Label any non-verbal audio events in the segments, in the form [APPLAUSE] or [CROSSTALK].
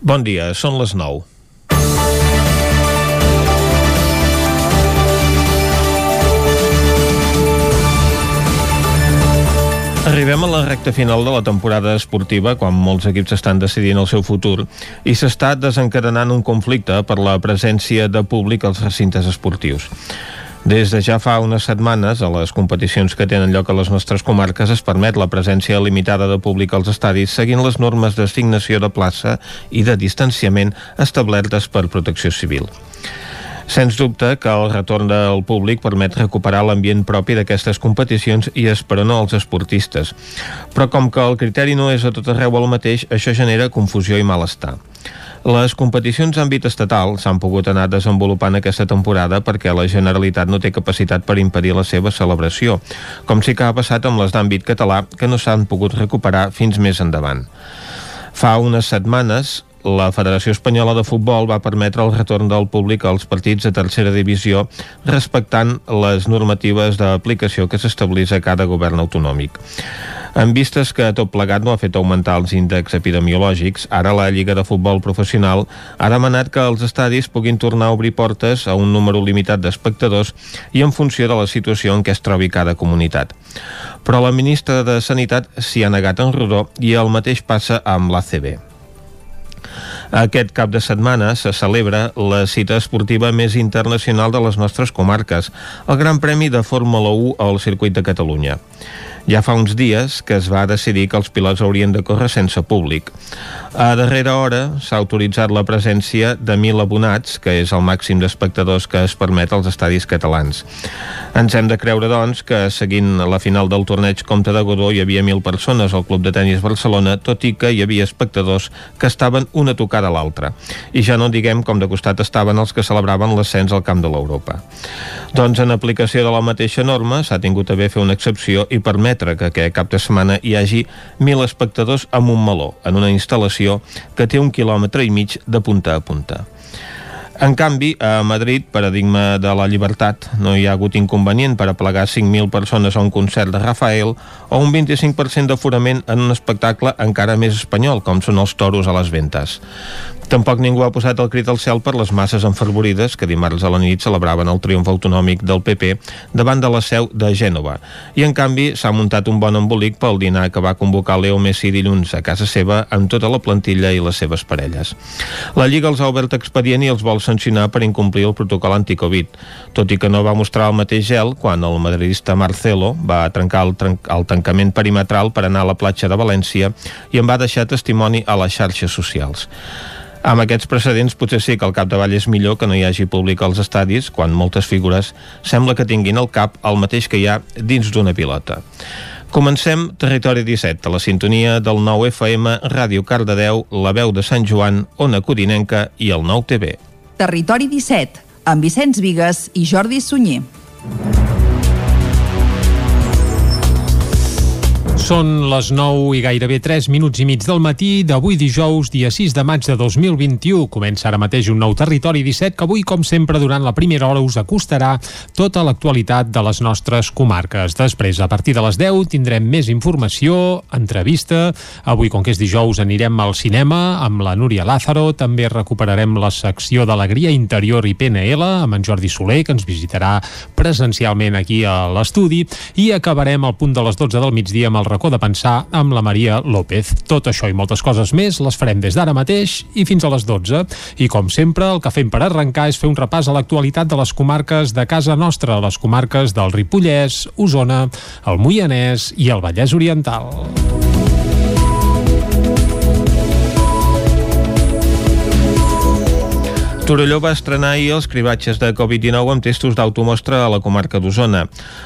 Bon dia, són les 9. Arribem a la recta final de la temporada esportiva quan molts equips estan decidint el seu futur i s'està desencadenant un conflicte per la presència de públic als recintes esportius. Des de ja fa unes setmanes, a les competicions que tenen lloc a les nostres comarques es permet la presència limitada de públic als estadis seguint les normes d'assignació de plaça i de distanciament establertes per Protecció Civil. Sens dubte que el retorn del públic permet recuperar l'ambient propi d'aquestes competicions i esperonar els esportistes. Però com que el criteri no és a tot arreu el mateix, això genera confusió i malestar. Les competicions d'àmbit estatal s'han pogut anar desenvolupant aquesta temporada perquè la Generalitat no té capacitat per impedir la seva celebració, com sí que ha passat amb les d'àmbit català que no s'han pogut recuperar fins més endavant. Fa unes setmanes, la Federació Espanyola de Futbol va permetre el retorn del públic als partits de tercera divisió respectant les normatives d'aplicació que s'establís a cada govern autonòmic. En vistes que tot plegat no ha fet augmentar els índexs epidemiològics, ara la Lliga de Futbol Professional ha demanat que els estadis puguin tornar a obrir portes a un número limitat d'espectadors i en funció de la situació en què es trobi cada comunitat. Però la ministra de Sanitat s'hi ha negat en rodó i el mateix passa amb l'ACB. Aquest cap de setmana se celebra la cita esportiva més internacional de les nostres comarques, el Gran Premi de Fórmula 1 al Circuit de Catalunya. Ja fa uns dies que es va decidir que els pilots haurien de córrer sense públic. A darrera hora s'ha autoritzat la presència de 1.000 abonats, que és el màxim d'espectadors que es permet als estadis catalans. Ens hem de creure, doncs, que seguint la final del torneig Comte de Godó hi havia 1.000 persones al Club de Tenis Barcelona, tot i que hi havia espectadors que estaven una tocada a l'altra. I ja no diguem com de costat estaven els que celebraven l'ascens al camp de l'Europa. Doncs en aplicació de la mateixa norma s'ha tingut a bé fer una excepció i permetre que aquest cap de setmana hi hagi 1.000 espectadors un meló, en una instal·lació que té un quilòmetre i mig de punta a punta. En canvi, a Madrid, paradigma de la llibertat, no hi ha hagut inconvenient per aplegar 5.000 persones a un concert de Rafael o un 25% d'aforament en un espectacle encara més espanyol, com són els toros a les ventes. Tampoc ningú ha posat el crit al cel per les masses enfervorides que dimarts a la nit celebraven el triomf autonòmic del PP davant de la seu de Gènova. I en canvi s'ha muntat un bon embolic pel dinar que va convocar Leo Messi dilluns a casa seva amb tota la plantilla i les seves parelles. La Lliga els ha obert expedient i els vol sancionar per incomplir el protocol anticovid, tot i que no va mostrar el mateix gel quan el madridista Marcelo va trencar el, tren el tancament perimetral per anar a la platja de València i en va deixar testimoni a les xarxes socials. Amb aquests precedents potser sí que al capdavall és millor que no hi hagi públic als estadis quan moltes figures sembla que tinguin al cap el mateix que hi ha dins d'una pilota. Comencem Territori 17, a la sintonia del 9 FM, Ràdio Cardedeu, la veu de Sant Joan, Ona Codinenca i el 9 TV. Territori 17, amb Vicenç Vigues i Jordi Sunyer. Són les 9 i gairebé 3 minuts i mig del matí d'avui dijous, dia 6 de maig de 2021. Comença ara mateix un nou Territori 17 que avui, com sempre, durant la primera hora us acostarà tota l'actualitat de les nostres comarques. Després, a partir de les 10, tindrem més informació, entrevista. Avui, com que és dijous, anirem al cinema amb la Núria Lázaro. També recuperarem la secció d'Alegria Interior i PNL amb en Jordi Soler, que ens visitarà presencialment aquí a l'estudi. I acabarem al punt de les 12 del migdia amb el racó de pensar amb la Maria López. Tot això i moltes coses més les farem des d'ara mateix i fins a les 12. I com sempre, el que fem per arrencar és fer un repàs a l'actualitat de les comarques de casa nostra, les comarques del Ripollès, Osona, el Moianès i el Vallès Oriental. Torelló va estrenar ahir els cribatges de Covid-19 amb testos d'automostra a la comarca d'Osona.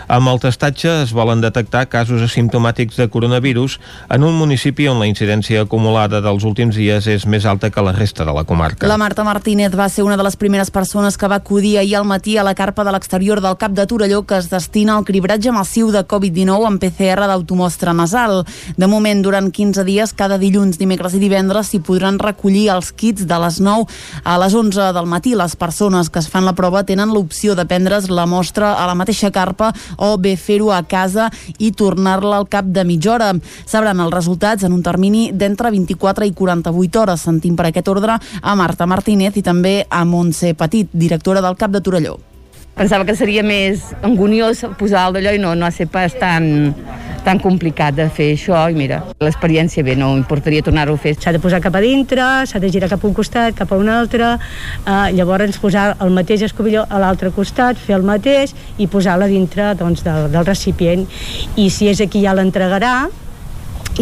Amb el testatge es volen detectar casos asimptomàtics de coronavirus en un municipi on la incidència acumulada dels últims dies és més alta que la resta de la comarca. La Marta Martínez va ser una de les primeres persones que va acudir ahir al matí a la carpa de l'exterior del cap de Torelló que es destina al cribratge massiu de Covid-19 amb PCR d'automostra nasal. De moment, durant 15 dies, cada dilluns, dimecres i divendres s'hi podran recollir els kits de les 9 a les 11 del matí. Les persones que es fan la prova tenen l'opció de prendre's la mostra a la mateixa carpa o bé fer-ho a casa i tornar-la al cap de mitja hora. Sabran els resultats en un termini d'entre 24 i 48 hores. Sentim per aquest ordre a Marta Martínez i també a Montse Petit, directora del CAP de Torelló. Pensava que seria més angoniós posar el d'allò i no, no ha estat pas tan, tan complicat de fer això i mira, l'experiència bé, no importaria tornar-ho a fer. S'ha de posar cap a dintre, s'ha de girar cap a un costat, cap a un altre, eh, llavors posar el mateix escobilló a l'altre costat, fer el mateix i posar-la dintre doncs, del, del recipient. I si és aquí ja l'entregarà,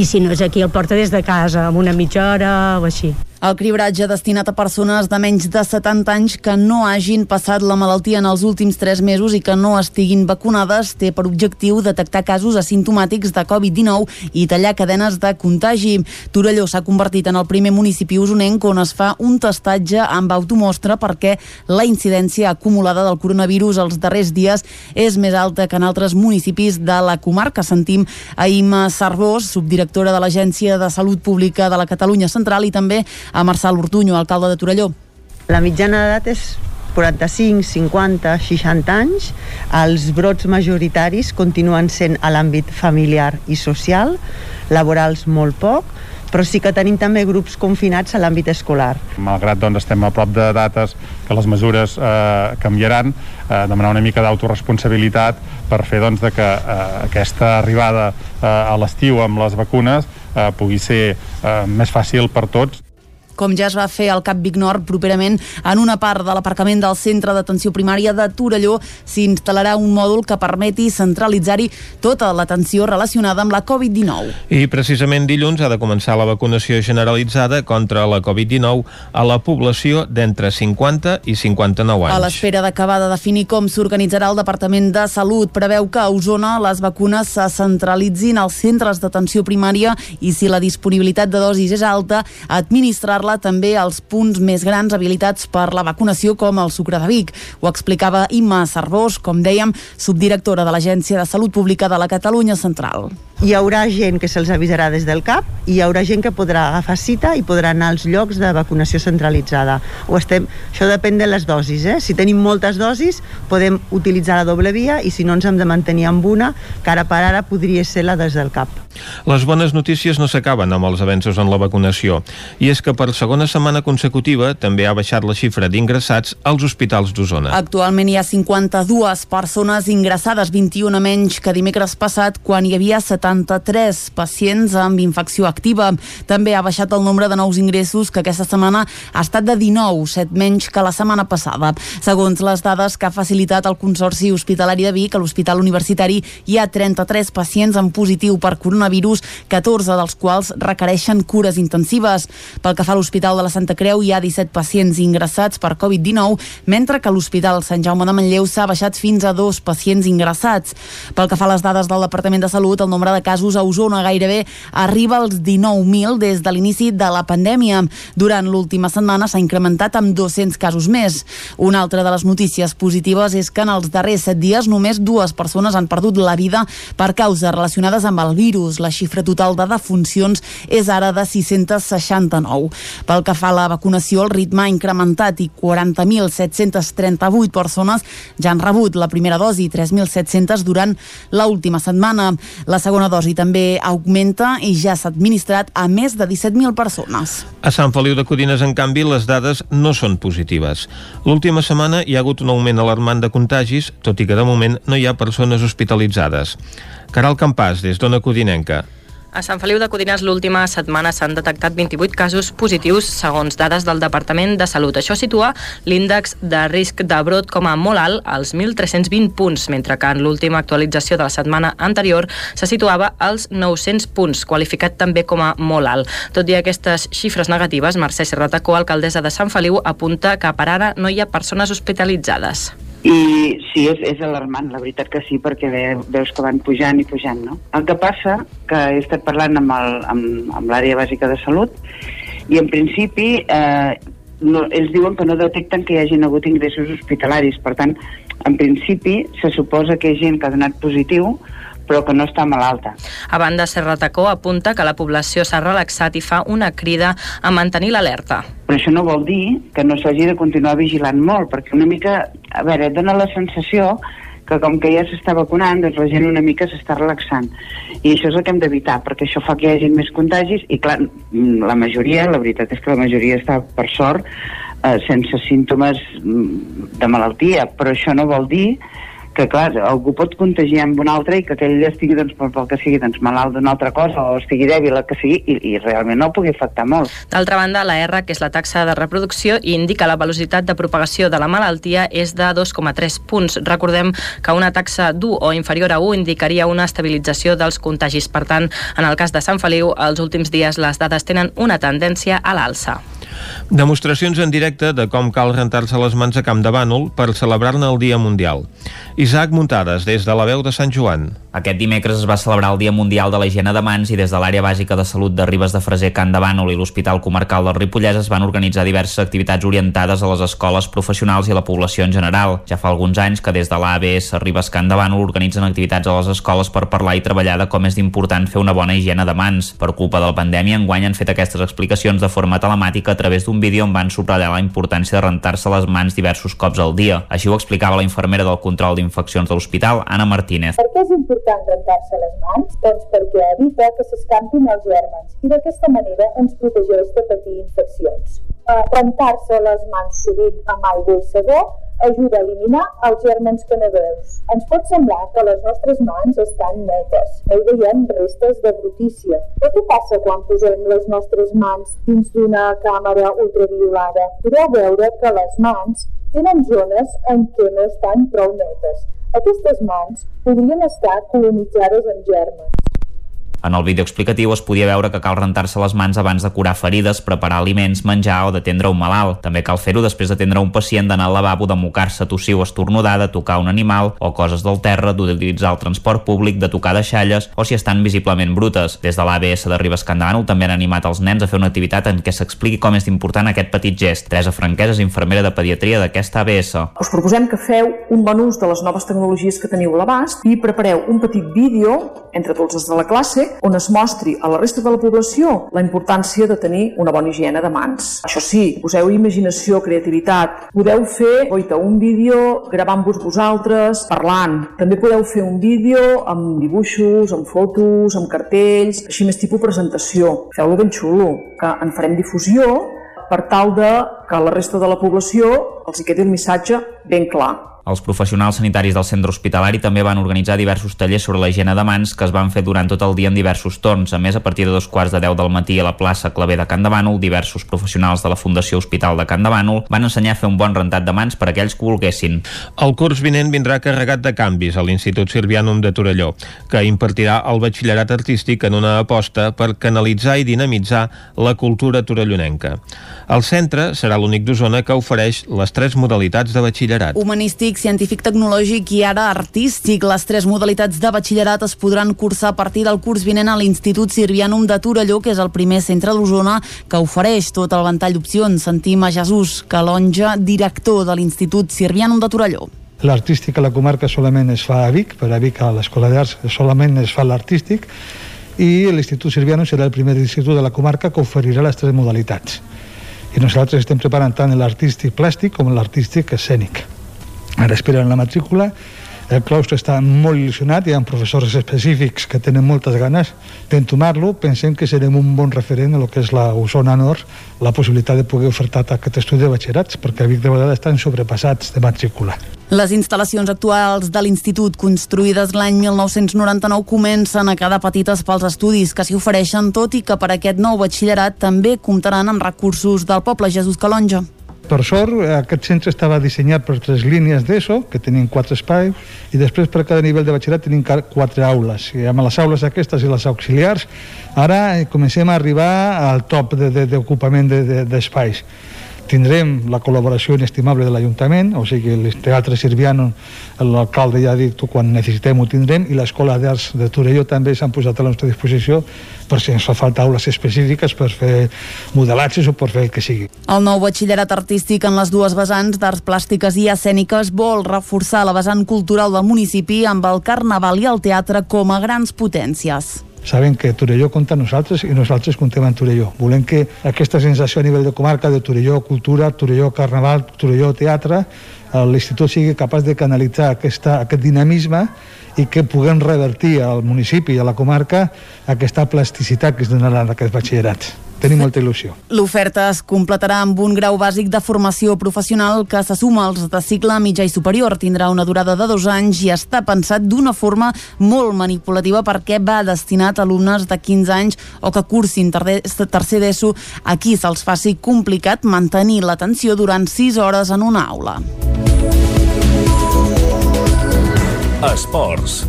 i si no és aquí el porta des de casa amb una mitja hora o així. El cribratge destinat a persones de menys de 70 anys que no hagin passat la malaltia en els últims 3 mesos i que no estiguin vacunades té per objectiu detectar casos asimptomàtics de Covid-19 i tallar cadenes de contagi. Torelló s'ha convertit en el primer municipi usonenc on es fa un testatge amb automostra perquè la incidència acumulada del coronavirus els darrers dies és més alta que en altres municipis de la comarca. Sentim a Ima Sarbós, subdirectora de l'Agència de Salut Pública de la Catalunya Central i també a Marçal Ortuño, alcalde de Torelló. La mitjana d'edat és 45, 50, 60 anys. Els brots majoritaris continuen sent a l'àmbit familiar i social, laborals molt poc, però sí que tenim també grups confinats a l'àmbit escolar. Malgrat doncs, estem a prop de dates que les mesures eh, canviaran, eh, demanar una mica d'autoresponsabilitat per fer doncs, de que eh, aquesta arribada eh, a l'estiu amb les vacunes eh, pugui ser eh, més fàcil per tots com ja es va fer al Cap Vic Nord properament en una part de l'aparcament del centre d'atenció primària de Torelló s'instal·larà un mòdul que permeti centralitzar-hi tota l'atenció relacionada amb la Covid-19. I precisament dilluns ha de començar la vacunació generalitzada contra la Covid-19 a la població d'entre 50 i 59 anys. A l'espera d'acabar de definir com s'organitzarà el Departament de Salut, preveu que a Osona les vacunes se centralitzin als centres d'atenció primària i si la disponibilitat de dosis és alta, administrar parla també als punts més grans habilitats per la vacunació com el Sucre de Vic. Ho explicava Imma Cervós, com dèiem, subdirectora de l'Agència de Salut Pública de la Catalunya Central hi haurà gent que se'ls avisarà des del CAP i hi haurà gent que podrà agafar cita i podrà anar als llocs de vacunació centralitzada. O estem, això depèn de les dosis. Eh? Si tenim moltes dosis, podem utilitzar la doble via i si no ens hem de mantenir amb una, que ara per ara podria ser la des del CAP. Les bones notícies no s'acaben amb els avenços en la vacunació. I és que per segona setmana consecutiva també ha baixat la xifra d'ingressats als hospitals d'Osona. Actualment hi ha 52 persones ingressades, 21 menys que dimecres passat, quan hi havia 70 73 pacients amb infecció activa. També ha baixat el nombre de nous ingressos, que aquesta setmana ha estat de 19, 7 menys que la setmana passada. Segons les dades que ha facilitat el Consorci Hospitalari de Vic, a l'Hospital Universitari hi ha 33 pacients amb positiu per coronavirus, 14 dels quals requereixen cures intensives. Pel que fa a l'Hospital de la Santa Creu, hi ha 17 pacients ingressats per Covid-19, mentre que l'Hospital Sant Jaume de Manlleu s'ha baixat fins a dos pacients ingressats. Pel que fa a les dades del Departament de Salut, el nombre de casos a Osona gairebé arriba als 19.000 des de l'inici de la pandèmia. Durant l'última setmana s'ha incrementat amb 200 casos més. Una altra de les notícies positives és que en els darrers 7 dies només dues persones han perdut la vida per causes relacionades amb el virus. La xifra total de defuncions és ara de 669. Pel que fa a la vacunació, el ritme ha incrementat i 40.738 persones ja han rebut la primera dosi, 3.700 durant l'última setmana. La segona dosi també augmenta i ja s'ha administrat a més de 17.000 persones. A Sant Feliu de Codines, en canvi, les dades no són positives. L'última setmana hi ha hagut un augment alarmant de contagis, tot i que de moment no hi ha persones hospitalitzades. Caral Campàs, des d'Ona Codinenca. A Sant Feliu de Codines l'última setmana s'han detectat 28 casos positius segons dades del Departament de Salut. Això situa l'índex de risc de brot com a molt alt als 1.320 punts, mentre que en l'última actualització de la setmana anterior se situava als 900 punts, qualificat també com a molt alt. Tot i aquestes xifres negatives, Mercè Serratacó, alcaldessa de Sant Feliu, apunta que per ara no hi ha persones hospitalitzades. I sí, és, és alarmant, la veritat que sí, perquè ve, veus que van pujant i pujant, no? El que passa, que he estat parlant amb, el, amb, amb l'àrea bàsica de salut, i en principi eh, no, ells diuen que no detecten que hi hagin hagut ingressos hospitalaris, per tant, en principi se suposa que hi ha gent que ha donat positiu, però que no està malalta. A banda, Serra Tacó apunta que la població s'ha relaxat i fa una crida a mantenir l'alerta. Però això no vol dir que no s'hagi de continuar vigilant molt, perquè una mica, a veure, dona la sensació que com que ja s'està vacunant, doncs la gent una mica s'està relaxant. I això és el que hem d'evitar, perquè això fa que hi hagi més contagis i, clar, la majoria, la veritat és que la majoria està, per sort, eh, sense símptomes mm, de malaltia, però això no vol dir que clar, algú pot contagiar amb un altre i que aquell estigui doncs, pel, que sigui doncs, malalt d'una altra cosa o estigui dèbil que sigui i, i realment no pugui afectar molt. D'altra banda, la R, que és la taxa de reproducció, indica la velocitat de propagació de la malaltia és de 2,3 punts. Recordem que una taxa d'1 o inferior a 1 indicaria una estabilització dels contagis. Per tant, en el cas de Sant Feliu, els últims dies les dades tenen una tendència a l'alça. Demostracions en directe de com cal rentar-se les mans a Camp de Bànol per celebrar-ne el Dia Mundial. Isaac Muntades, des de la veu de Sant Joan. Aquest dimecres es va celebrar el Dia Mundial de la Higiene de Mans i des de l'àrea bàsica de salut de Ribes de Freser, Can de Bànol i l'Hospital Comarcal del Ripollès es van organitzar diverses activitats orientades a les escoles professionals i a la població en general. Ja fa alguns anys que des de l'ABS Ribes Can de Bànol organitzen activitats a les escoles per parlar i treballar de com és important fer una bona higiene de mans. Per culpa de la pandèmia, enguany han fet aquestes explicacions de forma telemàtica a través d'un vídeo on van subratllar la importància de rentar-se les mans diversos cops al dia. Així ho explicava la infermera del control d'infeccions de l'hospital, Anna Martínez. Per què és important rentar-se les mans? Doncs perquè evita que s'escampin els gèrmens i d'aquesta manera ens protegeix de patir infeccions. Uh, rentar-se les mans sovint amb aigua i sabó ajuda a eliminar els gèrmens que no veus. Ens pot semblar que les nostres mans estan netes, no hi veiem restes de brutícia. Però què passa quan posem les nostres mans dins d'una càmera ultraviolada? Podeu veure que les mans tenen zones en què no estan prou netes. Aquestes mans podrien estar colonitzades amb germes. En el vídeo explicatiu es podia veure que cal rentar-se les mans abans de curar ferides, preparar aliments, menjar o d'atendre un malalt. També cal fer-ho després d'atendre un pacient, d'anar al lavabo, de mocar-se, tossir o estornudar, de tocar un animal o coses del terra, d'utilitzar el transport públic, de tocar deixalles o si estan visiblement brutes. Des de l'ABS de Ribes Candànol també han animat els nens a fer una activitat en què s'expliqui com és important aquest petit gest. Teresa Franquesa és infermera de pediatria d'aquesta ABS. Us proposem que feu un bon ús de les noves tecnologies que teniu a l'abast i prepareu un petit vídeo entre tots els de la classe on es mostri a la resta de la població la importància de tenir una bona higiene de mans. Això sí, poseu imaginació, creativitat. Podeu fer, oita, un vídeo gravant-vos vosaltres, parlant. També podeu fer un vídeo amb dibuixos, amb fotos, amb cartells, així més tipus presentació. Feu-lo ben xulo, que en farem difusió per tal de que la resta de la població els hi quedi el missatge ben clar. Els professionals sanitaris del centre hospitalari també van organitzar diversos tallers sobre la higiene de mans que es van fer durant tot el dia en diversos torns. A més, a partir de dos quarts de deu del matí a la plaça Clavé de Can de Bànol, diversos professionals de la Fundació Hospital de Can de Bànol van ensenyar a fer un bon rentat de mans per a aquells que volguessin. El curs vinent vindrà carregat de canvis a l'Institut Sirvianum de Torelló, que impartirà el batxillerat artístic en una aposta per canalitzar i dinamitzar la cultura torellonenca. El centre serà l'únic d'Osona que ofereix les tres modalitats de batxillerat. Humanístic, científic, tecnològic i ara artístic. Les tres modalitats de batxillerat es podran cursar a partir del curs vinent a l'Institut Sirvianum de Torelló, que és el primer centre d'Osona que ofereix tot el ventall d'opcions. Sentim a Jesús Calonja, director de l'Institut Sirvianum de Torelló. L'artístic a la comarca solament es fa a Vic, per a Vic a l'Escola d'Arts solament es fa l'artístic i l'Institut Sirvianum serà el primer institut de la comarca que oferirà les tres modalitats. I nosaltres estem preparant tant l'artístic plàstic com l'artístic escènic. Ara esperen la matrícula, el claustre està molt il·lusionat, hi ha professors específics que tenen moltes ganes d'entomar-lo, pensem que serem un bon referent a lo que és la Osona Nord, la possibilitat de poder ofertar aquest estudi de batxillerats, perquè a Vic de vegades estan sobrepassats de matrícula. Les instal·lacions actuals de l'Institut, construïdes l'any 1999, comencen a quedar petites pels estudis que s'hi ofereixen, tot i que per aquest nou batxillerat també comptaran amb recursos del poble Jesús Calonja. Per sort, aquest centre estava dissenyat per tres línies d'ESO, que tenien quatre espais, i després per cada nivell de batxillerat tenim quatre aules. I amb les aules aquestes i les auxiliars, ara comencem a arribar al top d'ocupament de, de, d'espais. De, tindrem la col·laboració inestimable de l'Ajuntament, o sigui, el Teatre Sirviano, l'alcalde ja ha dit quan necessitem ho tindrem, i l'Escola d'Arts de Torelló també s'han posat a la nostra disposició per si ens fa falta aules específiques per fer modelatges o per fer el que sigui. El nou batxillerat artístic en les dues vessants d'arts plàstiques i escèniques vol reforçar la vessant cultural del municipi amb el carnaval i el teatre com a grans potències saben que Torelló compta nosaltres i nosaltres comptem amb Torelló. Volem que aquesta sensació a nivell de comarca de Torelló Cultura, Torelló Carnaval, Torelló Teatre, eh, l'institut sigui capaç de canalitzar aquesta, aquest dinamisme i que puguem revertir al municipi i a la comarca aquesta plasticitat que es donarà en aquests batxillerats. Tenim molta il·lusió. L'oferta es completarà amb un grau bàsic de formació professional que se suma als de cicle mitjà i superior. Tindrà una durada de dos anys i està pensat d'una forma molt manipulativa perquè va destinat a alumnes de 15 anys o que cursin tercer d'ESO a qui se'ls faci complicat mantenir l'atenció durant 6 hores en una aula. Esports.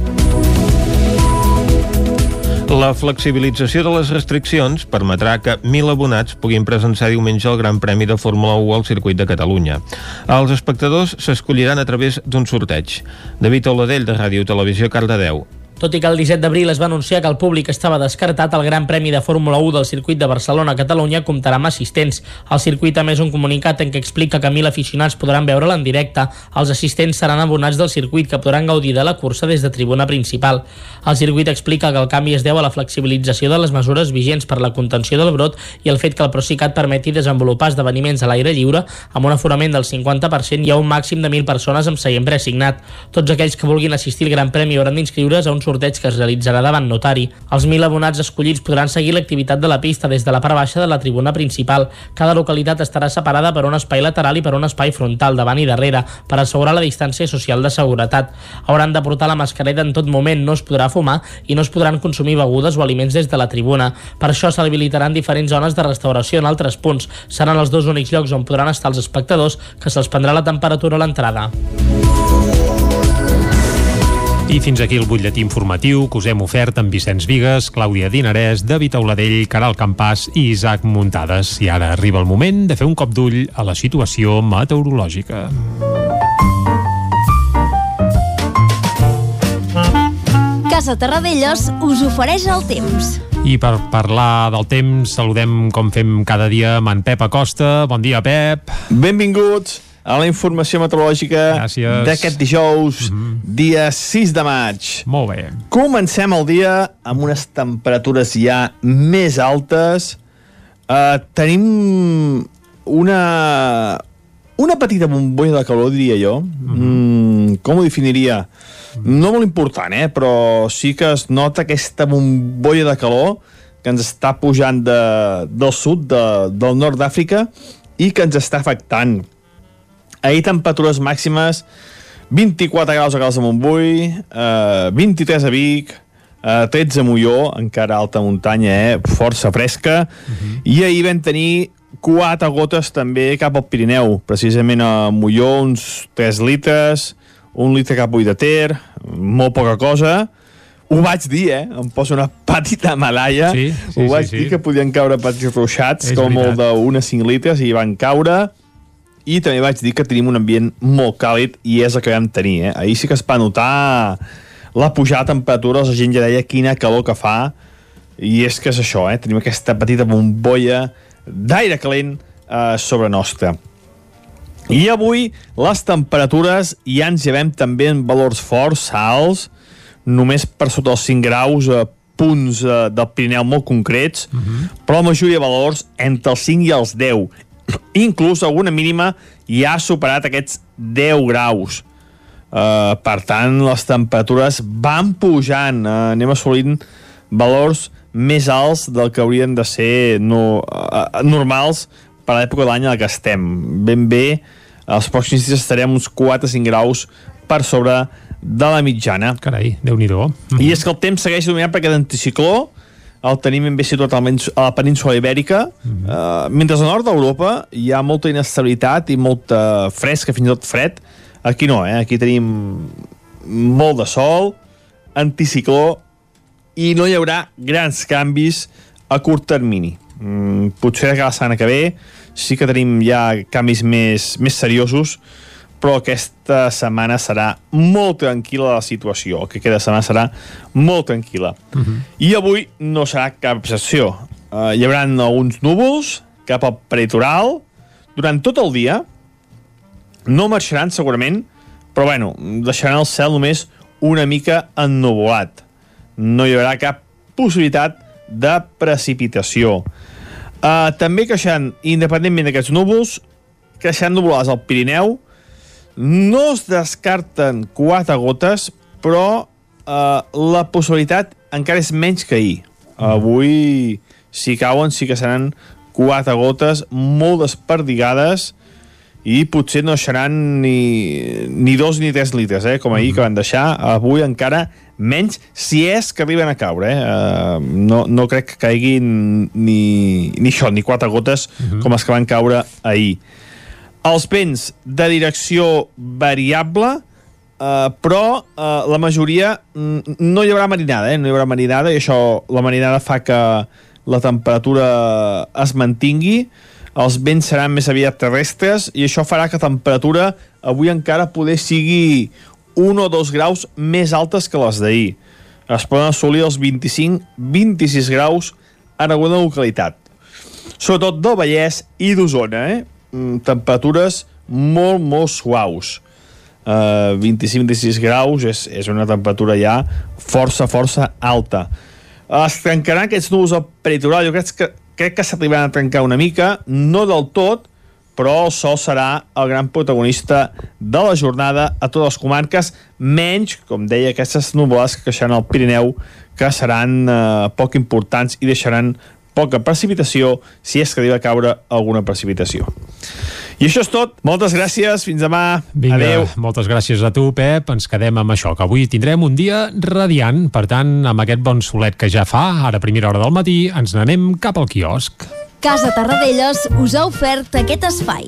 La flexibilització de les restriccions permetrà que 1.000 abonats puguin presenciar diumenge el Gran Premi de Fórmula 1 al circuit de Catalunya. Els espectadors s'escolliran a través d'un sorteig. David Oladell, de Ràdio Televisió, Cardedeu. Tot i que el 17 d'abril es va anunciar que el públic estava descartat, el Gran Premi de Fórmula 1 del circuit de Barcelona-Catalunya comptarà amb assistents. El circuit ha més un comunicat en què explica que 1.000 aficionats podran veure'l en directe. Els assistents seran abonats del circuit que podran gaudir de la cursa des de tribuna principal. El circuit explica que el canvi es deu a la flexibilització de les mesures vigents per la contenció del brot i el fet que el Procicat permeti desenvolupar esdeveniments a l'aire lliure amb un aforament del 50% i a un màxim de 1.000 persones amb seient preassignat. Tots aquells que vulguin assistir al Gran Premi hauran d'inscriure's a un sorteig que es realitzarà davant notari. Els 1.000 abonats escollits podran seguir l'activitat de la pista des de la part baixa de la tribuna principal. Cada localitat estarà separada per un espai lateral i per un espai frontal, davant i darrere, per assegurar la distància social de seguretat. Hauran de portar la mascareta en tot moment, no es podrà fumar i no es podran consumir begudes o aliments des de la tribuna. Per això s'habilitaran diferents zones de restauració en altres punts. Seran els dos únics llocs on podran estar els espectadors que se'ls prendrà la temperatura a l'entrada. I fins aquí el butlletí informatiu que us hem ofert amb Vicenç Vigues, Clàudia Dinarès, David Auladell, Caral Campàs i Isaac Muntades. I ara arriba el moment de fer un cop d'ull a la situació meteorològica. Casa Terradellos us ofereix el temps. I per parlar del temps, saludem com fem cada dia amb en Pep Acosta. Bon dia, Pep. Benvinguts a la informació meteorològica d'aquest dijous, mm -hmm. dia 6 de maig. Molt bé. Comencem el dia amb unes temperatures ja més altes. Uh, tenim una, una petita bombolla de calor, diria jo. Mm -hmm. mm, com ho definiria? No molt important, eh? però sí que es nota aquesta bombolla de calor que ens està pujant de, del sud, de, del nord d'Àfrica, i que ens està afectant Ahir temperatures màximes 24 graus a Cals de Montbui, eh, 23 a Vic, eh, 13 a Molló, encara alta muntanya, eh, força fresca, uh -huh. i ahir vam tenir quatre gotes també cap al Pirineu, precisament a Molló uns 3 litres, un litre cap a de Ter, molt poca cosa, ho vaig dir, eh? Em poso una petita medalla. Sí, sí, ho vaig sí, dir sí. que podien caure petits ruixats, És com veritat. el d'una 5 litres, i van caure i també vaig dir que tenim un ambient molt càlid i és el que vam tenir, eh? Ahir sí que es va notar la pujada de temperatures, la gent ja deia quina calor que fa i és que és això, eh? Tenim aquesta petita bombolla d'aire calent eh, sobre nostra. I avui les temperatures ja ens llevem també en valors forts, alts, només per sota els 5 graus, eh, punts eh, del Pirineu molt concrets, uh -huh. però la majoria de valors entre els 5 i els 10 inclús alguna mínima ja ha superat aquests 10 graus. Uh, per tant, les temperatures van pujant, uh, anem assolint valors més alts del que haurien de ser no, uh, normals per a l'època de l'any en què estem. Ben bé, els pròxims dies estarem uns 4-5 graus per sobre de la mitjana. Carai, déu nhi mm -hmm. I és que el temps segueix dominant per aquest anticicló, el tenim ben bé situat a la península ibèrica, mm -hmm. uh, mentre al nord d'Europa hi ha molta inestabilitat i molta fresca, fins i tot fred. Aquí no, eh? aquí tenim molt de sol, anticicló, i no hi haurà grans canvis a curt termini. Mm, potser que la setmana que ve sí que tenim ja canvis més, més seriosos, però aquesta setmana serà molt tranquil·la la situació, que queda setmana serà molt tranquil·la. Uh -huh. I avui no serà cap excepció. Uh, hi haurà alguns núvols cap al peritoral durant tot el dia, no marxaran segurament, però bueno, deixaran el cel només una mica ennuvolat. No hi haurà cap possibilitat de precipitació. Uh, també creixeran, independentment d'aquests núvols, creixeran nuvolades al Pirineu. No es descarten quatre gotes, però uh, la possibilitat encara és menys que ahir. Avui, si cauen, sí que seran quatre gotes molt desperdigades i potser no seran ni, ni dos ni tres litres, eh, com ahir mm -hmm. que van deixar. Avui encara menys, si és que arriben a caure. Eh? Uh, no, no crec que caiguin ni, ni això, ni quatre gotes uh -huh. com les que van caure ahir. Els vents de direcció variable, uh, però uh, la majoria no hi haurà marinada, eh? no hi haurà marinada, i això, la marinada fa que la temperatura es mantingui, els vents seran més aviat terrestres i això farà que la temperatura avui encara poder sigui 1 o 2 graus més altes que les d'ahir. Es poden assolir els 25-26 graus en alguna localitat. Sobretot del Vallès i d'Osona, eh? Mm, temperatures molt, molt suaus. Uh, 25-26 graus és, és una temperatura ja força, força alta. Es trencaran aquests núvols al peritoral, jo crec que, crec que s'arribaran a trencar una mica, no del tot, però el sol serà el gran protagonista de la jornada a totes les comarques, menys, com deia, aquestes nuvolades que creixeran al Pirineu, que seran eh, poc importants i deixaran poca precipitació si és que arriba a caure alguna precipitació. I això és tot. Moltes gràcies. Fins demà. Vinga, Adéu. moltes gràcies a tu, Pep. Ens quedem amb això, que avui tindrem un dia radiant. Per tant, amb aquest bon solet que ja fa, ara a primera hora del matí, ens n'anem cap al quiosc. Casa Tarradellas us ha ofert aquest espai.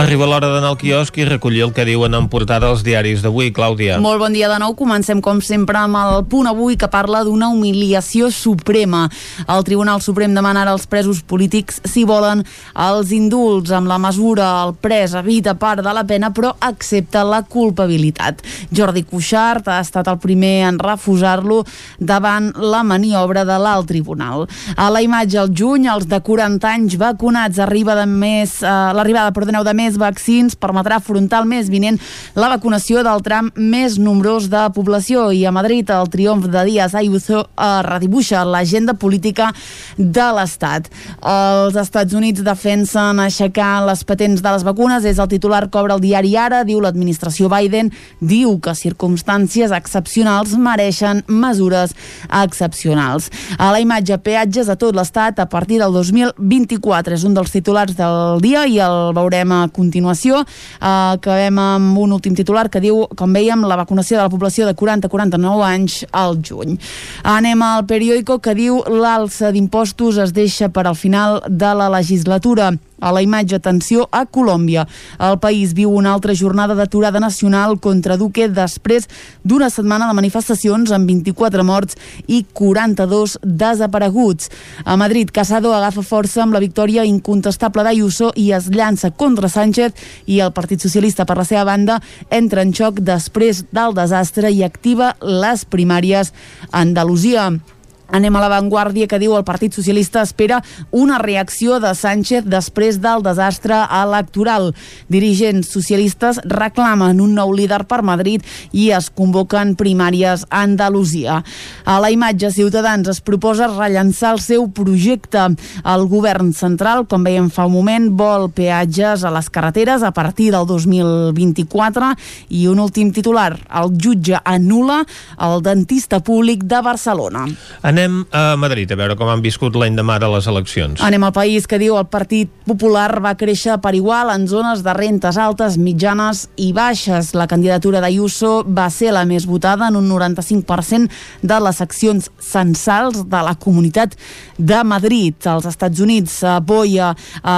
Arriba l'hora d'anar al quiosc i recollir el que diuen en portada els diaris d'avui, Clàudia. Molt bon dia de nou. Comencem, com sempre, amb el punt avui que parla d'una humiliació suprema. El Tribunal Suprem demana ara als presos polítics si volen els indults. Amb la mesura, el pres evita part de la pena, però accepta la culpabilitat. Jordi Cuixart ha estat el primer en refusar-lo davant la maniobra de l'alt tribunal. A la imatge, al juny, els de 40 anys vacunats arriba de més, eh, l'arribada, perdoneu, de més vaccins permetrà afrontar el mes vinent la vacunació del tram més nombrós de població i a Madrid el triomf de Díaz Ayuso eh, redibuixa l'agenda política de l'Estat. Els Estats Units defensen aixecar les patents de les vacunes, és el titular obre el diari Ara, diu l'administració Biden, diu que circumstàncies excepcionals mereixen mesures excepcionals. A la imatge, peatges a tot l'Estat a partir del 2024 és un dels titulars del dia i el veurem a continuació. Uh, acabem amb un últim titular que diu, com veiem, la vacunació de la població de 40-49 anys al juny. Anem al periòdico que diu l'alça d'impostos es deixa per al final de la legislatura. A la imatge, atenció a Colòmbia. El país viu una altra jornada d'aturada nacional contra Duque després d'una setmana de manifestacions amb 24 morts i 42 desapareguts. A Madrid, Casado agafa força amb la victòria incontestable d'Ayuso i es llança contra Sánchez i el Partit Socialista, per la seva banda, entra en xoc després del desastre i activa les primàries a Andalusia. Anem a l'avantguàrdia que diu el Partit Socialista espera una reacció de Sánchez després del desastre electoral. Dirigents socialistes reclamen un nou líder per Madrid i es convoquen primàries a Andalusia. A la imatge, Ciutadans es proposa rellençar el seu projecte. El govern central, com veiem fa un moment, vol peatges a les carreteres a partir del 2024 i un últim titular, el jutge anula el dentista públic de Barcelona. Anem a Madrid a veure com han viscut l'endemà de les eleccions. Anem al país que diu el Partit Popular va créixer per igual en zones de rentes altes, mitjanes i baixes. La candidatura d'Ayuso va ser la més votada en un 95% de les seccions censals de la comunitat de Madrid. Els Estats Units apoya a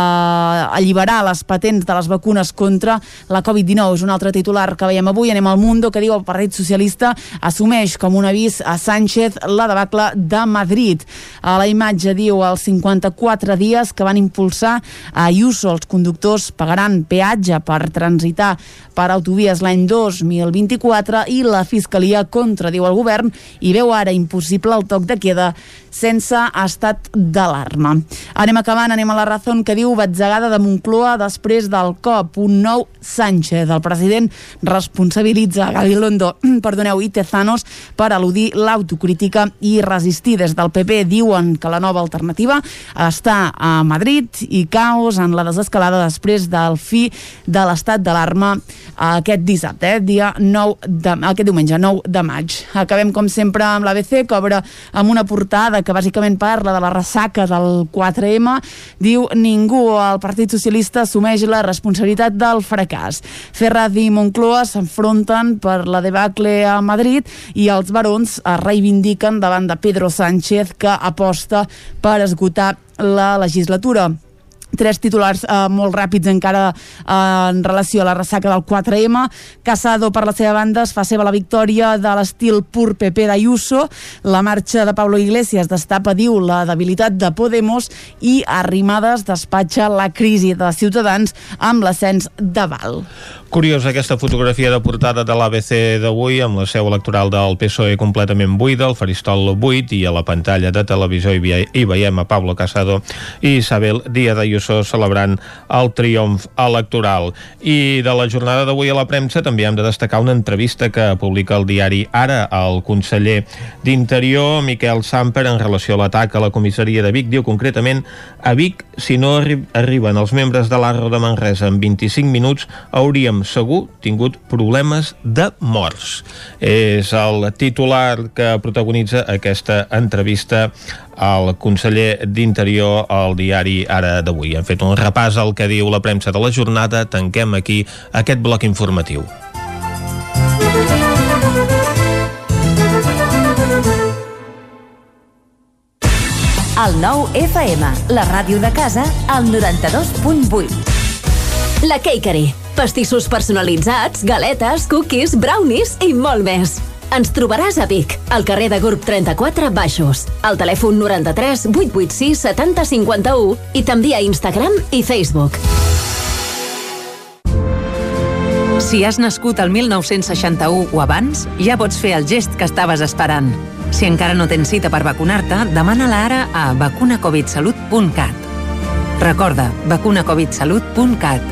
alliberar les patents de les vacunes contra la Covid-19. És un altre titular que veiem avui. Anem al Mundo que diu el Partit Socialista assumeix com un avís a Sánchez la debacle de Madrid. A la imatge diu els 54 dies que van impulsar a Ayuso. Els conductors pagaran peatge per transitar per autovies l'any 2024 i la Fiscalia contradiu el govern i veu ara impossible el toc de queda sense estat d'alarma. Anem acabant, anem a la raó que diu batzegada de Moncloa després del cop. Un nou Sánchez. El president responsabilitza Gabilondo, [CLEARS THROAT] perdoneu, i Tezanos per al·ludir l'autocrítica i resistir. Des del PP diuen que la nova alternativa està a Madrid i caos en la desescalada després del fi de l'estat d'alarma aquest dissabte, eh? dia 9 de, aquest diumenge, 9 de maig. Acabem, com sempre, amb l'ABC, que obre amb una portada que bàsicament parla de la ressaca del 4M, diu ningú al Partit Socialista assumeix la responsabilitat del fracàs. Ferraz i Moncloa s'enfronten per la debacle a Madrid i els barons es reivindiquen davant de Pedro Sánchez que aposta per esgotar la legislatura tres titulars eh, molt ràpids encara eh, en relació a la ressaca del 4M. Casado, per la seva banda, es fa seva la victòria de l'estil pur PP d'Ayuso. La marxa de Pablo Iglesias destapa, diu, la debilitat de Podemos i Arrimadas despatxa la crisi de Ciutadans amb l'ascens de Val. Curiosa aquesta fotografia de portada de l'ABC d'avui amb la seu electoral del PSOE completament buida, el faristol buit i a la pantalla de televisió hi, veiem a Pablo Casado i Isabel Díaz Ayuso celebrant el triomf electoral. I de la jornada d'avui a la premsa també hem de destacar una entrevista que publica el diari Ara al conseller d'Interior, Miquel Samper, en relació a l'atac a la comissaria de Vic. Diu concretament, a Vic, si no arri arriben els membres de l'Arro de Manresa en 25 minuts, hauríem segur tingut problemes de morts. És el titular que protagonitza aquesta entrevista al conseller d'Interior al diari Ara d'avui. Hem fet un repàs al que diu la premsa de la jornada. Tanquem aquí aquest bloc informatiu. El nou FM, la ràdio de casa, al 92.8. La Cakery. Pastissos personalitzats, galetes, cookies, brownies i molt més. Ens trobaràs a Vic, al carrer de Gurb 34 Baixos, al telèfon 93 886 70 51 i també a Instagram i Facebook. Si has nascut el 1961 o abans, ja pots fer el gest que estaves esperant. Si encara no tens cita per vacunar-te, demana-la ara a vacunacovidsalut.cat. Recorda, vacunacovidsalut.cat.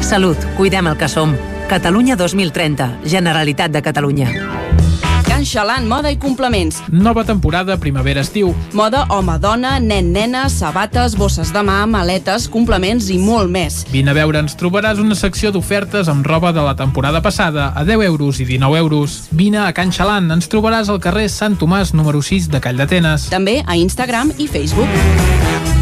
Salut, cuidem el que som. Catalunya 2030, Generalitat de Catalunya. Can Xalant, moda i complements. Nova temporada primavera-estiu. Moda home-dona, nen-nena, sabates, bosses de mà, maletes, complements i molt més. Vine a veure, ens trobaràs una secció d'ofertes amb roba de la temporada passada a 10 euros i 19 euros. Vine a Can Xalant, ens trobaràs al carrer Sant Tomàs, número 6 de Call d'Atenes. També a Instagram i Facebook.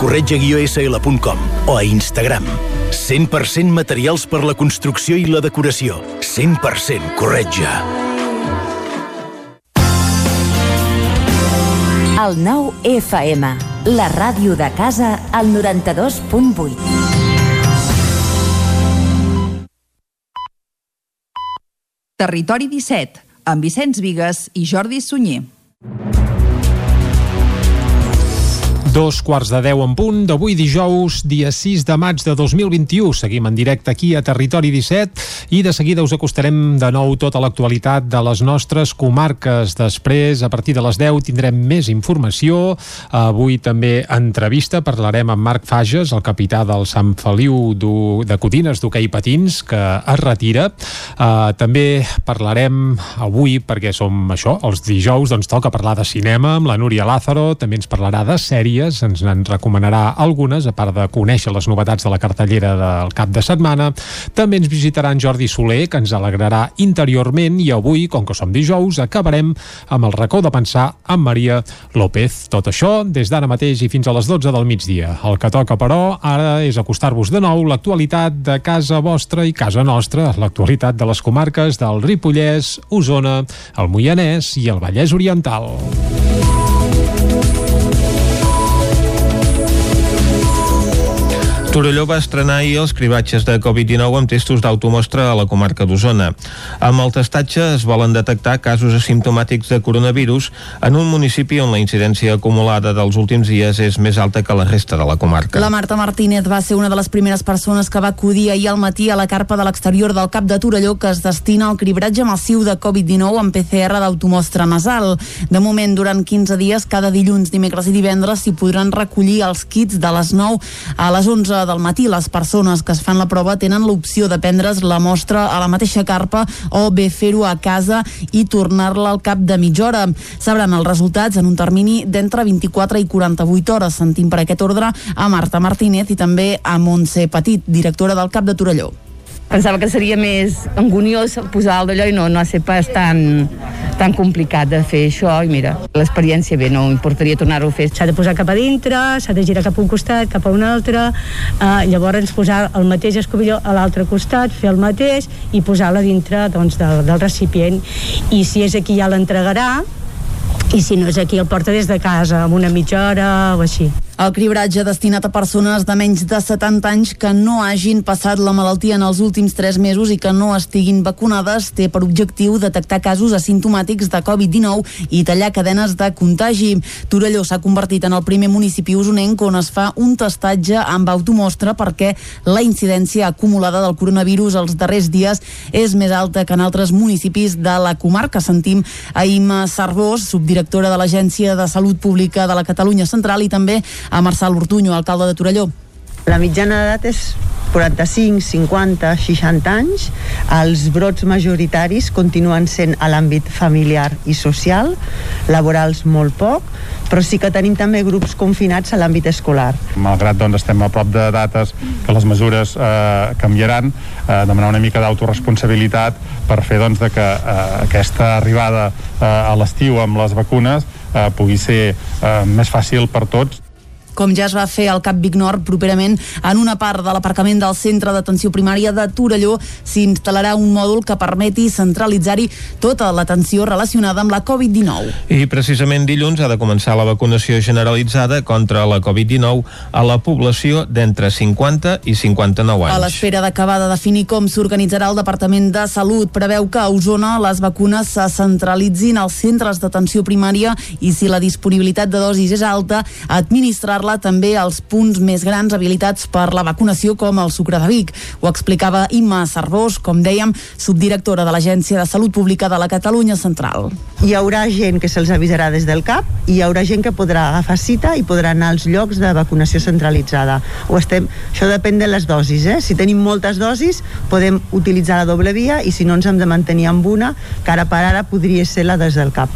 corretja-sl.com o a Instagram. 100% materials per la construcció i la decoració. 100% corretja. El 9 FM, la ràdio de casa, al 92.8. Territori 17, amb Vicenç Vigues i Jordi Sunyer. Dos quarts de deu en punt d'avui dijous, dia 6 de maig de 2021. Seguim en directe aquí a Territori 17 i de seguida us acostarem de nou tota l'actualitat de les nostres comarques. Després, a partir de les 10, tindrem més informació. Avui també entrevista. Parlarem amb Marc Fages, el capità del Sant Feliu de Codines d'hoquei patins, que es retira. Uh, també parlarem avui, perquè som això, els dijous, doncs toca parlar de cinema amb la Núria Lázaro, també ens parlarà de sèries sèries, ens en recomanarà algunes, a part de conèixer les novetats de la cartellera del cap de setmana. També ens visitarà en Jordi Soler, que ens alegrarà interiorment, i avui, com que som dijous, acabarem amb el racó de pensar amb Maria López. Tot això des d'ara mateix i fins a les 12 del migdia. El que toca, però, ara és acostar-vos de nou l'actualitat de casa vostra i casa nostra, l'actualitat de les comarques del Ripollès, Osona, el Moianès i el Vallès Oriental. Torelló va estrenar ahir els cribatges de Covid-19 amb testos d'automostra a la comarca d'Osona. Amb el testatge es volen detectar casos asimptomàtics de coronavirus en un municipi on la incidència acumulada dels últims dies és més alta que la resta de la comarca. La Marta Martínez va ser una de les primeres persones que va acudir ahir al matí a la carpa de l'exterior del cap de Torelló que es destina al cribratge massiu de Covid-19 amb PCR d'automostra nasal. De moment, durant 15 dies, cada dilluns, dimecres i divendres s'hi podran recollir els kits de les 9 a les 11 del matí. Les persones que es fan la prova tenen l'opció de prendre's la mostra a la mateixa carpa o bé fer-ho a casa i tornar-la al cap de mitja hora. Sabran els resultats en un termini d'entre 24 i 48 hores. Sentim per aquest ordre a Marta Martínez i també a Montse Petit, directora del CAP de Torelló pensava que seria més anguniós posar el d'allò i no, no ha estat pas tan, tan complicat de fer això i mira, l'experiència bé, no importaria tornar-ho a fer. S'ha de posar cap a dintre, s'ha de girar cap a un costat, cap a un altre, eh, llavors posar el mateix escobilló a l'altre costat, fer el mateix i posar-la dintre doncs, del, del recipient i si és aquí ja l'entregarà i si no és aquí el porta des de casa amb una mitja hora o així. El cribratge destinat a persones de menys de 70 anys que no hagin passat la malaltia en els últims 3 mesos i que no estiguin vacunades té per objectiu detectar casos asimptomàtics de Covid-19 i tallar cadenes de contagi. Torelló s'ha convertit en el primer municipi usonenc on es fa un testatge amb automostra perquè la incidència acumulada del coronavirus els darrers dies és més alta que en altres municipis de la comarca. Sentim a Ima Sarbós, subdirectora de l'Agència de Salut Pública de la Catalunya Central i també a Marçal Ortuño, alcalde de Torelló. La mitjana d'edat és 45, 50, 60 anys. Els brots majoritaris continuen sent a l'àmbit familiar i social, laborals molt poc, però sí que tenim també grups confinats a l'àmbit escolar. Malgrat doncs, estem a prop de dates que les mesures eh, canviaran, eh, demanar una mica d'autoresponsabilitat per fer doncs, de que eh, aquesta arribada eh, a l'estiu amb les vacunes eh, pugui ser eh, més fàcil per tots com ja es va fer al Cap Vic Nord properament en una part de l'aparcament del centre d'atenció primària de Torelló s'instal·larà un mòdul que permeti centralitzar-hi tota l'atenció relacionada amb la Covid-19. I precisament dilluns ha de començar la vacunació generalitzada contra la Covid-19 a la població d'entre 50 i 59 anys. A l'espera d'acabar de definir com s'organitzarà el Departament de Salut, preveu que a Osona les vacunes se centralitzin als centres d'atenció primària i si la disponibilitat de dosis és alta, administrar-la també als punts més grans habilitats per la vacunació com el Sucre de Vic. Ho explicava Imma Cervós, com dèiem, subdirectora de l'Agència de Salut Pública de la Catalunya Central. Hi haurà gent que se'ls avisarà des del CAP i hi haurà gent que podrà agafar cita i podrà anar als llocs de vacunació centralitzada. O estem, això depèn de les dosis. Eh? Si tenim moltes dosis, podem utilitzar la doble via i si no ens hem de mantenir amb una, que ara per ara podria ser la des del CAP.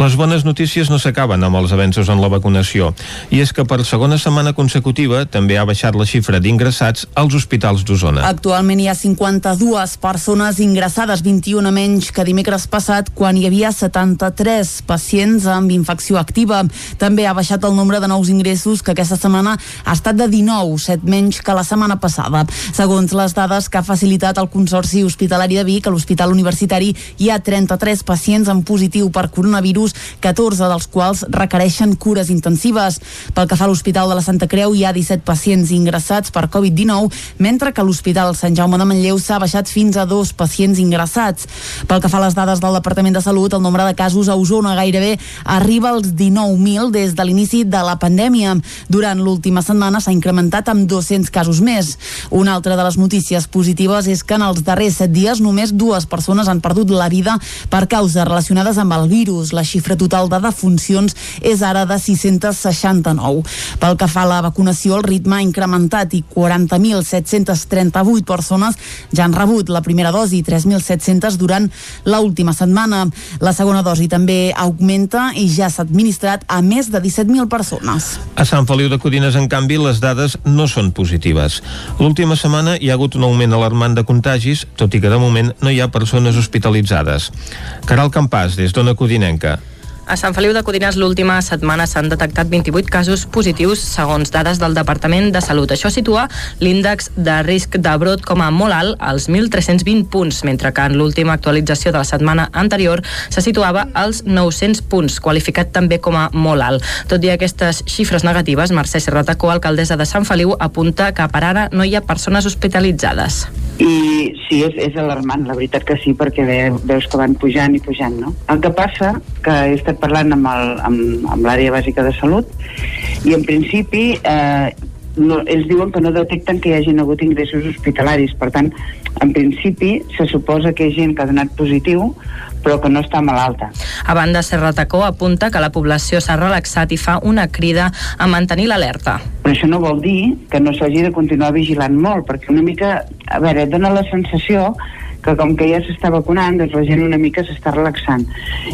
Les bones notícies no s'acaben amb els avenços en la vacunació i és que per segona setmana consecutiva també ha baixat la xifra d'ingressats als hospitals d'Osona. Actualment hi ha 52 persones ingressades, 21 menys que dimecres passat quan hi havia 73 pacients amb infecció activa. També ha baixat el nombre de nous ingressos que aquesta setmana ha estat de 19, 7 menys que la setmana passada. Segons les dades que ha facilitat el Consorci Hospitalari de Vic, a l'Hospital Universitari hi ha 33 pacients en positiu per coronavirus, 14 dels quals requereixen cures intensives. Pel que fa l'Hospital de la Santa Creu, hi ha 17 pacients ingressats per Covid-19, mentre que l'Hospital Sant Jaume de Manlleu s'ha baixat fins a dos pacients ingressats. Pel que fa a les dades del Departament de Salut, el nombre de casos a Osona gairebé arriba als 19.000 des de l'inici de la pandèmia. Durant l'última setmana s'ha incrementat amb 200 casos més. Una altra de les notícies positives és que en els darrers 7 dies només dues persones han perdut la vida per causes relacionades amb el virus. La xifra total de defuncions és ara de 669. Pel que fa a la vacunació, el ritme ha incrementat i 40.738 persones ja han rebut la primera dosi, 3.700 durant l'última setmana. La segona dosi també augmenta i ja s'ha administrat a més de 17.000 persones. A Sant Feliu de Codines, en canvi, les dades no són positives. L'última setmana hi ha hagut un augment alarmant de contagis, tot i que de moment no hi ha persones hospitalitzades. Caral Campàs, des d'Ona Codinenca. A Sant Feliu de Codines l'última setmana s'han detectat 28 casos positius segons dades del Departament de Salut. Això situa l'índex de risc de brot com a molt alt, als 1.320 punts, mentre que en l'última actualització de la setmana anterior se situava als 900 punts, qualificat també com a molt alt. Tot i aquestes xifres negatives, Mercè Serratacó, alcaldessa de Sant Feliu, apunta que per ara no hi ha persones hospitalitzades. I sí, és, és alarmant, la veritat que sí, perquè veus que van pujant i pujant, no? El que passa, que he estat parlant amb, l'àrea bàsica de salut, i en principi eh, no, ells diuen que no detecten que hi hagin hagut ingressos hospitalaris. Per tant, en principi, se suposa que hi ha gent que ha donat positiu, però que no està malalta. A banda, Serratacó apunta que la població s'ha relaxat i fa una crida a mantenir l'alerta. Però això no vol dir que no s'hagi de continuar vigilant molt, perquè una mica, a veure, dona la sensació que com que ja s'està vacunant, doncs la gent una mica s'està relaxant.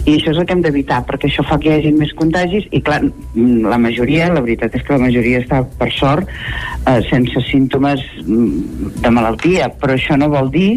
I això és el que hem d'evitar, perquè això fa que hi hagi més contagis i, clar, la majoria, la veritat és que la majoria està, per sort, eh, sense símptomes mm, de malaltia, però això no vol dir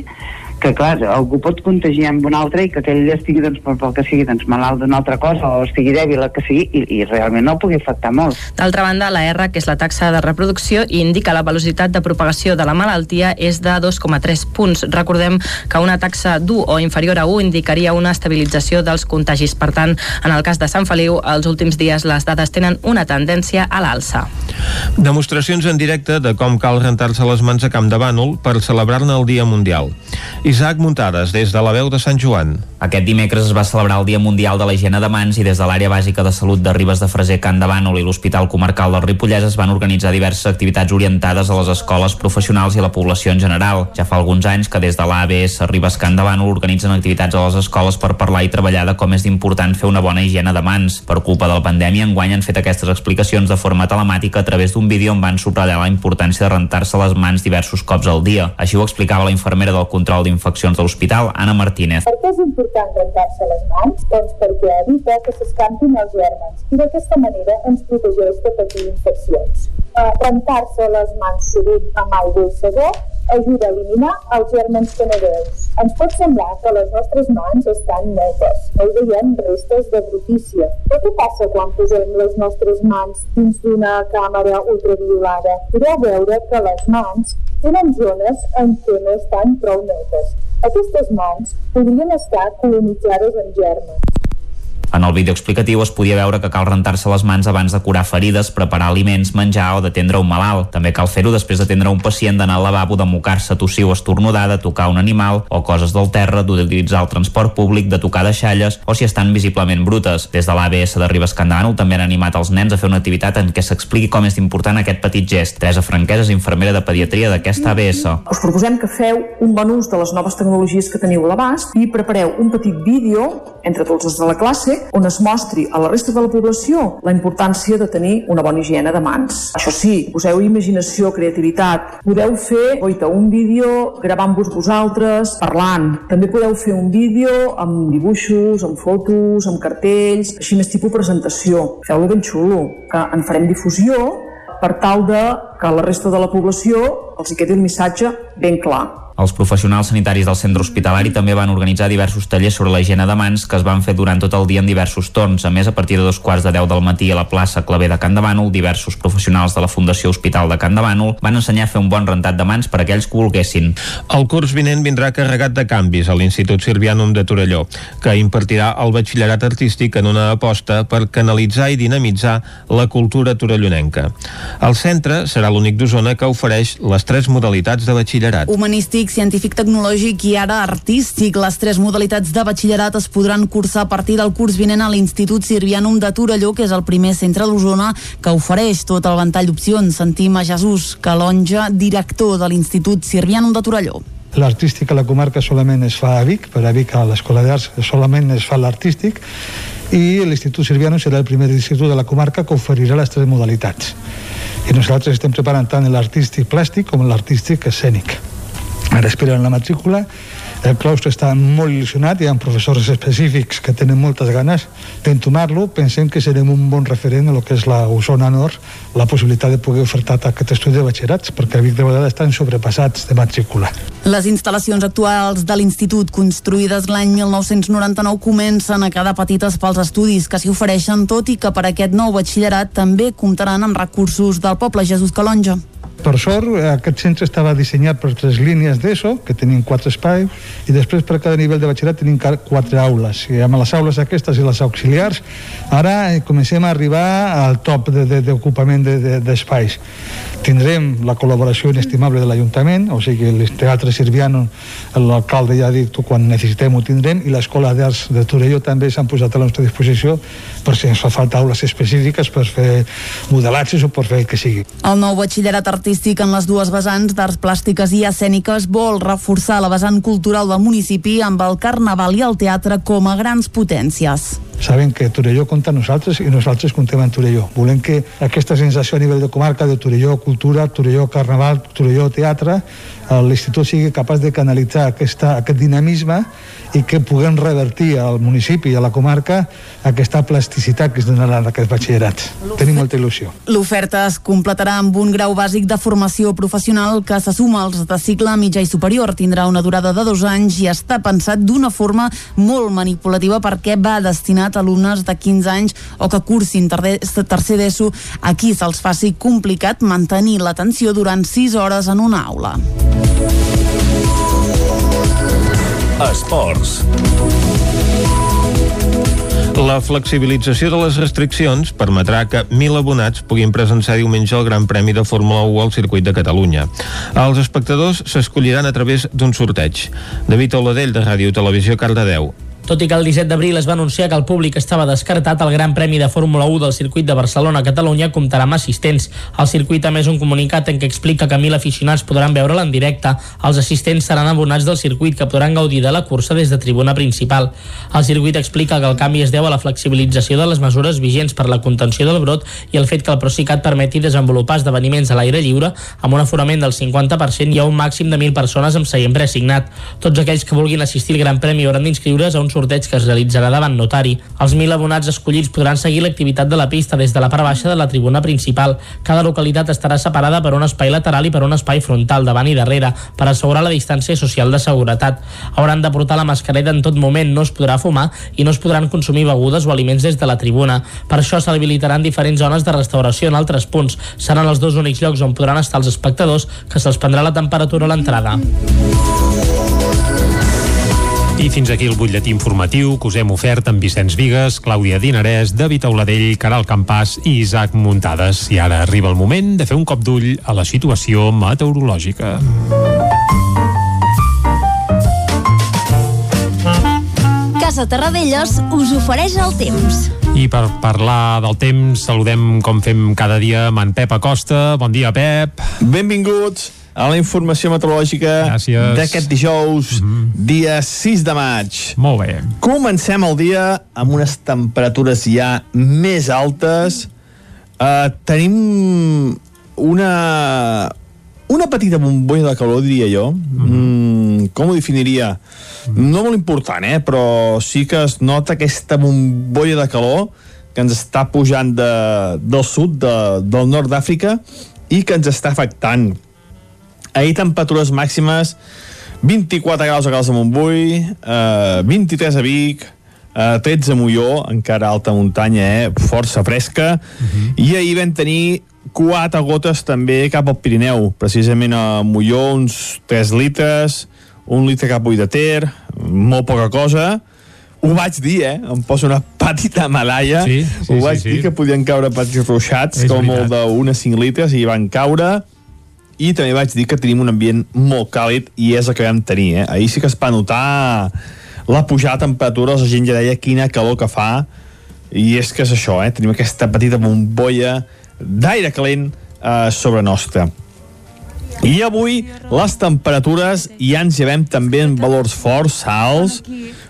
que clar, algú pot contagiar amb un altre i que aquell estigui doncs, pel, pel que sigui doncs, malalt d'una altra cosa o estigui dèbil, el que sigui, i, i realment no el pugui afectar molt. D'altra banda, la R, que és la taxa de reproducció, indica la velocitat de propagació de la malaltia és de 2,3 punts. Recordem que una taxa d'1 o inferior a 1 indicaria una estabilització dels contagis. Per tant, en el cas de Sant Feliu, els últims dies les dades tenen una tendència a l'alça. Demostracions en directe de com cal rentar-se les mans a Camp de Bànol per celebrar-ne el Dia Mundial. Isaac Muntades, des de la veu de Sant Joan. Aquest dimecres es va celebrar el Dia Mundial de la Higiene de Mans i des de l'àrea bàsica de salut de Ribes de Freser, Can de Bànol i l'Hospital Comarcal del Ripollès es van organitzar diverses activitats orientades a les escoles professionals i a la població en general. Ja fa alguns anys que des de l'ABS Ribes Can de Bànol organitzen activitats a les escoles per parlar i treballar de com és important fer una bona higiene de mans. Per culpa de la pandèmia, enguany han fet aquestes explicacions de forma telemàtica a través d'un vídeo on van subratllar la importància de rentar-se les mans diversos cops al dia. Així ho explicava la infermera del control d'infeccions de l'hospital, Anna Martínez. Per què és important rentar-se les mans? Doncs perquè evita que s'escampin els gèrmens i d'aquesta manera ens protegeix de patir infeccions. Uh, rentar-se les mans sovint amb aigua i sabó ajuda a eliminar els no veus. Ens pot semblar que les nostres mans estan netes, no hi veiem restes de brutícia. Però què passa quan posem les nostres mans dins d'una càmera ultraviolada? Podeu veure que les mans tenen zones en què no estan prou netes. Aquestes mans podrien estar colonitzades amb germes. En el vídeo explicatiu es podia veure que cal rentar-se les mans abans de curar ferides, preparar aliments, menjar o d'atendre un malalt. També cal fer-ho després d'atendre un pacient, d'anar al lavabo, de mocar-se, tossir o estornudar, de tocar un animal o coses del terra, d'utilitzar el transport públic, de tocar deixalles o si estan visiblement brutes. Des de l'ABS de Ribes Candànol també han animat els nens a fer una activitat en què s'expliqui com és important aquest petit gest. Teresa Franquesa és infermera de pediatria d'aquesta ABS. Us proposem que feu un bon ús de les noves tecnologies que teniu a l'abast i prepareu un petit vídeo entre tots els de la classe on es mostri a la resta de la població la importància de tenir una bona higiene de mans. Això sí, poseu imaginació, creativitat. Podeu fer, oita, un vídeo gravant-vos vosaltres, parlant. També podeu fer un vídeo amb dibuixos, amb fotos, amb cartells, així més tipus presentació. Feu-lo ben xulo, que en farem difusió per tal de que a la resta de la població els hi quedi el missatge ben clar. Els professionals sanitaris del centre hospitalari també van organitzar diversos tallers sobre la higiene de mans que es van fer durant tot el dia en diversos torns. A més, a partir de dos quarts de deu del matí a la plaça Clavé de Can de Bànol, diversos professionals de la Fundació Hospital de Can de Bànol van ensenyar a fer un bon rentat de mans per a aquells que volguessin. El curs vinent vindrà carregat de canvis a l'Institut Sirvianum de Torelló, que impartirà el batxillerat artístic en una aposta per canalitzar i dinamitzar la cultura torellonenca. El centre serà l'únic d'Osona que ofereix les tres modalitats de batxillerat. Humanístic, científic, tecnològic i ara artístic. Les tres modalitats de batxillerat es podran cursar a partir del curs vinent a l'Institut Sirvianum de Torelló, que és el primer centre d'Osona que ofereix tot el ventall d'opcions. Sentim a Jesús Calonja, director de l'Institut Sirvianum de Torelló. L'artístic a la comarca solament es fa a Vic, per a Vic a l'Escola d'Arts solament es fa l'artístic i l'Institut Sirviano serà el primer institut de la comarca que oferirà les tres modalitats. I nosaltres estem preparant tant l'artístic plàstic com l'artístic escènic. Ara esperen la matrícula el claustre està molt il·lusionat, hi ha professors específics que tenen moltes ganes d'entomar-lo. Pensem que serem un bon referent a lo que és la Osona Nord, la possibilitat de poder ofertar aquest estudi de batxillerats, perquè a Vic de vegades estan sobrepassats de matrícula. Les instal·lacions actuals de l'Institut, construïdes l'any 1999, comencen a quedar petites pels estudis que s'hi ofereixen, tot i que per aquest nou batxillerat també comptaran amb recursos del poble Jesús Calonja. Per sort, aquest centre estava dissenyat per tres línies d'ESO, que tenien quatre espais, i després per cada nivell de batxillerat tenim quatre aules. I amb les aules aquestes i les auxiliars, ara eh, comencem a arribar al top d'ocupament de, de, d'espais. De, Tindrem la col·laboració inestimable de l'Ajuntament, o sigui, el Teatre Sirviano, l'alcalde ja ha dit quan necessitem ho tindrem, i l'Escola d'Arts de Torelló també s'han posat a la nostra disposició per si ens fa falta aules específiques per fer modelatges o per fer el que sigui. El nou batxillerat artístic en les dues vessants d'arts plàstiques i escèniques vol reforçar la vessant cultural del municipi amb el carnaval i el teatre com a grans potències saben que Torelló compta nosaltres i nosaltres comptem amb Torelló. Volem que aquesta sensació a nivell de comarca de Torelló Cultura, Torelló Carnaval, Torelló Teatre, l'Institut sigui capaç de canalitzar aquesta, aquest dinamisme i que puguem revertir al municipi i a la comarca aquesta plasticitat que es donarà en aquests batxillerats. Tenim molta il·lusió. L'oferta es completarà amb un grau bàsic de formació professional que se suma als de cicle mitjà i superior. Tindrà una durada de dos anys i està pensat d'una forma molt manipulativa perquè va destinat a alumnes de 15 anys o que cursin tercer d'ESO a qui se'ls faci complicat mantenir l'atenció durant 6 hores en una aula. Esports. La flexibilització de les restriccions permetrà que 1.000 abonats puguin presenciar diumenge el Gran Premi de Fórmula 1 al circuit de Catalunya. Els espectadors s'escolliran a través d'un sorteig. David Oladell, de Ràdio Televisió, Cardedeu. Tot i que el 17 d'abril es va anunciar que el públic estava descartat, el Gran Premi de Fórmula 1 del circuit de Barcelona-Catalunya comptarà amb assistents. El circuit ha més un comunicat en què explica que mil aficionats podran veure'l en directe. Els assistents seran abonats del circuit que podran gaudir de la cursa des de tribuna principal. El circuit explica que el canvi es deu a la flexibilització de les mesures vigents per la contenció del brot i el fet que el Procicat permeti desenvolupar esdeveniments a l'aire lliure amb un aforament del 50% i a un màxim de 1.000 persones amb seient preassignat. Tots aquells que vulguin assistir al Gran Premi hauran d'inscriure's a un sorteig que es realitzarà davant notari. Els 1.000 abonats escollits podran seguir l'activitat de la pista des de la part baixa de la tribuna principal. Cada localitat estarà separada per un espai lateral i per un espai frontal, davant i darrere, per assegurar la distància social de seguretat. Hauran de portar la mascareta en tot moment, no es podrà fumar i no es podran consumir begudes o aliments des de la tribuna. Per això s'habilitaran diferents zones de restauració en altres punts. Seran els dos únics llocs on podran estar els espectadors que se'ls prendrà la temperatura a l'entrada. I fins aquí el butlletí informatiu que us hem ofert amb Vicenç Vigues, Clàudia Dinarès, David Auladell, Caral Campàs i Isaac Muntades. I ara arriba el moment de fer un cop d'ull a la situació meteorològica. Casa Terradellos us ofereix el temps. I per parlar del temps, saludem com fem cada dia amb en Pep Acosta. Bon dia, Pep. Benvinguts a la informació meteorològica d'aquest dijous, mm -hmm. dia 6 de maig. Molt bé. Comencem el dia amb unes temperatures ja més altes. Uh, tenim una, una petita bombolla de calor, diria jo. Mm -hmm. mm, com ho definiria? No molt important, eh? però sí que es nota aquesta bombolla de calor que ens està pujant de, del sud, de, del nord d'Àfrica, i que ens està afectant. Ahir temperatures màximes 24 graus a Cals de Montbui, eh, 23 a Vic, eh, 13 a Molló, encara alta muntanya, eh, força fresca, uh -huh. i ahir vam tenir quatre gotes també cap al Pirineu, precisament a Molló uns 3 litres, un litre cap a de Ter, molt poca cosa, ho vaig dir, eh? Em poso una petita malalla. Sí, sí, ho vaig sí, dir sí. que podien caure petits ruixats, És com veritat. el d'una 5 litres, i van caure. I també vaig dir que tenim un ambient molt càlid, i és el que vam tenir, eh? Ahir sí que es va notar la pujada de temperatures, la gent ja deia quina calor que fa, i és que és això, eh? Tenim aquesta petita bombolla d'aire calent eh, sobre nostra. I avui les temperatures ja ens llevem també en valors forts, alts,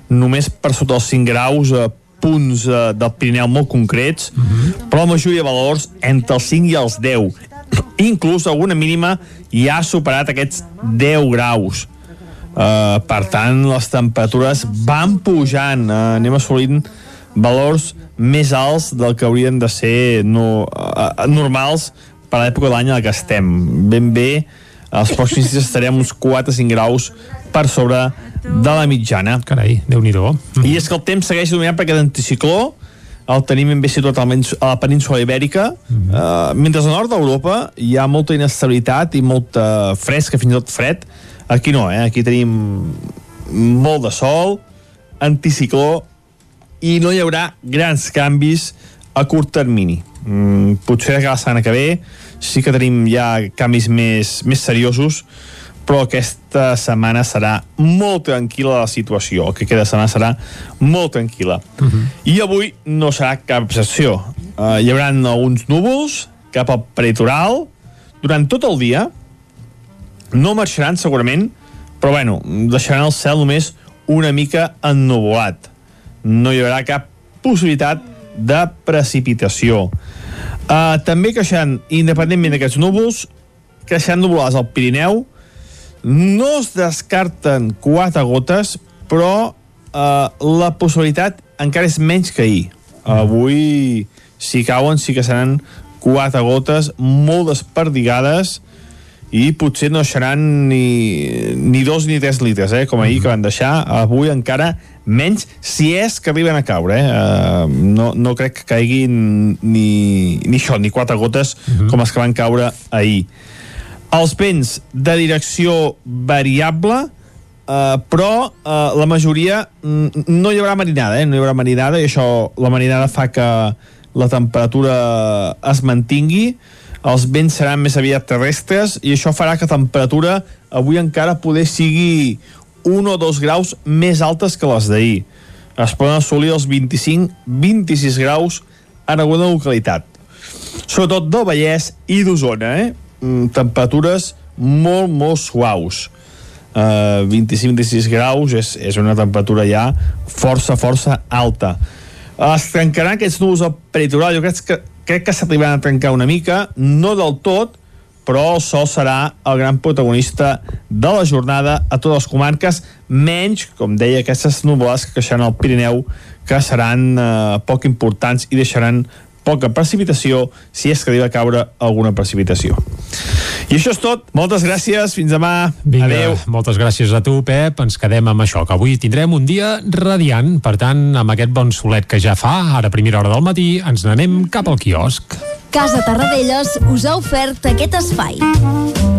només per sota els 5 graus a punts eh, del Pirineu molt concrets, però la majoria de valors entre els 5 i els 10. Inclús alguna mínima ja ha superat aquests 10 graus. Uh, per tant, les temperatures van pujant, uh, anem assolint valors més alts del que haurien de ser no, uh, normals per a l'època de l'any en que estem. Ben bé, els pròxims dies estarem uns 4-5 graus per sobre de la mitjana. Carai, déu nhi I és que el temps segueix dominant per aquest anticicló, el tenim ben bé situat almenys a la península ibèrica, uh, mentre al nord d'Europa hi ha molta inestabilitat i molta fresca, fins i tot fred. Aquí no, eh? aquí tenim molt de sol, anticicló, i no hi haurà grans canvis a curt termini. Mm, potser que la setmana que ve sí que tenim ja canvis més, més seriosos, però aquesta setmana serà molt tranquil·la la situació. El que queda setmana serà molt tranquil·la. Uh -huh. I avui no serà cap excepció. Uh, hi haurà alguns núvols cap al peritoral durant tot el dia. No marxaran segurament, però bueno, deixaran el cel només una mica ennuvolat. No hi haurà cap possibilitat de precipitació. Uh, també creixeran, independentment d'aquests núvols, creixeran nuvolades al Pirineu, no es descarten quatre gotes, però eh, la possibilitat encara és menys que ahir. Avui, si cauen, sí que seran quatre gotes molt desperdigades i potser no seran ni, ni dos ni tres litres, eh, com ahir que van deixar. Avui encara menys, si és que arriben a caure. Eh? Uh, no, no crec que caiguin ni, ni això, ni quatre gotes -huh. com les que van caure ahir els vents de direcció variable Uh, però uh, la majoria mm, no hi haurà marinada, eh? no hi haurà marinada i això, la marinada fa que la temperatura es mantingui els vents seran més aviat terrestres i això farà que la temperatura avui encara poder sigui 1 o 2 graus més altes que les d'ahir es poden assolir els 25-26 graus en alguna localitat sobretot del Vallès i d'Osona eh? Mm, temperatures molt, molt suaus. Uh, 25-26 graus és, és una temperatura ja força, força alta. Es trencaran aquests núvols al peritoral jo crec que, crec que s'arribaran a trencar una mica. No del tot però el sol serà el gran protagonista de la jornada a totes les comarques, menys, com deia, aquestes nuvolades que creixeran al Pirineu, que seran eh, poc importants i deixaran poca precipitació si és que arriba a caure alguna precipitació. I això és tot. Moltes gràcies. Fins demà. Vinga, Adéu. moltes gràcies a tu, Pep. Ens quedem amb això, que avui tindrem un dia radiant. Per tant, amb aquest bon solet que ja fa, ara a primera hora del matí, ens n'anem cap al quiosc. Casa Tarradellas us ha ofert aquest espai.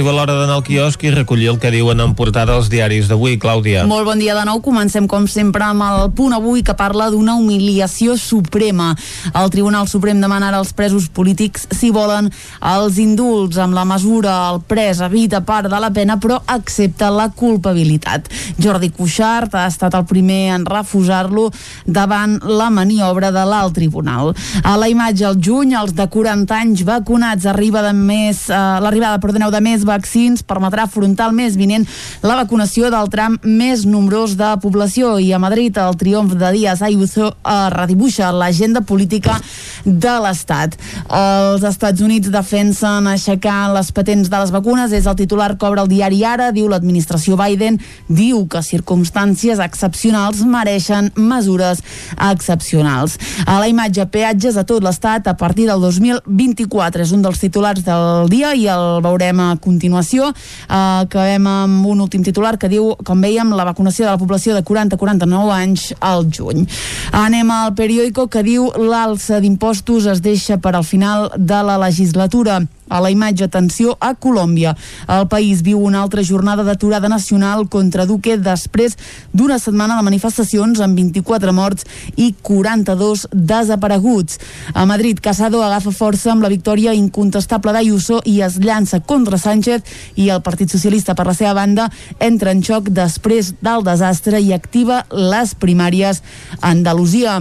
Arriba l'hora d'anar al quiosc i recollir el que diuen en portada els diaris d'avui, Clàudia. Molt bon dia de nou. Comencem, com sempre, amb el punt avui que parla d'una humiliació suprema. El Tribunal Suprem demana ara als presos polítics, si volen, els indults amb la mesura el pres evita part de la pena, però accepta la culpabilitat. Jordi Cuixart ha estat el primer en refusar-lo davant la maniobra de l'alt tribunal. A la imatge, al juny, els de 40 anys vacunats arriba de més, eh, l'arribada, perdoneu, de més vaccins permetrà afrontar el mes vinent la vacunació del tram més nombrós de població i a Madrid el triomf de Díaz Ayuso eh, redibuixa l'agenda política de l'Estat. Els Estats Units defensen aixecar les patents de les vacunes, és el titular obre el diari Ara, diu l'administració Biden, diu que circumstàncies excepcionals mereixen mesures excepcionals. A la imatge, peatges a tot l'Estat a partir del 2024 és un dels titulars del dia i el veurem a continuació. Uh, acabem amb un últim titular que diu, com veiem, la vacunació de la població de 40-49 anys al juny. Anem al periòdico que diu l'alça d'impostos es deixa per al final de la legislatura a la imatge, atenció a Colòmbia. El país viu una altra jornada d'aturada nacional contra Duque després d'una setmana de manifestacions amb 24 morts i 42 desapareguts. A Madrid, Casado agafa força amb la victòria incontestable d'Ayuso i es llança contra Sánchez i el Partit Socialista, per la seva banda, entra en xoc després del desastre i activa les primàries a Andalusia.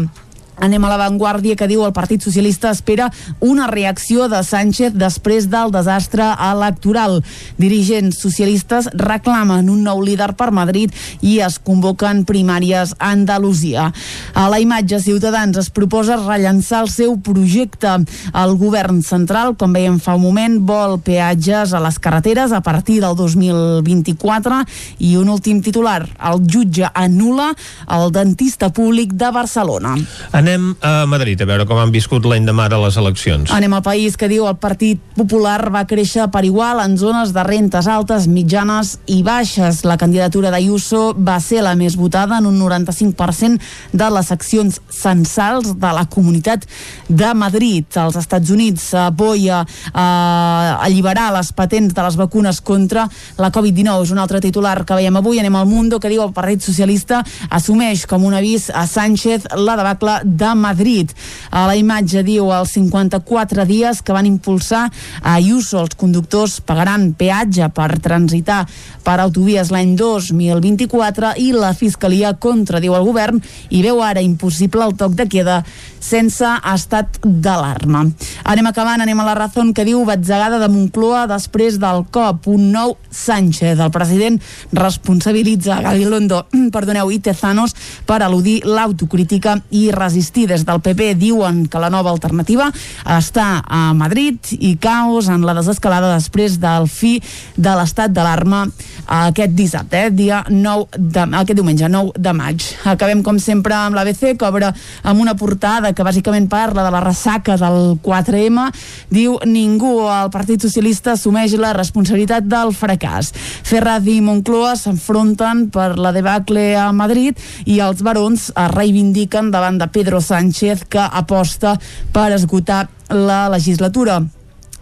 Anem a l'avantguàrdia que diu el Partit Socialista espera una reacció de Sánchez després del desastre electoral. Dirigents socialistes reclamen un nou líder per Madrid i es convoquen primàries a Andalusia. A la imatge, Ciutadans es proposa rellençar el seu projecte. El govern central, com veiem fa un moment, vol peatges a les carreteres a partir del 2024 i un últim titular, el jutge anula el dentista públic de Barcelona. Anem a Madrid a veure com han viscut l'any de les eleccions. Anem al país que diu el Partit Popular va créixer per igual en zones de rentes altes, mitjanes i baixes. La candidatura d'Ayuso va ser la més votada en un 95% de les seccions censals de la Comunitat de Madrid. Els Estats Units apoya eh, alliberar les patents de les vacunes contra la Covid-19. És un altre titular que veiem avui. Anem al Mundo que diu el Partit Socialista assumeix com un avís a Sánchez la debacle de Madrid. A la imatge diu els 54 dies que van impulsar a Ayuso. Els conductors pagaran peatge per transitar per autovies l'any 2024 i la Fiscalia contra, diu el govern, i veu ara impossible el toc de queda sense estat d'alarma. Anem acabant, anem a la raó que diu batzegada de Moncloa després del cop, un nou Sánchez. El president responsabilitza Gabilondo, [CLEARS THROAT] perdoneu, i Tezanos per al·ludir l'autocrítica i resistir. Des del PP diuen que la nova alternativa està a Madrid i caos en la desescalada després del fi de l'estat d'alarma aquest dissabte, eh? dia 9 de, aquest diumenge, 9 de maig. Acabem, com sempre, amb l'ABC, que obre amb una portada que bàsicament parla de la ressaca del 4M. Diu, ningú al Partit Socialista assumeix la responsabilitat del fracàs. Ferraz i Moncloa s'enfronten per la debacle a Madrid i els barons es reivindiquen davant de Pedro Sánchez, que aposta per esgotar la legislatura.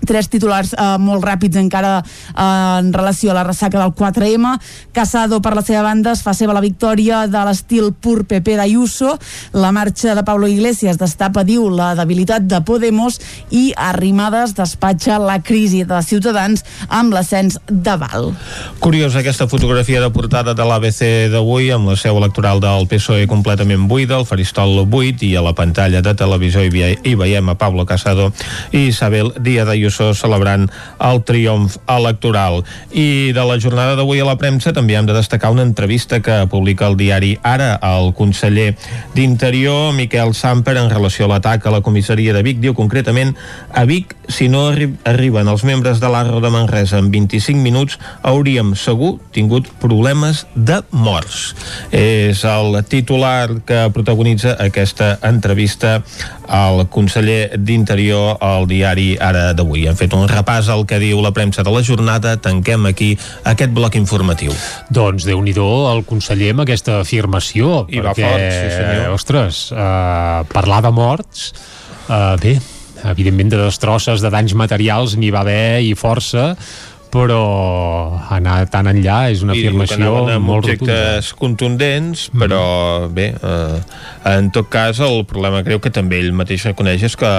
Tres titulars eh, molt ràpids encara eh, en relació a la ressaca del 4M. Casado, per la seva banda, es fa seva la victòria de l'estil pur PP d'Ayuso. La marxa de Pablo Iglesias destapa, diu, la debilitat de Podemos i Arrimadas despatxa la crisi de Ciutadans amb l'ascens de Val. Curiosa aquesta fotografia de portada de l'ABC d'avui amb la seu electoral del PSOE completament buida, el faristol buit i a la pantalla de televisió hi, hi veiem a Pablo Casado i Isabel Díaz Ayuso Ayuso celebrant el triomf electoral. I de la jornada d'avui a la premsa també hem de destacar una entrevista que publica el diari Ara al conseller d'Interior, Miquel Samper, en relació a l'atac a la comissaria de Vic. Diu concretament, a Vic, si no arri arriben els membres de l'Arro de Manresa en 25 minuts, hauríem segur tingut problemes de morts. És el titular que protagonitza aquesta entrevista al conseller d'Interior al diari Ara d'avui. Hem fet un repàs al que diu la premsa de la jornada. Tanquem aquí aquest bloc informatiu. Doncs déu nhi el conseller amb aquesta afirmació. I perquè, va fort, sí senyor. Ostres, uh, parlar de morts, uh, bé, evidentment de destrosses, de danys materials n'hi va haver i força, però anar tan enllà és una I afirmació anaven amb molt objectes contundents, però bé, eh, en tot cas el problema creu que també ell mateix reconeix és que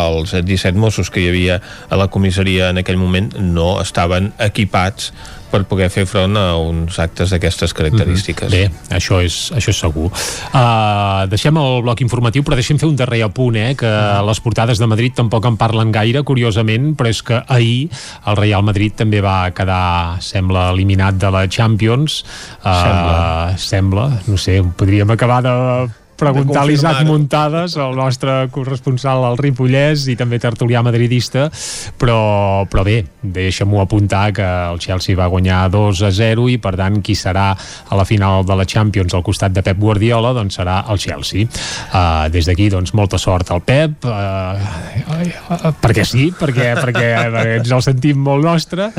els 17 Mossos que hi havia a la comissaria en aquell moment no estaven equipats per poder fer front a uns actes d'aquestes característiques. Bé, això és, això és segur. Uh, deixem el bloc informatiu, però deixem fer un darrer apunt, eh, que les portades de Madrid tampoc en parlen gaire, curiosament, però és que ahir el Real Madrid també va quedar, sembla, eliminat de la Champions. Uh, Sembla. Sembla, no sé, podríem acabar de preguntar a l'Isaac. Muntades, el nostre corresponsal al Ripollès i també tertulià madridista, però, però bé, deixa'm-ho apuntar que el Chelsea va guanyar 2 a 0 i per tant qui serà a la final de la Champions al costat de Pep Guardiola doncs serà el Chelsea. Uh, des d'aquí doncs molta sort al Pep, uh, uh, perquè sí, perquè, perquè, ens el sentim molt nostre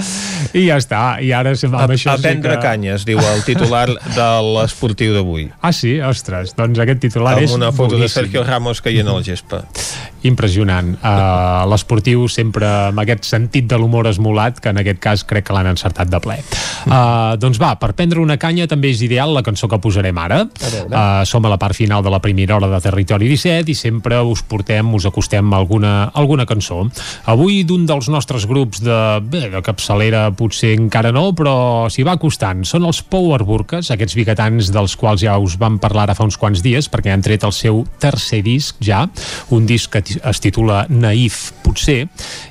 i ja està, i ara amb A, això a sí prendre que... canyes, diu el titular de l'esportiu d'avui. Ah, sí? Ostres, doncs aquest titular Amb és una foto de boníssim. Sergio Ramos caient a la gespa. Impressionant. Uh, L'esportiu sempre amb aquest sentit de l'humor esmolat, que en aquest cas crec que l'han encertat de ple. Uh, doncs va, per prendre una canya també és ideal la cançó que posarem ara. Uh, som a la part final de la primera hora de Territori 17 i sempre us portem, us acostem alguna, alguna cançó. Avui d'un dels nostres grups de, bé, de capçalera potser encara no, però s'hi va acostant. Són els Power Burkes, aquests biguetans dels quals ja us vam parlar ara fa uns quants dies, perquè han tret el seu tercer disc ja, un disc que es titula Naïf, potser,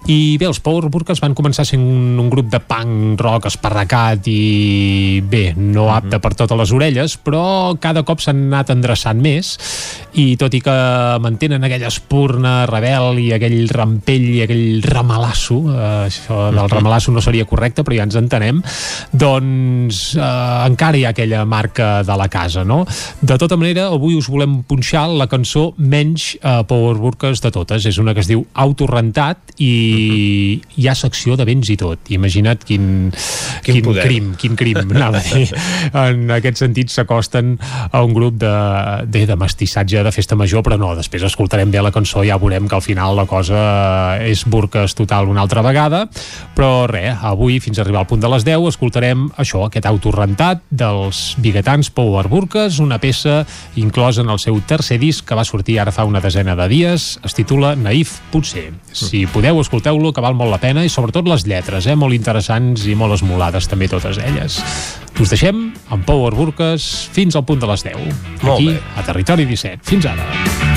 i bé, els Power Burkes van començar sent un, un grup de punk rock esparracat i bé, no apte per totes les orelles, però cada cop s'han anat endreçant més. I tot i que mantenen aquella espurna rebel i aquell rampell i aquell ramalasso, eh, això del ramalasso no seria correcte, però ja ens entenem, doncs eh, encara hi ha aquella marca de la casa, no? De tota manera, avui us volem punxar la cançó menys eh, Power Burkes de totes. És una que es diu Autorentat i hi ha secció de béns i tot. Imagina't quin, quin, poder. crim, quin crim, [LAUGHS] anava a dir. En aquest sentit s'acosten a un grup de, de, de mestissatge de festa major, però no, després escoltarem bé la cançó i ja veurem que al final la cosa és burques total una altra vegada, però res, avui fins a arribar al punt de les 10 escoltarem això, aquest autorentat dels biguetans Power Burques, una peça inclosa en el seu tercer disc que va sortir ara fa una desena de dies, es titula Naïf Potser. Si podeu, escolteu-lo, que val molt la pena, i sobretot les lletres, eh? molt interessants i molt esmolades també totes elles. Us deixem amb Power Burques fins al punt de les 10. Molt Aquí, bé. a Territori 17. Fins ara.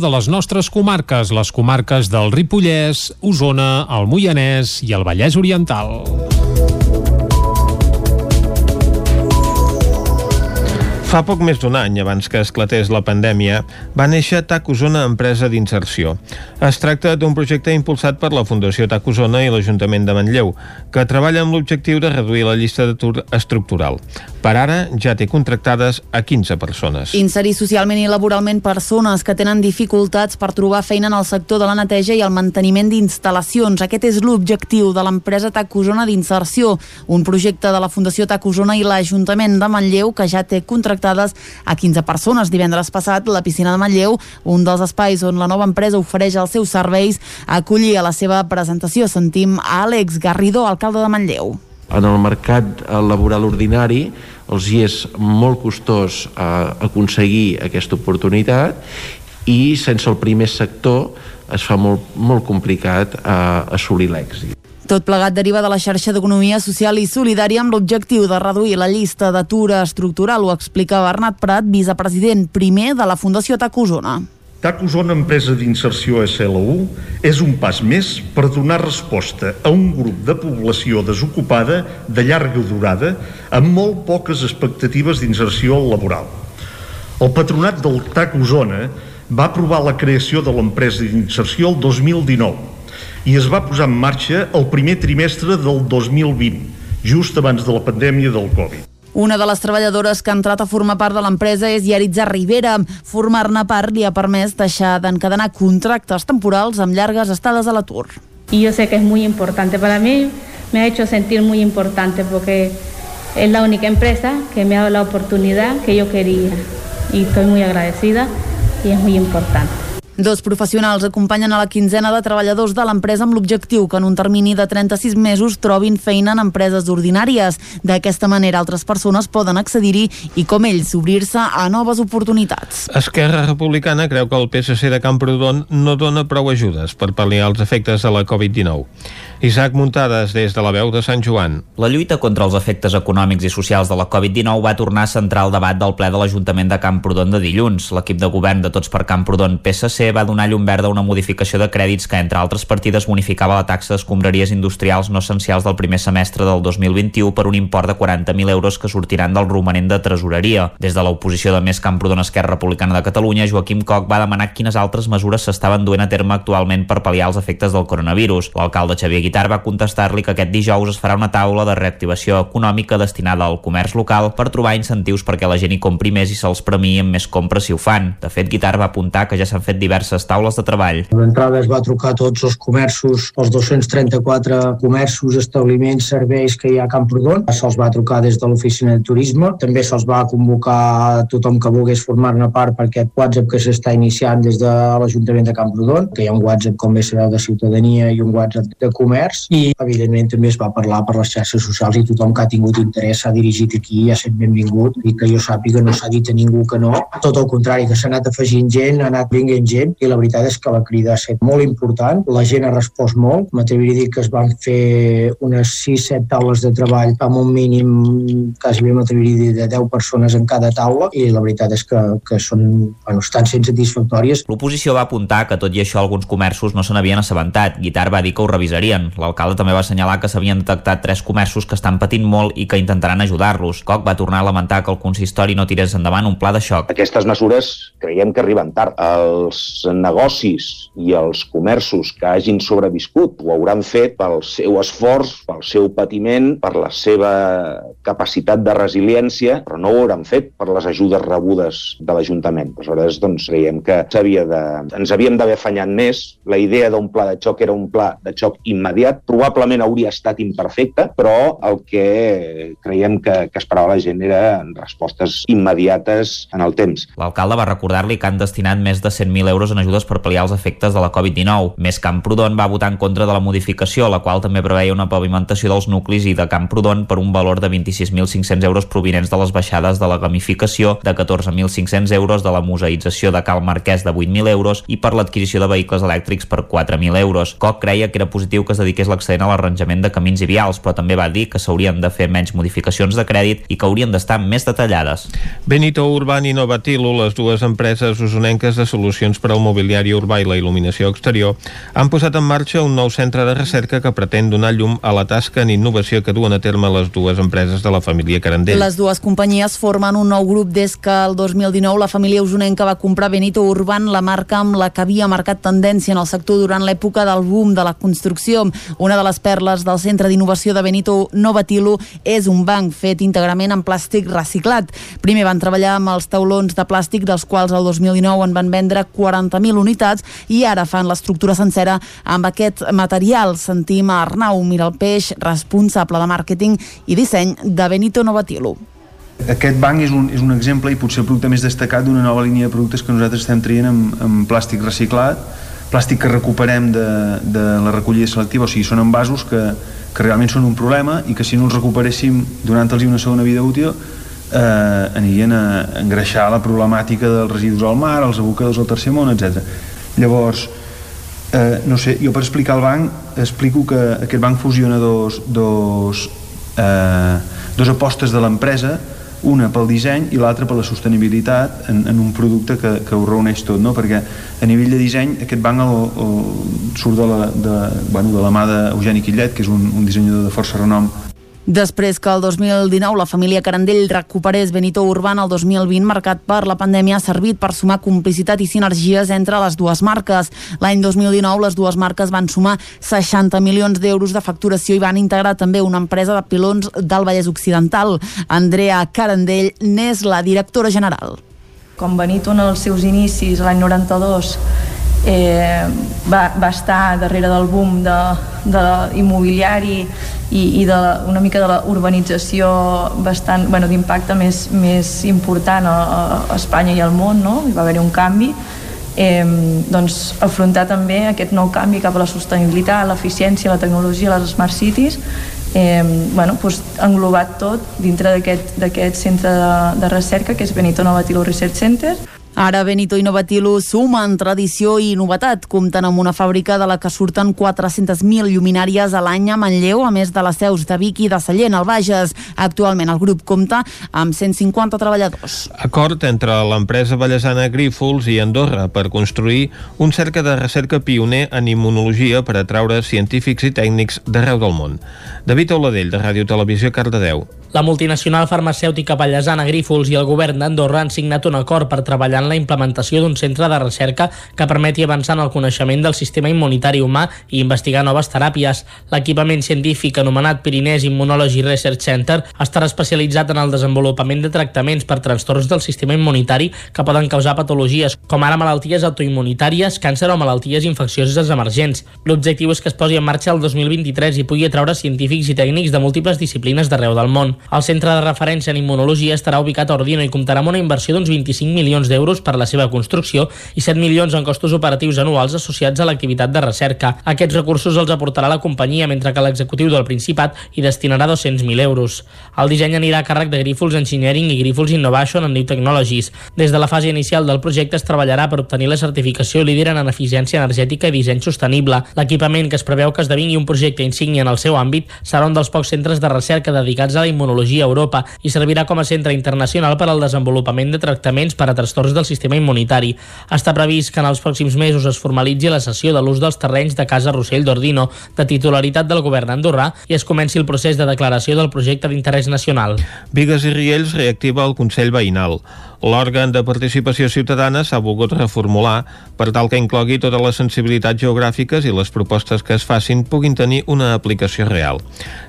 De les nostres comarques, les comarques del Ripollès, Osona, el Moianès i el Vallès Oriental. Fa poc més d'un any, abans que esclatés la pandèmia, va néixer TAC Osona Empresa d'Inserció. Es tracta d'un projecte impulsat per la Fundació TAC Osona i l'Ajuntament de Manlleu, que treballa amb l'objectiu de reduir la llista d'atur estructural. Per ara, ja té contractades a 15 persones. Inserir socialment i laboralment persones que tenen dificultats per trobar feina en el sector de la neteja i el manteniment d'instal·lacions. Aquest és l'objectiu de l'empresa TAC Osona d'Inserció, un projecte de la Fundació TAC Osona i l'Ajuntament de Manlleu que ja té contractades a 15 persones. Divendres passat, la piscina de Manlleu, un dels espais on la nova empresa ofereix els seus serveis, acollia la seva presentació. Sentim a Àlex Garrido, alcalde de Manlleu. En el mercat laboral ordinari els hi és molt costós eh, aconseguir aquesta oportunitat i sense el primer sector es fa molt, molt complicat eh, assolir l'èxit. Tot plegat deriva de la xarxa d'economia social i solidària amb l'objectiu de reduir la llista d'atur estructural, ho explica Bernat Prat, vicepresident primer de la Fundació TAC Osona. TAC Osona Empresa d'Inserció SLU és un pas més per donar resposta a un grup de població desocupada de llarga durada amb molt poques expectatives d'inserció laboral. El patronat del TAC Osona va aprovar la creació de l'empresa d'inserció el 2019 i es va posar en marxa el primer trimestre del 2020, just abans de la pandèmia del Covid. Una de les treballadores que ha entrat a formar part de l'empresa és Yaritza Rivera. Formar-ne part li ha permès deixar d'encadenar contractes temporals amb llargues estades a l'atur. Y yo sé que es muy importante para mí, me ha hecho sentir muy importante porque es la única empresa que me ha dado la oportunidad que yo quería y estoy muy agradecida y es muy importante. Dos professionals acompanyen a la quinzena de treballadors de l'empresa amb l'objectiu que en un termini de 36 mesos trobin feina en empreses ordinàries. D'aquesta manera, altres persones poden accedir-hi i, com ells, obrir-se a noves oportunitats. Esquerra Republicana creu que el PSC de Camprodon no dona prou ajudes per pal·liar els efectes de la Covid-19. Isaac Muntades, des de la veu de Sant Joan. La lluita contra els efectes econòmics i socials de la Covid-19 va tornar a centrar el debat del ple de l'Ajuntament de Camprodon de dilluns. L'equip de govern de Tots per Camprodon PSC va donar llum verda a una modificació de crèdits que, entre altres partides, bonificava la taxa d'escombraries industrials no essencials del primer semestre del 2021 per un import de 40.000 euros que sortiran del romanent de tresoreria. Des de l'oposició de Més Camprodon Esquerra Republicana de Catalunya, Joaquim Coc va demanar quines altres mesures s'estaven duent a terme actualment per pal·liar els efectes del coronavirus. L'alcalde Xavier Guitar va contestar-li que aquest dijous es farà una taula de reactivació econòmica destinada al comerç local per trobar incentius perquè la gent hi compri més i se'ls premiï amb més compres si ho fan. De fet, Guitar va apuntar que ja s'han fet diverses taules de treball. L'entrada es va trucar tots els comerços, els 234 comerços, establiments, serveis que hi ha a Camprodon. Se'ls va trucar des de l'oficina de turisme. També se'ls va convocar a tothom que volgués formar-ne part per aquest WhatsApp que s'està iniciant des de l'Ajuntament de Camprodon, que hi ha un WhatsApp, com bé sabeu, de ciutadania i un WhatsApp de comerç comerç i evidentment també es va parlar per les xarxes socials i tothom que ha tingut interès s'ha dirigit aquí i ha estat benvingut i que jo sàpiga no s'ha dit a ningú que no, tot el contrari, que s'ha anat afegint gent, ha anat vinguent gent i la veritat és que la crida ha estat molt important, la gent ha respost molt, m'atreviria a dir que es van fer unes 6-7 taules de treball amb un mínim, quasi bé m'atreviria a dir, de 10 persones en cada taula i la veritat és que, que són, bueno, estan sent satisfactòries. L'oposició va apuntar que tot i això alguns comerços no se n'havien assabentat. Guitar va dir que ho revisarien. L'alcalde també va assenyalar que s'havien detectat tres comerços que estan patint molt i que intentaran ajudar-los. Coc va tornar a lamentar que el consistori no tirés endavant un pla de xoc. Aquestes mesures creiem que arriben tard. Els negocis i els comerços que hagin sobreviscut ho hauran fet pel seu esforç, pel seu patiment, per la seva capacitat de resiliència, però no ho hauran fet per les ajudes rebudes de l'Ajuntament. Aleshores, doncs, creiem que de... ens havíem d'haver afanyat més. La idea d'un pla de xoc era un pla de xoc immediat. Probablement hauria estat imperfecte, però el que creiem que, que esperava la gent era respostes immediates en el temps. L'alcalde va recordar-li que han destinat més de 100.000 euros en ajudes per pal·liar els efectes de la Covid-19. Més Camprodon va votar en contra de la modificació, la qual també preveia una pavimentació dels nuclis i de Camprodon per un valor de 26.500 euros provinents de les baixades de la gamificació, de 14.500 euros de la museïtzació de Cal Marquès de 8.000 euros i per l'adquisició de vehicles elèctrics per 4.000 euros. Coc creia que era positiu que es dediqués l'excedent a l'arranjament de camins i vials, però també va dir que s'haurien de fer menys modificacions de crèdit i que haurien d'estar més detallades. Benito Urban i Novatilo, les dues empreses usonenques de solucions per al mobiliari urbà i la il·luminació exterior, han posat en marxa un nou centre de recerca que pretén donar llum a la tasca en innovació que duen a terme les dues empreses de la família Carandell. Les dues companyies formen un nou grup des que el 2019 la família usonenca va comprar Benito Urban, la marca amb la que havia marcat tendència en el sector durant l'època del boom de la construcció. Una de les perles del Centre d'Innovació de Benito Novatilo és un banc fet íntegrament en plàstic reciclat. Primer van treballar amb els taulons de plàstic, dels quals el 2019 en van vendre 40.000 unitats i ara fan l'estructura sencera amb aquest material. Sentim a Arnau Miralpeix, responsable de màrqueting i disseny de Benito Novatilo. Aquest banc és un, és un exemple i potser el producte més destacat d'una nova línia de productes que nosaltres estem traient amb, amb plàstic reciclat, plàstic que recuperem de, de la recollida selectiva, o sigui, són envasos que, que realment són un problema i que si no els recuperéssim donant-los una segona vida útil eh, anirien a engreixar la problemàtica dels residus al mar, els abocadors al tercer món, etc. Llavors, eh, no sé, jo per explicar el banc explico que aquest banc fusiona dos, dos, eh, dos apostes de l'empresa una pel disseny i l'altra per la sostenibilitat en, en un producte que, que ho reuneix tot no? perquè a nivell de disseny aquest banc el, el, surt de la, de, bueno, de la mà d'Eugeni Quillet que és un, un dissenyador de força renom Després que el 2019 la família Carandell recuperés Benito Urban, el 2020, marcat per la pandèmia, ha servit per sumar complicitat i sinergies entre les dues marques. L'any 2019 les dues marques van sumar 60 milions d'euros de facturació i van integrar també una empresa de pilons del Vallès Occidental. Andrea Carandell n'és la directora general. Com Benito en els seus inicis, l'any 92, eh, va, va estar darrere del boom de, de immobiliari i, i de la, una mica de la urbanització bastant, bueno, d'impacte més, més important a, a Espanya i al món, no? hi va haver un canvi eh, doncs afrontar també aquest nou canvi cap a la sostenibilitat, l'eficiència, la tecnologia, les smart cities eh, bueno, doncs englobat tot dintre d'aquest centre de, de recerca que és Benito Novatilo Research Center Ara Benito Innovatilo suma en tradició i novetat, compten amb una fàbrica de la que surten 400.000 lluminàries a l'any a Manlleu, a més de les seus de Vic i de Sallent, al Bages. Actualment el grup compta amb 150 treballadors. Acord entre l'empresa ballesana Grífols i Andorra per construir un cercle de recerca pioner en immunologia per atraure científics i tècnics d'arreu del món. David Oladell, de Ràdio Televisió, Cardedeu. La multinacional farmacèutica ballesana Grífols i el govern d'Andorra han signat un acord per treballar en la implementació d'un centre de recerca que permeti avançar en el coneixement del sistema immunitari humà i investigar noves teràpies. L'equipament científic anomenat Pirinès Immunology Research Center estarà especialitzat en el desenvolupament de tractaments per trastorns del sistema immunitari que poden causar patologies, com ara malalties autoimmunitàries, càncer o malalties infeccioses emergents. L'objectiu és que es posi en marxa el 2023 i pugui atraure científics i tècnics de múltiples disciplines d'arreu del món. El centre de referència en immunologia estarà ubicat a Ordino i comptarà amb una inversió d'uns 25 milions d'euros per la seva construcció i 7 milions en costos operatius anuals associats a l'activitat de recerca. Aquests recursos els aportarà la companyia, mentre que l'executiu del Principat hi destinarà 200.000 euros. El disseny anirà a càrrec de Grífols Engineering i Grífols Innovation and New Technologies. Des de la fase inicial del projecte es treballarà per obtenir la certificació líder en eficiència energètica i disseny sostenible. L'equipament que es preveu que esdevingui un projecte insígnia en el seu àmbit serà un dels pocs centres de recerca dedicats a la immunologia a Europa i servirà com a centre internacional per al desenvolupament de tractaments per a trastorns del sistema immunitari. Està previst que en els pròxims mesos es formalitzi la sessió de l'ús dels terrenys de Casa Rossell d'Ordino, de titularitat del govern andorrà, i es comenci el procés de declaració del projecte d'interès nacional. Vigues i Riells reactiva el Consell Veïnal. L'òrgan de participació ciutadana s'ha volgut reformular per tal que inclogui totes les sensibilitats geogràfiques i les propostes que es facin puguin tenir una aplicació real.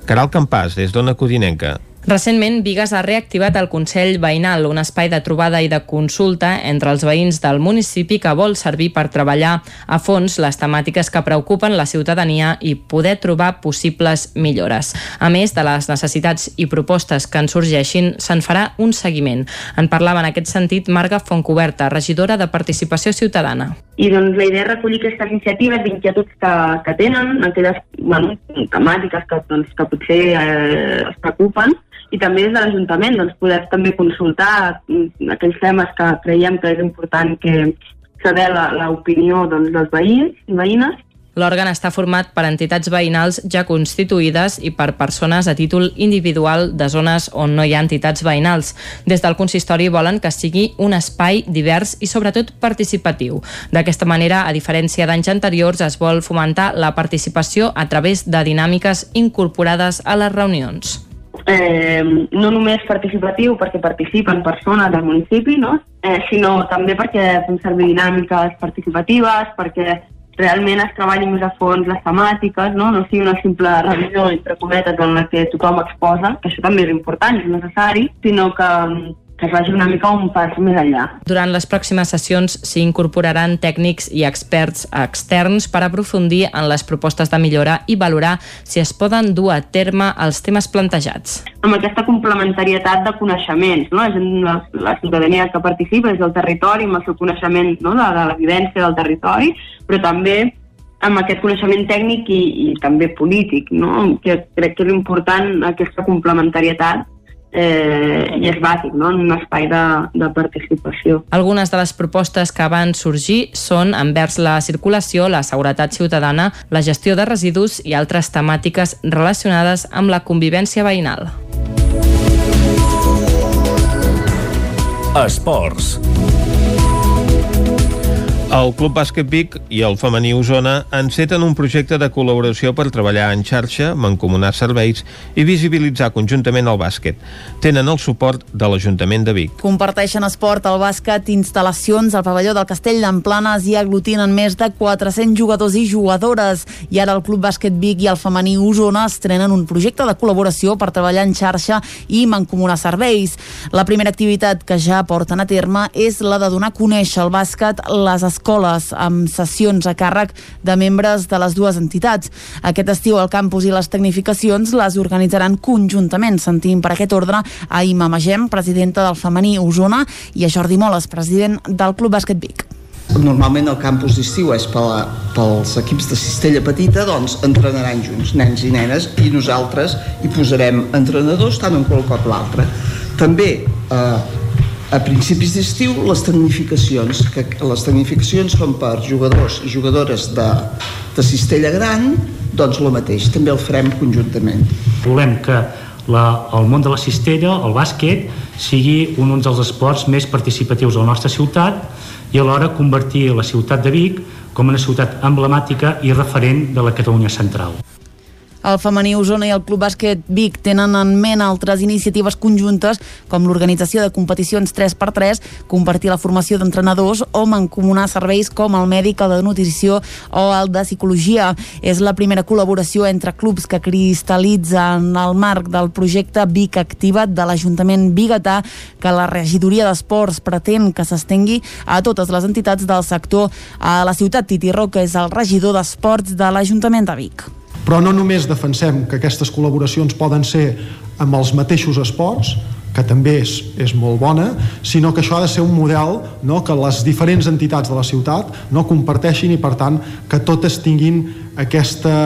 Caral Campàs, des d'Ona Codinenca. Recentment, Vigues ha reactivat el Consell Veïnal, un espai de trobada i de consulta entre els veïns del municipi que vol servir per treballar a fons les temàtiques que preocupen la ciutadania i poder trobar possibles millores. A més de les necessitats i propostes que en sorgeixin, se'n farà un seguiment. En parlava en aquest sentit Marga Fontcoberta, regidora de Participació Ciutadana. I doncs la idea és recollir aquestes iniciatives d'inquietuds que, que tenen, aquelles bueno, temàtiques que, doncs, que potser eh, es preocupen, i també des de l'Ajuntament doncs, poder també consultar mm, aquells temes que creiem que és important que saber l'opinió doncs, dels veïns i veïnes L'òrgan està format per entitats veïnals ja constituïdes i per persones a títol individual de zones on no hi ha entitats veïnals. Des del consistori volen que sigui un espai divers i sobretot participatiu. D'aquesta manera, a diferència d'anys anteriors, es vol fomentar la participació a través de dinàmiques incorporades a les reunions eh, no només participatiu perquè participen persones del municipi, no? eh, sinó també perquè fem servir dinàmiques participatives, perquè realment es treballin més a fons les temàtiques, no, no sigui una simple revisió entre cometes en la que tothom exposa, que això també és important, és necessari, sinó que que es vagi una mica un pas més enllà. Durant les pròximes sessions s'hi incorporaran tècnics i experts externs per aprofundir en les propostes de millora i valorar si es poden dur a terme els temes plantejats. Amb aquesta complementarietat de coneixements, no? la, la ciutadania que participa és del territori, amb el seu coneixement no? de, de la vivència del territori, però també amb aquest coneixement tècnic i, i també polític, no? que crec que és important aquesta complementarietat eh, i és bàsic no? en un espai de, de participació. Algunes de les propostes que van sorgir són envers la circulació, la seguretat ciutadana, la gestió de residus i altres temàtiques relacionades amb la convivència veïnal. Esports. El Club Bàsquet Vic i el femení Osona enceten un projecte de col·laboració per treballar en xarxa, mancomunar serveis i visibilitzar conjuntament el bàsquet. Tenen el suport de l'Ajuntament de Vic. Comparteixen esport, el bàsquet, instal·lacions al pavelló del Castell d'Emplanes i aglutinen més de 400 jugadors i jugadores. I ara el Club Bàsquet Vic i el femení Osona estrenen un projecte de col·laboració per treballar en xarxa i mancomunar serveis. La primera activitat que ja porten a terme és la de donar a conèixer el bàsquet, les escoles amb sessions a càrrec de membres de les dues entitats. Aquest estiu el campus i les tecnificacions les organitzaran conjuntament. Sentim per aquest ordre a Ima Magem, presidenta del femení Osona, i a Jordi Moles, president del Club Bàsquet Vic. Normalment el campus d'estiu és per la, pels equips de cistella petita, doncs entrenaran junts, nens i nenes, i nosaltres hi posarem entrenadors tant un qual cop l'altre. També eh, a principis d'estiu les tecnificacions, que les tecnificacions són per jugadors i jugadores de, de cistella gran, doncs el mateix, també el farem conjuntament. Volem que la, el món de la cistella, el bàsquet, sigui un dels esports més participatius de la nostra ciutat i alhora convertir la ciutat de Vic com una ciutat emblemàtica i referent de la Catalunya central. El femení Osona i el Club Bàsquet Vic tenen en ment altres iniciatives conjuntes com l'organització de competicions 3x3, compartir la formació d'entrenadors o mancomunar serveis com el mèdic, el de nutrició o el de psicologia. És la primera col·laboració entre clubs que cristal·litza en el marc del projecte Vic Activa't de l'Ajuntament Bigatà que la regidoria d'esports pretén que s'estengui a totes les entitats del sector a la ciutat. Titi Roca és el regidor d'esports de l'Ajuntament de Vic. Però no només defensem que aquestes col·laboracions poden ser amb els mateixos esports, que també és, és molt bona, sinó que això ha de ser un model no, que les diferents entitats de la ciutat no comparteixin i per tant que totes tinguin aquesta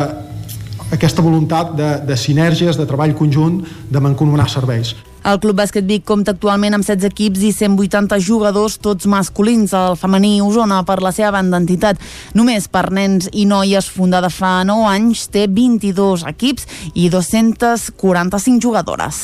aquesta voluntat de, de sinergies, de treball conjunt, de mancomunar serveis. El Club Bàsquet Vic compta actualment amb 16 equips i 180 jugadors, tots masculins. El femení Osona, per la seva banda entitat, només per nens i noies, fundada fa 9 anys, té 22 equips i 245 jugadores.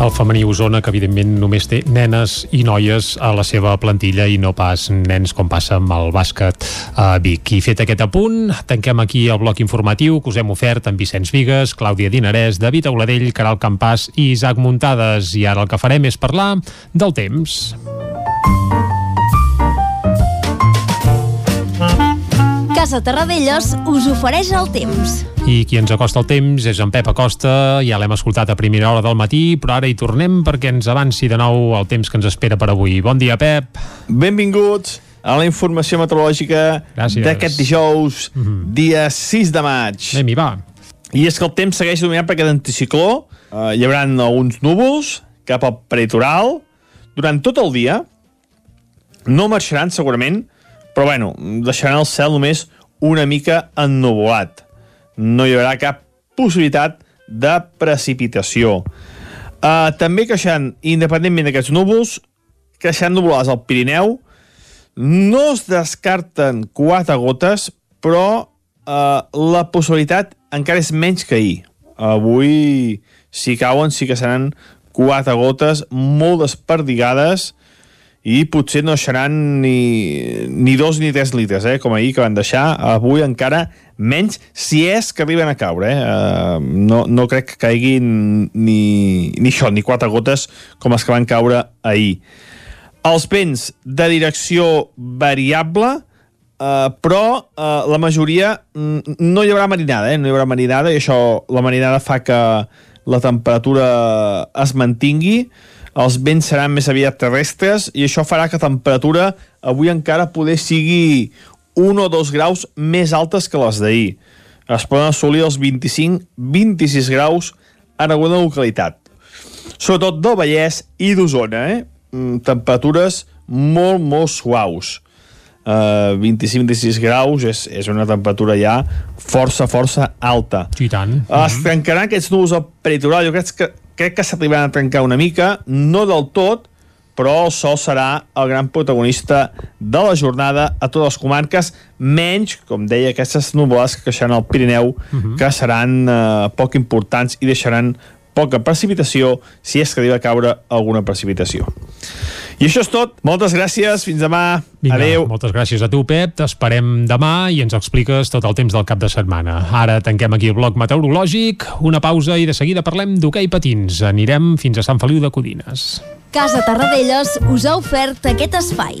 El femení Osona, que evidentment només té nenes i noies a la seva plantilla i no pas nens com passa amb el bàsquet a Vic. I fet aquest apunt, tanquem aquí el bloc informatiu que us hem ofert amb Vicenç Vigues, Clàudia Dinarès, David Auladell, Caral Campàs i Isaac Muntades. I ara el que farem és parlar del temps. Casa Terradellos us ofereix el temps. I qui ens acosta el temps és en Pep Acosta, ja l'hem escoltat a primera hora del matí, però ara hi tornem perquè ens avanci de nou el temps que ens espera per avui. Bon dia, Pep. Benvinguts a la informació meteorològica d'aquest dijous, mm -hmm. dia 6 de maig. Anem-hi, va. I és que el temps segueix dominat per aquest anticicló, eh, hi haurà alguns núvols cap al peritoral durant tot el dia, no marxaran segurament, però bueno, deixaran el cel només una mica ennuvolat. No hi haurà cap possibilitat de precipitació. Uh, també creixeran, independentment d'aquests núvols, creixeran nuvolades al Pirineu, no es descarten quatre gotes, però uh, la possibilitat encara és menys que ahir. Avui, si cauen, sí que seran quatre gotes molt desperdigades i potser no seran ni, ni dos ni tres litres, eh, com ahir que van deixar. Avui encara menys, si és que arriben a caure. Eh? Uh, no, no crec que caiguin ni, ni això, ni quatre gotes com les que van caure ahir. Els vents de direcció variable, Uh, però uh, la majoria mm, no hi haurà marinada, eh? no hi haurà marinada i això, la marinada fa que la temperatura es mantingui els vents seran més aviat terrestres i això farà que la temperatura avui encara poder sigui 1 o 2 graus més altes que les d'ahir. Es poden assolir els 25-26 graus en alguna localitat. Sobretot del Vallès i d'Osona, eh? Mm, temperatures molt, molt suaus. Uh, 25-26 graus és, és una temperatura ja força, força alta. I tant. Es trencaran aquests núvols al peritoral. Jo crec que, crec que s'arribaran a trencar una mica, no del tot, però el sol serà el gran protagonista de la jornada a totes les comarques, menys, com deia, aquestes nuvolades que creixeran al Pirineu, uh -huh. que seran eh, poc importants i deixaran poca precipitació si és que arriba a caure alguna precipitació. I això és tot. Moltes gràcies. Fins demà. Vinga, Adéu. Moltes gràcies a tu, Pep. T'esperem demà i ens expliques tot el temps del cap de setmana. Ara tanquem aquí el bloc meteorològic, una pausa i de seguida parlem d'hoquei patins. Anirem fins a Sant Feliu de Codines. Casa Tarradellas us ha ofert aquest espai.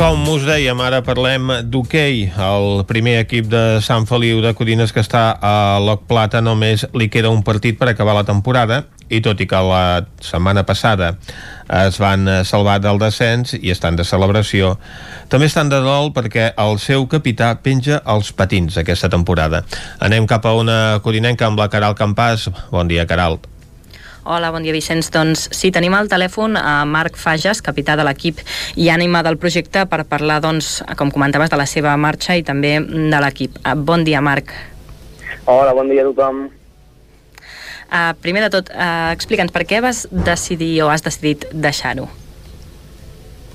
Com us dèiem, ara parlem d'hoquei. El primer equip de Sant Feliu de Codines que està a l'Oc Plata només li queda un partit per acabar la temporada i tot i que la setmana passada es van salvar del descens i estan de celebració, també estan de dol perquè el seu capità penja els patins aquesta temporada. Anem cap a una codinenca amb la Caral Campàs. Bon dia, Caral. Hola, bon dia Vicenç. Doncs sí, tenim al telèfon a Marc Fages, capità de l'equip i ànima del projecte, per parlar, doncs, com comentaves, de la seva marxa i també de l'equip. Uh, Bon dia, Marc. Hola, bon dia a tothom. Uh, primer de tot, uh, explica'ns per què vas decidir o has decidit deixar-ho?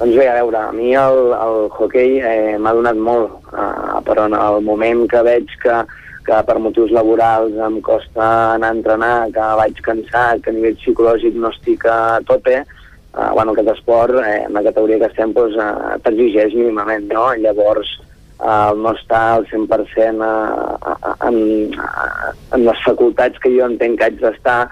Doncs bé, a veure, a mi el, el hockey eh, m'ha donat molt, eh, però en el moment que veig que, que per motius laborals em costa anar a entrenar, que vaig cansat, que a nivell psicològic no estic a tope, uh, bueno, aquest esport, eh, en la categoria que estem, doncs, uh, t'exigeix mínimament, no? Llavors, uh, no està al 100% uh, en, en les facultats que jo entenc que haig d'estar,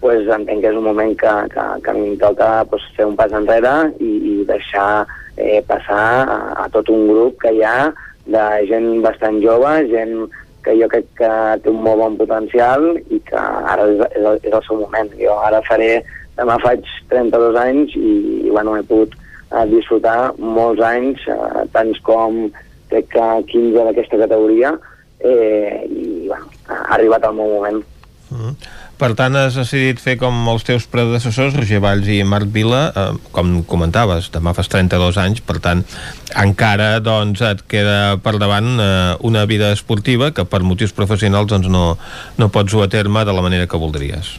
pues, entenc que és un moment que, que, que a mi em toca pues, fer un pas enrere i, i deixar eh, passar a, a tot un grup que hi ha de gent bastant jove, gent que jo crec que té un molt bon potencial i que ara és, és, el, és el seu moment. Jo ara faré, demà faig 32 anys i, i bueno, he pogut eh, disfrutar molts anys, eh, tants com crec que 15 d'aquesta categoria, eh, i bueno, ha arribat el meu moment. Mm. Per tant, has decidit fer com els teus predecessors, Roger Valls i Marc Vila, eh, com comentaves, demà fas 32 anys, per tant, encara doncs, et queda per davant eh, una vida esportiva que per motius professionals doncs, no, no pots dur a terme de la manera que voldries.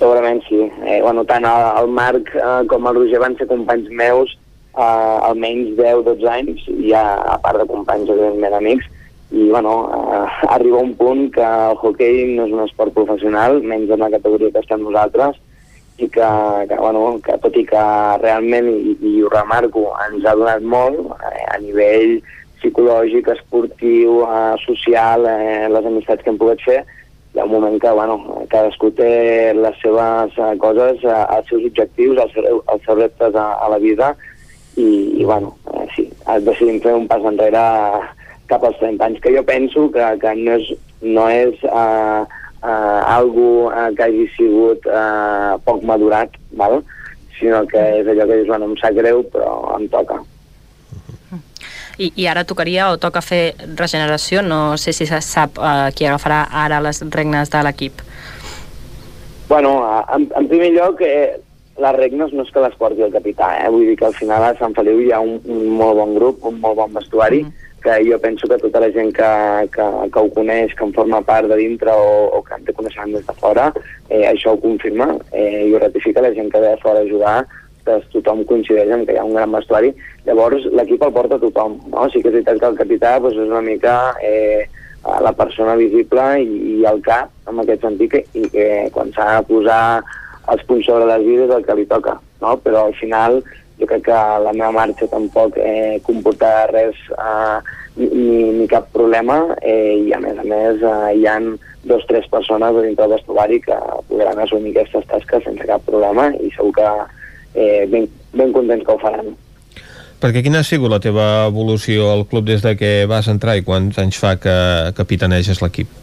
Segurament sí. Eh, bueno, tant el, el Marc eh, com el Roger van ser companys meus eh, almenys 10-12 anys, i a, a part de companys, evidentment, amics, i bueno, eh, [LAUGHS] arriba un punt que el hockey no és un esport professional, menys en la categoria que estem nosaltres, i que, que, bueno, que tot i que realment, i, i ho remarco, ens ha donat molt eh, a nivell psicològic, esportiu, eh, social, eh, les amistats que hem pogut fer, hi ha un moment que bueno, cadascú té les seves eh, coses, eh, els seus objectius, els, els seus reptes a, a la vida, i, i bueno, eh, sí, decidim fer un pas enrere cap als 30 anys, que jo penso que, que no és, no és uh, uh, algo uh, que hagi sigut uh, poc madurat, val? sinó que és allò que dius, bueno, em sap greu, però em toca. I, I ara tocaria o toca fer regeneració? No sé si se sap uh, qui agafarà ara les regnes de l'equip. Bueno, en, en primer lloc, eh, les regnes no és que les porti el capità, eh? vull dir que al final a Sant Feliu hi ha un, un molt bon grup, un molt bon vestuari, mm que jo penso que tota la gent que, que, que ho coneix, que en forma part de dintre o, o que en té coneixement des de fora, eh, això ho confirma eh, i ho ratifica la gent que ve de fora a ajudar, doncs tothom coincideix en que hi ha un gran vestuari. Llavors l'equip el porta tothom, no? Sí que és veritat que el capità doncs, és una mica eh, la persona visible i, i el cap, en aquest sentit, i que quan s'ha de posar els punts sobre les vides el que li toca, no? Però al final jo crec que la meva marxa tampoc eh, comportarà res, eh, ni, ni cap problema, eh, i a més a més eh, hi han dos o tres persones dintre del vestuari que podran assumir aquestes tasques sense cap problema i segur que eh, ben, ben contents que ho faran. Perquè quina ha sigut la teva evolució al club des de que vas entrar i quants anys fa que capitaneges l'equip?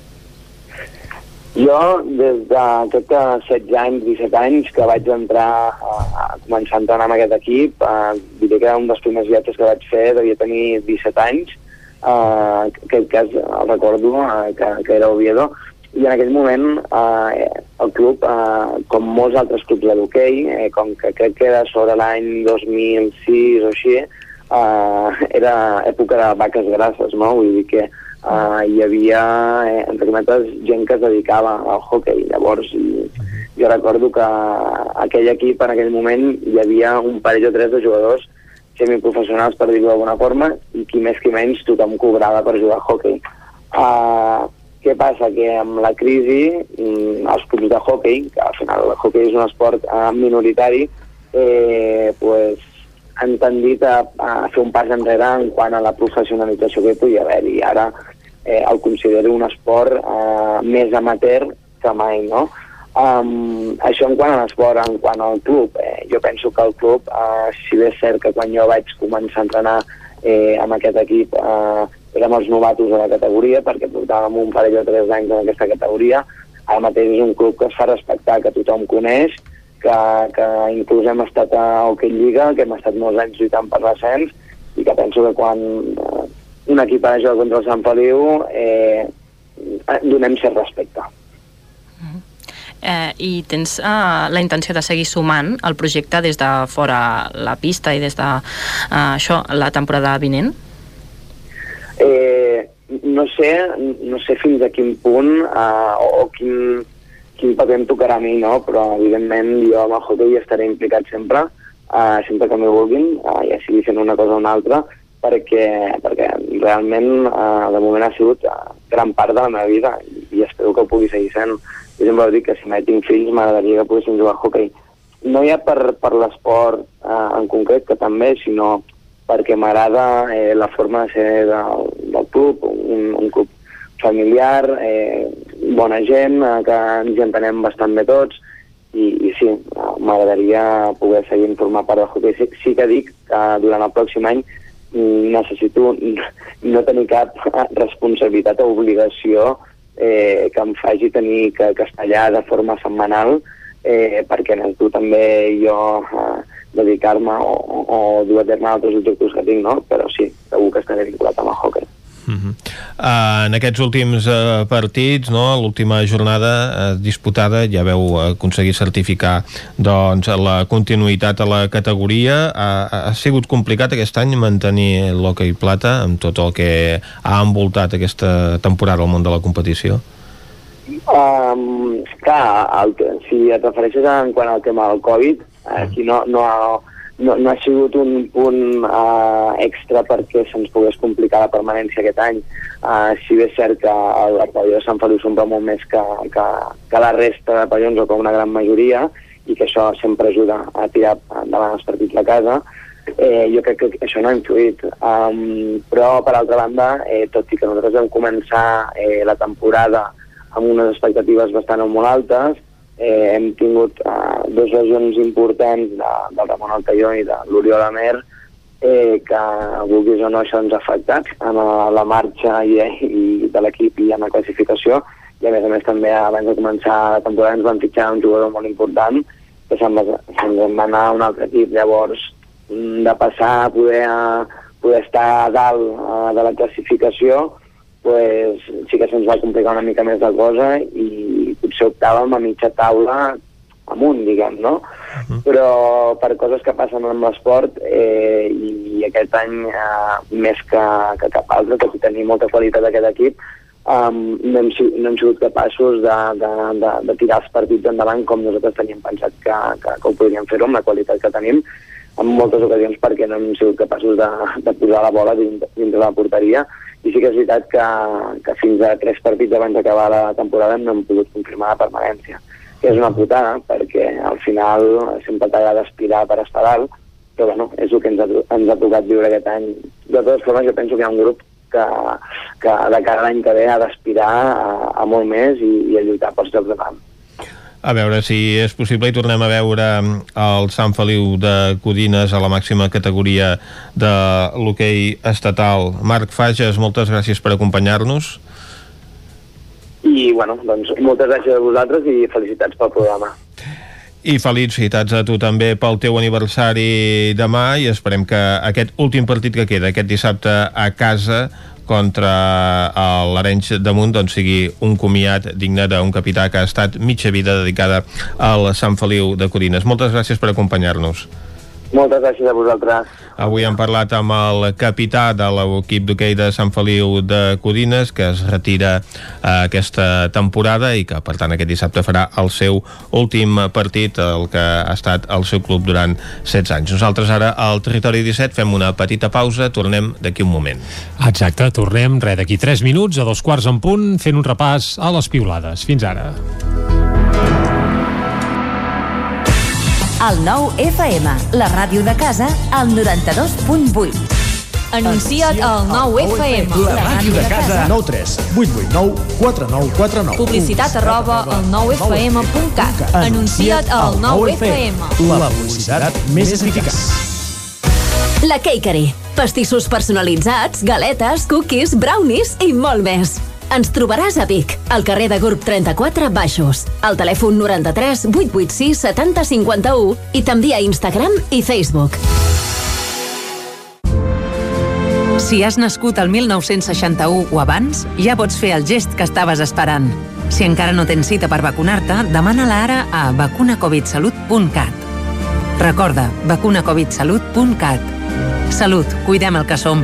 Jo, des de que 16 anys, 17 anys, que vaig entrar a, a començar a entrenar amb aquest equip, eh, diré que un dels primers viatges que vaig fer devia tenir 17 anys, eh, que aquest cas el recordo, eh, que, que era Oviedo, i en aquell moment eh, el club, eh, com molts altres clubs de l'hoquei, eh, com que crec que era sobre l'any 2006 o així, eh, era època de vaques grasses, no? Vull dir que uh, hi havia, eh, entre cometes, gent que es dedicava al hockey. Llavors, i, jo recordo que aquell equip, en aquell moment, hi havia un parell o tres de jugadors semiprofessionals, per dir-ho d'alguna forma, i qui més qui menys tothom cobrava per jugar a hockey. Uh, què passa? Que amb la crisi, mm, els clubs de hockey, que al final el hockey és un esport uh, minoritari, eh, pues, han tendit a, a fer un pas enrere en quant a la professionalització que hi podia haver i ara eh, el considero un esport eh, més amateur que mai, no? Um, això en quant a l'esport, en quant al club, eh, jo penso que el club, eh, si bé és cert que quan jo vaig començar a entrenar eh, amb aquest equip eh, érem els novatos de la categoria perquè portàvem un parell o tres anys en aquesta categoria, ara mateix és un club que es fa respectar, que tothom coneix, que, que inclús hem estat a Hockey Lliga, que hem estat molts anys lluitant per l'ascens, i que penso que quan eh, un equip de jugar contra el Sant Feliu eh, donem cert respecte. Eh, I tens eh, la intenció de seguir sumant el projecte des de fora la pista i des de eh, això, la temporada vinent? Eh, no sé, no sé fins a quin punt eh, o, quin, quin paper em tocarà a mi, no? però evidentment jo amb el hockey estaré implicat sempre, uh, sempre que m'hi vulguin, uh, ja sigui fent una cosa o una altra, perquè, perquè realment uh, de moment ha sigut uh, gran part de la meva vida i, i espero que ho pugui seguir sent. Jo sempre dic que si mai tinc fills m'agradaria que poguessin jugar a hockey. no ja per, per l'esport eh, en concret, que també, sinó perquè m'agrada eh, la forma de ser del, del club, un, un club familiar, eh, bona gent, eh, que ens entenem bastant bé tots, i, i sí, m'agradaria poder seguir formar part del hockey. Sí, sí que dic que durant el pròxim any necessito [LAUGHS] no tenir cap [LAUGHS] responsabilitat o obligació eh, que em faci tenir que, allà de forma setmanal eh, perquè necessito també jo eh, dedicar-me o, o dur a terme altres objectius que tinc, no? però sí, segur que estaré vinculat amb el hockey. Uh -huh. uh, en aquests últims uh, partits, no, l'última jornada uh, disputada, ja veu aconseguir certificar doncs, la continuïtat a la categoria. Uh, ha sigut complicat aquest any mantenir l'hoquei plata amb tot el que ha envoltat aquesta temporada al món de la competició? Um, clar, el, si et refereixes en quant al tema del Covid, aquí no, no, ha, no, no ha sigut un punt uh, extra perquè se'ns pogués complicar la permanència aquest any. Uh, si bé és cert que el, el pavelló de Sant Feliu s'omple molt més que, que, que la resta de pavellons o com una gran majoria i que això sempre ajuda a tirar endavant els partits de casa, eh, jo crec que això no ha influït. Um, però, per altra banda, eh, tot i que nosaltres vam començar eh, la temporada amb unes expectatives bastant molt altes, eh, hem tingut eh, dos lesions importants de, del Ramon Altaió i de l'Oriol Amer eh, que vulguis o no això ens ha afectat en la, la marxa i, i de l'equip i en la classificació. I a més a més també abans de començar la temporada ens van fitxar un jugador molt important que se'n va, se va anar a un altre equip. Llavors mm, de passar a poder, a poder estar a dalt a, de la classificació pues, sí que se'ns va complicar una mica més la cosa i potser optàvem a mitja taula amunt, diguem, no? Uh -huh. Però per coses que passen amb l'esport eh, i aquest any eh, més que, que cap altre, tot i tenir molta qualitat d'aquest equip, um, no, hem, no hem sigut capaços de, de, de, de tirar els partits endavant com nosaltres teníem pensat que, que, que ho podríem fer-ho amb la qualitat que tenim en moltes ocasions perquè no hem sigut capaços de, de posar la bola dins, dins de la porteria i sí que és veritat que, que fins a tres partits abans d'acabar la temporada no hem pogut confirmar la permanència que és una putada perquè al final sempre t'agrada aspirar per estar dalt però bueno, és el que ens ha, ens ha tocat viure aquest any de totes formes jo penso que hi ha un grup que, que de cara a l'any que ve ha d'aspirar a, a molt més i, i a lluitar pels jocs de camp a veure si és possible i tornem a veure el Sant Feliu de Codines a la màxima categoria de l'hoquei estatal. Marc Fages, moltes gràcies per acompanyar-nos. I, bueno, doncs moltes gràcies a vosaltres i felicitats pel programa. I felicitats a tu també pel teu aniversari demà i esperem que aquest últim partit que queda, aquest dissabte a casa, contra l'Arenys de Munt doncs sigui un comiat digne d'un capità que ha estat mitja vida dedicada al Sant Feliu de Codines. Moltes gràcies per acompanyar-nos. Moltes gràcies a vosaltres. Avui hem parlat amb el capità de l'equip d'hoquei de Sant Feliu de Codines, que es retira eh, aquesta temporada i que, per tant, aquest dissabte farà el seu últim partit, el que ha estat el seu club durant 16 anys. Nosaltres ara al Territori 17 fem una petita pausa, tornem d'aquí un moment. Exacte, tornem, res, d'aquí 3 minuts, a dos quarts en punt, fent un repàs a les piulades. Fins ara. El nou FM, la ràdio de casa, al 92.8. Anuncia't al 9 FM. La màquina de casa. 9 3 8 8 9 4 9 4 9. Publicitat arroba el 9FM.cat. Anuncia't al 9 FM. La publicitat més eficaç. La Cakery. Pastissos personalitzats, galetes, cookies, brownies i molt més. Ens trobaràs a Vic, al carrer de Gurb 34 Baixos, al telèfon 93 886 70 51 i també a Instagram i Facebook. Si has nascut el 1961 o abans, ja pots fer el gest que estaves esperant. Si encara no tens cita per vacunar-te, demana-la ara a vacunacovidsalut.cat. Recorda, vacunacovidsalut.cat. Salut, cuidem el que som.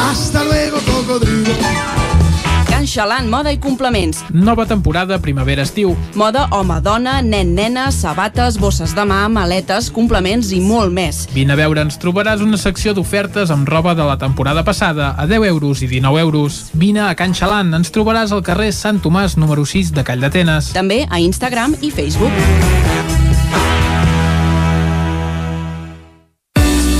Hasta luego, cocodrilo. Can Xalant, moda i complements. Nova temporada primavera-estiu. Moda home-dona, nen-nena, sabates, bosses de mà, maletes, complements i molt més. Vine a veure, ens trobaràs una secció d'ofertes amb roba de la temporada passada a 10 euros i 19 euros. Vine a Can Xalant, ens trobaràs al carrer Sant Tomàs número 6 de Call d'Atenes. També a Instagram i Facebook.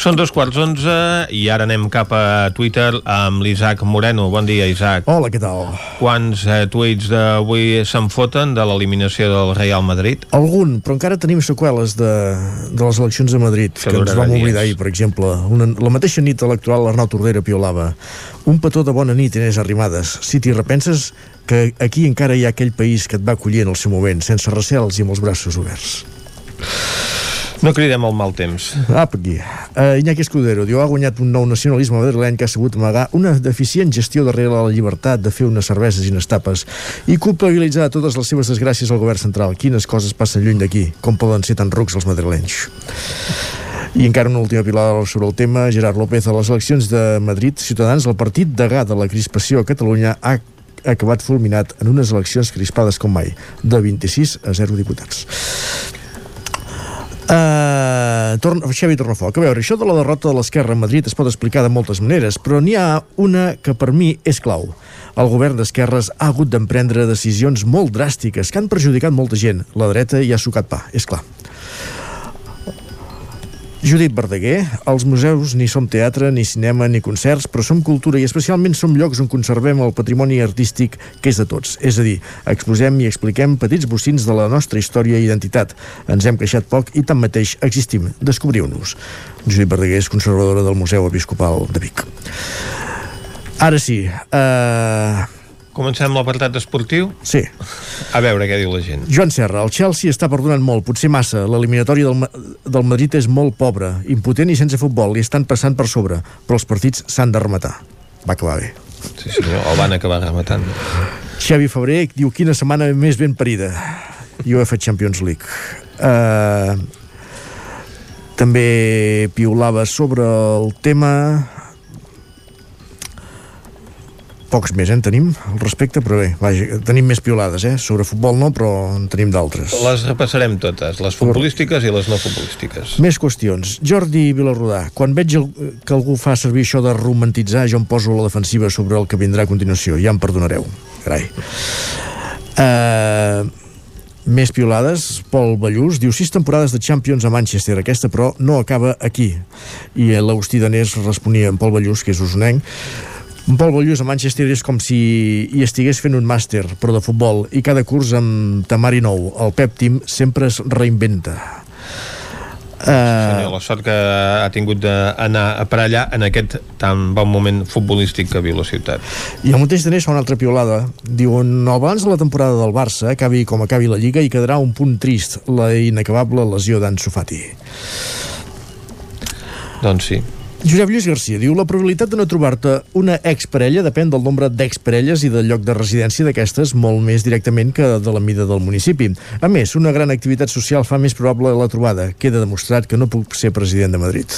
Són dos quarts onze i ara anem cap a Twitter amb l'Isaac Moreno. Bon dia, Isaac. Hola, què tal? Quants eh, tuits d'avui se'n foten de l'eliminació del Real Madrid? Algun, però encara tenim seqüeles de, de les eleccions de Madrid, que, que ens vam oblidar ahir, per exemple. Una, la mateixa nit electoral l'Arnau Tordera piolava. Un petó de bona nit, Inés Arrimadas. Si t'hi repenses que aquí encara hi ha aquell país que et va acollir en el seu moment, sense recels i amb els braços oberts. No cridem el mal temps. Per aquí. Uh, Iñaki Escudero diu ha guanyat un nou nacionalisme madrileny que ha sabut amagar una deficient gestió darrere la llibertat de fer unes cerveses i unes tapes i culpabilitzar totes les seves desgràcies al govern central. Quines coses passen lluny d'aquí? Com poden ser tan rucs els madrilenys? I encara una última pilada sobre el tema. Gerard López, a les eleccions de Madrid, Ciutadans, el partit degà de la crispació a Catalunya ha acabat fulminat en unes eleccions crispades com mai, de 26 a 0 diputats. Uh, torna, Xavi Tornafoc, a veure, això de la derrota de l'esquerra a Madrid es pot explicar de moltes maneres, però n'hi ha una que per mi és clau. El govern d'esquerres ha hagut d'emprendre decisions molt dràstiques que han perjudicat molta gent. La dreta hi ha sucat pa, és clar. Judit Verdaguer, els museus ni som teatre, ni cinema, ni concerts, però som cultura i especialment som llocs on conservem el patrimoni artístic que és de tots. És a dir, exposem i expliquem petits bocins de la nostra història i identitat. Ens hem queixat poc i tanmateix existim. Descobriu-nos. Judit Verdaguer és conservadora del Museu Episcopal de Vic. Ara sí, eh... Uh... Comencem l'apartat esportiu? Sí. A veure què diu la gent. Joan Serra, el Chelsea està perdonant molt, potser massa. L'eliminatòria del, del Madrid és molt pobra, impotent i sense futbol, i estan passant per sobre, però els partits s'han de rematar. Va acabar bé. Sí, sí, el van acabar rematant. Xavi Febrer diu quina setmana més ben parida. UEFA Champions League. Uh, també piulava sobre el tema pocs més, eh, en tenim al respecte, però bé, vaja, tenim més piolades, eh? Sobre futbol no, però en tenim d'altres. Les repassarem totes, les futbolístiques i les no futbolístiques. Més qüestions. Jordi Vilarrodà, quan veig el, que algú fa servir això de romantitzar, jo em poso la defensiva sobre el que vindrà a continuació. Ja em perdonareu. Carai. Uh, més piolades, Pol Ballús diu sis temporades de Champions a Manchester, aquesta però no acaba aquí. I l'Agustí Danés responia en Pol Ballús, que és usonenc, en Pol Ballús a Manchester és com si hi estigués fent un màster, però de futbol, i cada curs amb temari nou. El Pep Team sempre es reinventa. Uh... la sort que ha tingut d'anar per allà en aquest tan bon moment futbolístic que viu la ciutat. I el mateix tenés fa una altra piolada. Diuen, balanç de la temporada del Barça acabi com acabi la Lliga i quedarà un punt trist, la inacabable lesió d'Ansu Fati. Doncs sí. Josep Lluís Garcia diu la probabilitat de no trobar-te una exparella depèn del nombre d'exparelles i del lloc de residència d'aquestes molt més directament que de la mida del municipi. A més, una gran activitat social fa més probable la trobada. Queda demostrat que no puc ser president de Madrid.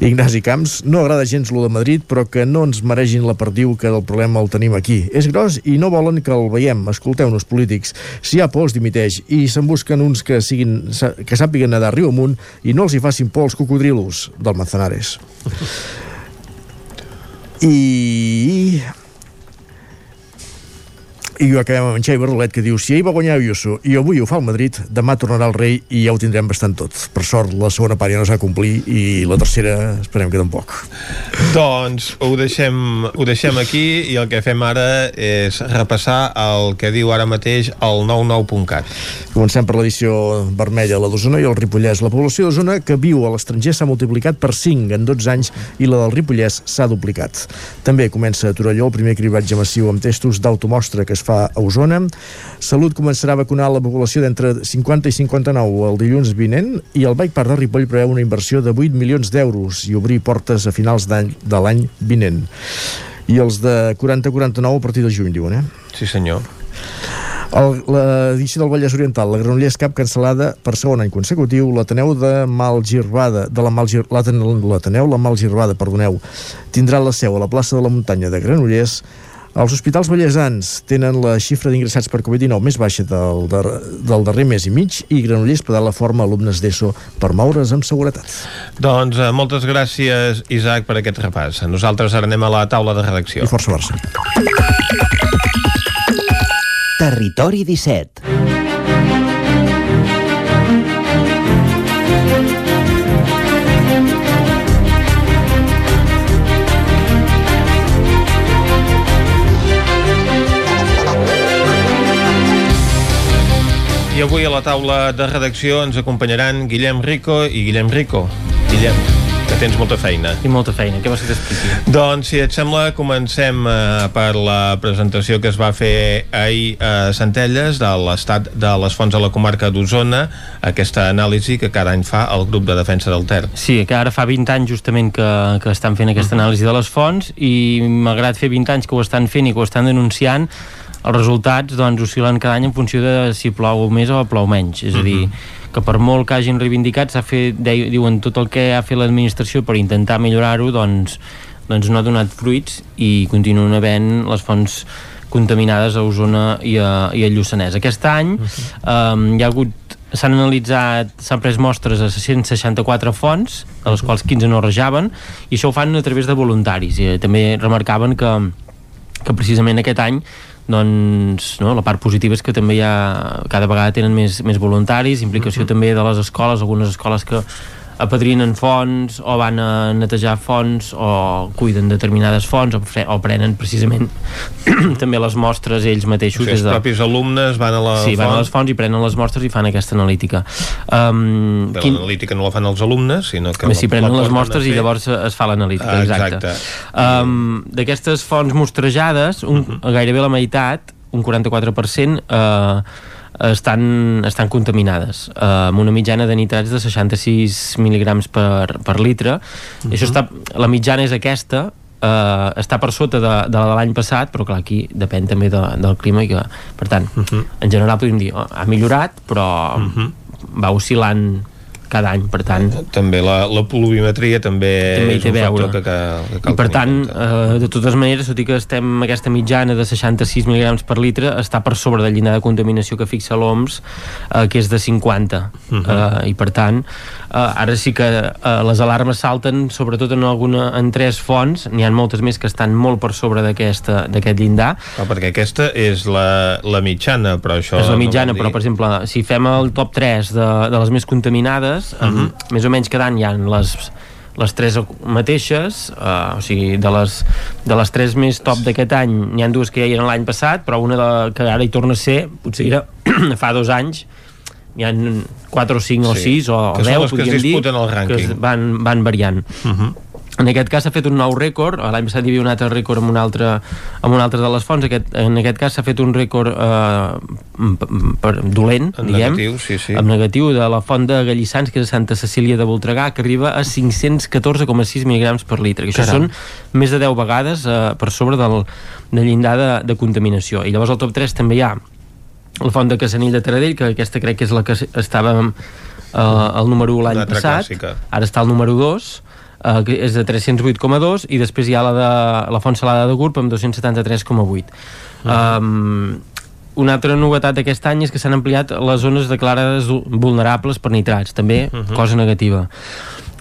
Ignasi Camps, no agrada gens lo de Madrid, però que no ens maregin la perdiu que del problema el tenim aquí. És gros i no volen que el veiem. Escolteu-nos, polítics. Si hi ha por, els dimiteix i se'n busquen uns que, siguin, que sàpiguen nedar riu amunt i no els hi facin por els cocodrilos del Manzanares. [LAUGHS] I i ho acabem amb en Xavi Barrolet que diu si ahir va guanyar Ayuso i avui ho fa el Madrid demà tornarà el rei i ja ho tindrem bastant tot. Per sort la segona part ja no s'ha complir i la tercera esperem que tampoc. Doncs ho deixem, ho deixem aquí i el que fem ara és repassar el que diu ara mateix el 99.cat Comencem per l'edició vermella la d'Osona i el Ripollès. La població d'Osona que viu a l'estranger s'ha multiplicat per 5 en 12 anys i la del Ripollès s'ha duplicat. També comença a Torelló el primer cribatge massiu amb testos d'automostra que es fa fa a Osona. Salut començarà a vacunar la població d'entre 50 i 59 el dilluns vinent i el Bike Park de Ripoll preveu una inversió de 8 milions d'euros i obrir portes a finals d'any de l'any vinent. I els de 40-49 a partir de juny, diuen, eh? Sí, senyor. L'edició del Vallès Oriental, la Granollers Cap cancel·lada per segon any consecutiu, l'Ateneu de Malgirbada, de la l'Ateneu, la Malgirbada, perdoneu, tindrà la seu a la plaça de la muntanya de Granollers els hospitals bellesans tenen la xifra d'ingressats per Covid-19 més baixa del, dar del darrer mes i mig i Granollers podrà la forma alumnes d'ESO per moure's amb seguretat. Doncs eh, moltes gràcies, Isaac, per aquest repàs. Nosaltres ara anem a la taula de redacció. I força Barça. Territori 17 I avui a la taula de redacció ens acompanyaran Guillem Rico i Guillem Rico. Guillem, que tens molta feina. I molta feina, què vols que t'expliqui? Doncs, si et sembla, comencem eh, per la presentació que es va fer ahir a Centelles de l'estat de les fonts de la comarca d'Osona, aquesta anàlisi que cada any fa el grup de defensa del Ter. Sí, que ara fa 20 anys justament que, que estan fent aquesta anàlisi de les fonts i malgrat fer 20 anys que ho estan fent i que ho estan denunciant, els resultats doncs, oscil·len cada any en funció de si plou més o plou menys és a dir, que per molt que hagin reivindicat s'ha fet, diuen tot el que ha fet l'administració per intentar millorar-ho doncs, doncs no ha donat fruits i continuen havent les fonts contaminades a Osona i a, i a Lluçanès. Aquest any -huh. um, hi ha hagut s'han analitzat, s'han pres mostres a 164 fonts, de les quals 15 no rejaven, i això ho fan a través de voluntaris. I també remarcaven que, que precisament aquest any doncs no, la part positiva és que també hi ha, cada vegada tenen més, més voluntaris, implicació uh -huh. també de les escoles, algunes escoles que apadrinen fonts o van a netejar fonts o cuiden determinades fonts o, o prenen precisament [CLEARS THROAT] també les mostres ells mateixos. O sigui, els de... propis alumnes van a la sí, font. van a les fonts i prenen les mostres i fan aquesta analítica. Um, Bé, quin... L'analítica no la fan els alumnes, sinó que... Sí, prenen les mostres i llavors es fa l'analítica, ah, exacte. exacte. Um, D'aquestes fonts mostrejades, un, uh. -huh. gairebé la meitat, un 44%, eh, estan, estan contaminades eh, amb una mitjana de nitrats de 66 mil·ligrams per, per litre uh -huh. això està, la mitjana és aquesta eh, està per sota de, de l'any passat però clar, aquí depèn també de, del clima i que, per tant, uh -huh. en general podríem dir oh, ha millorat però uh -huh. va oscil·lant cada any, per tant... També la, la pluviometria també, també és un veure. que, que, que cal I per tant, eh, de totes maneres, tot i que estem aquesta mitjana de 66 mg per litre, està per sobre del llindar de contaminació que fixa l'OMS, eh, que és de 50. Uh -huh. eh, I per tant, eh, ara sí que eh, les alarmes salten, sobretot en alguna en tres fonts, n'hi ha moltes més que estan molt per sobre d'aquest llindar. Ah, perquè aquesta és la, la mitjana, però això... És la mitjana, no però per exemple, si fem el top 3 de, de les més contaminades, uh -huh. amb, més o menys cada any hi ha les, les tres mateixes, uh, o sigui, de les, de les tres més top d'aquest any, n'hi han dues que ja hi eren l'any passat, però una de, que ara hi torna a ser, potser era [CLEARS THROAT] fa dos anys, hi ha 4 o 5 o Sí, 6 o, o que són 10, les que es podríem dir, disputen el que es van, van variant. Uh -huh. En aquest cas s'ha fet un nou rècord, l'any passat hi havia un altre rècord amb un altre, amb un altre de les fonts, aquest, en aquest cas s'ha fet un rècord eh, per, dolent, En diguem, negatiu, sí, sí. en negatiu de la font de Gallissans, que és a Santa Cecília de Voltregà, que arriba a 514,6 mil·lígrams per litre, que això Caram. són més de 10 vegades eh, per sobre del, del llindar de, de contaminació. I llavors al top 3 també hi ha la font de Casanell de Taradell, que aquesta crec que és la que estàvem eh, al número 1 l'any passat, clàssica. ara està al número 2 eh, que és de 308,2 i després hi ha la de la font salada de Gurb amb 273,8 um, una altra novetat d'aquest any és que s'han ampliat les zones declarades vulnerables per nitrats, també Uh -huh. cosa negativa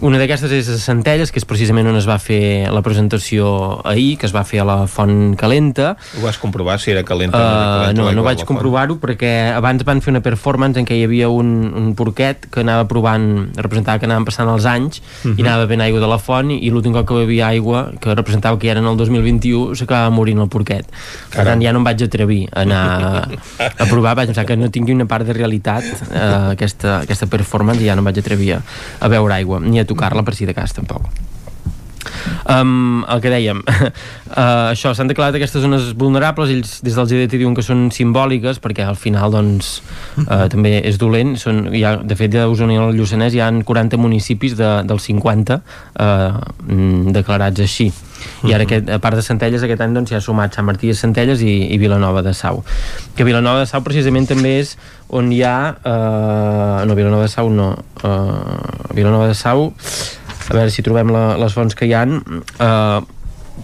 una d'aquestes és a Centelles, que és precisament on es va fer la presentació ahir, que es va fer a la Font Calenta. Ho vas comprovar si era calenta Uh, calenta no, no vaig comprovar-ho perquè abans van fer una performance en què hi havia un, un porquet que anava provant, representava que anaven passant els anys Mhm. i anava bevent aigua de la font i l'últim cop que bevia aigua, que representava que ja era en el 2021, s'acabava morint el porquet. Per tant, ja no em vaig atrevir a anar a, provar, vaig pensar que no tingui una part de realitat eh, aquesta, aquesta performance i ja no em vaig atrevir a, a beure aigua, ni a tocar-la per si de cas tampoc. Um, el que dèiem uh, [LAUGHS] això, s'han declarat aquestes zones vulnerables ells des del GDT diuen que són simbòliques perquè al final doncs uh, [LAUGHS] també és dolent són, hi ha, de fet a Osona i al Lluçanès hi ha 40 municipis de, dels 50 uh, declarats així i ara aquest, a part de Centelles aquest any doncs, hi ha sumat Sant Martí de Centelles i, i Vilanova de Sau que Vilanova de Sau precisament també és on hi ha uh, no, Vilanova de Sau no uh, Vilanova de Sau a veure si trobem la, les fonts que hi han uh,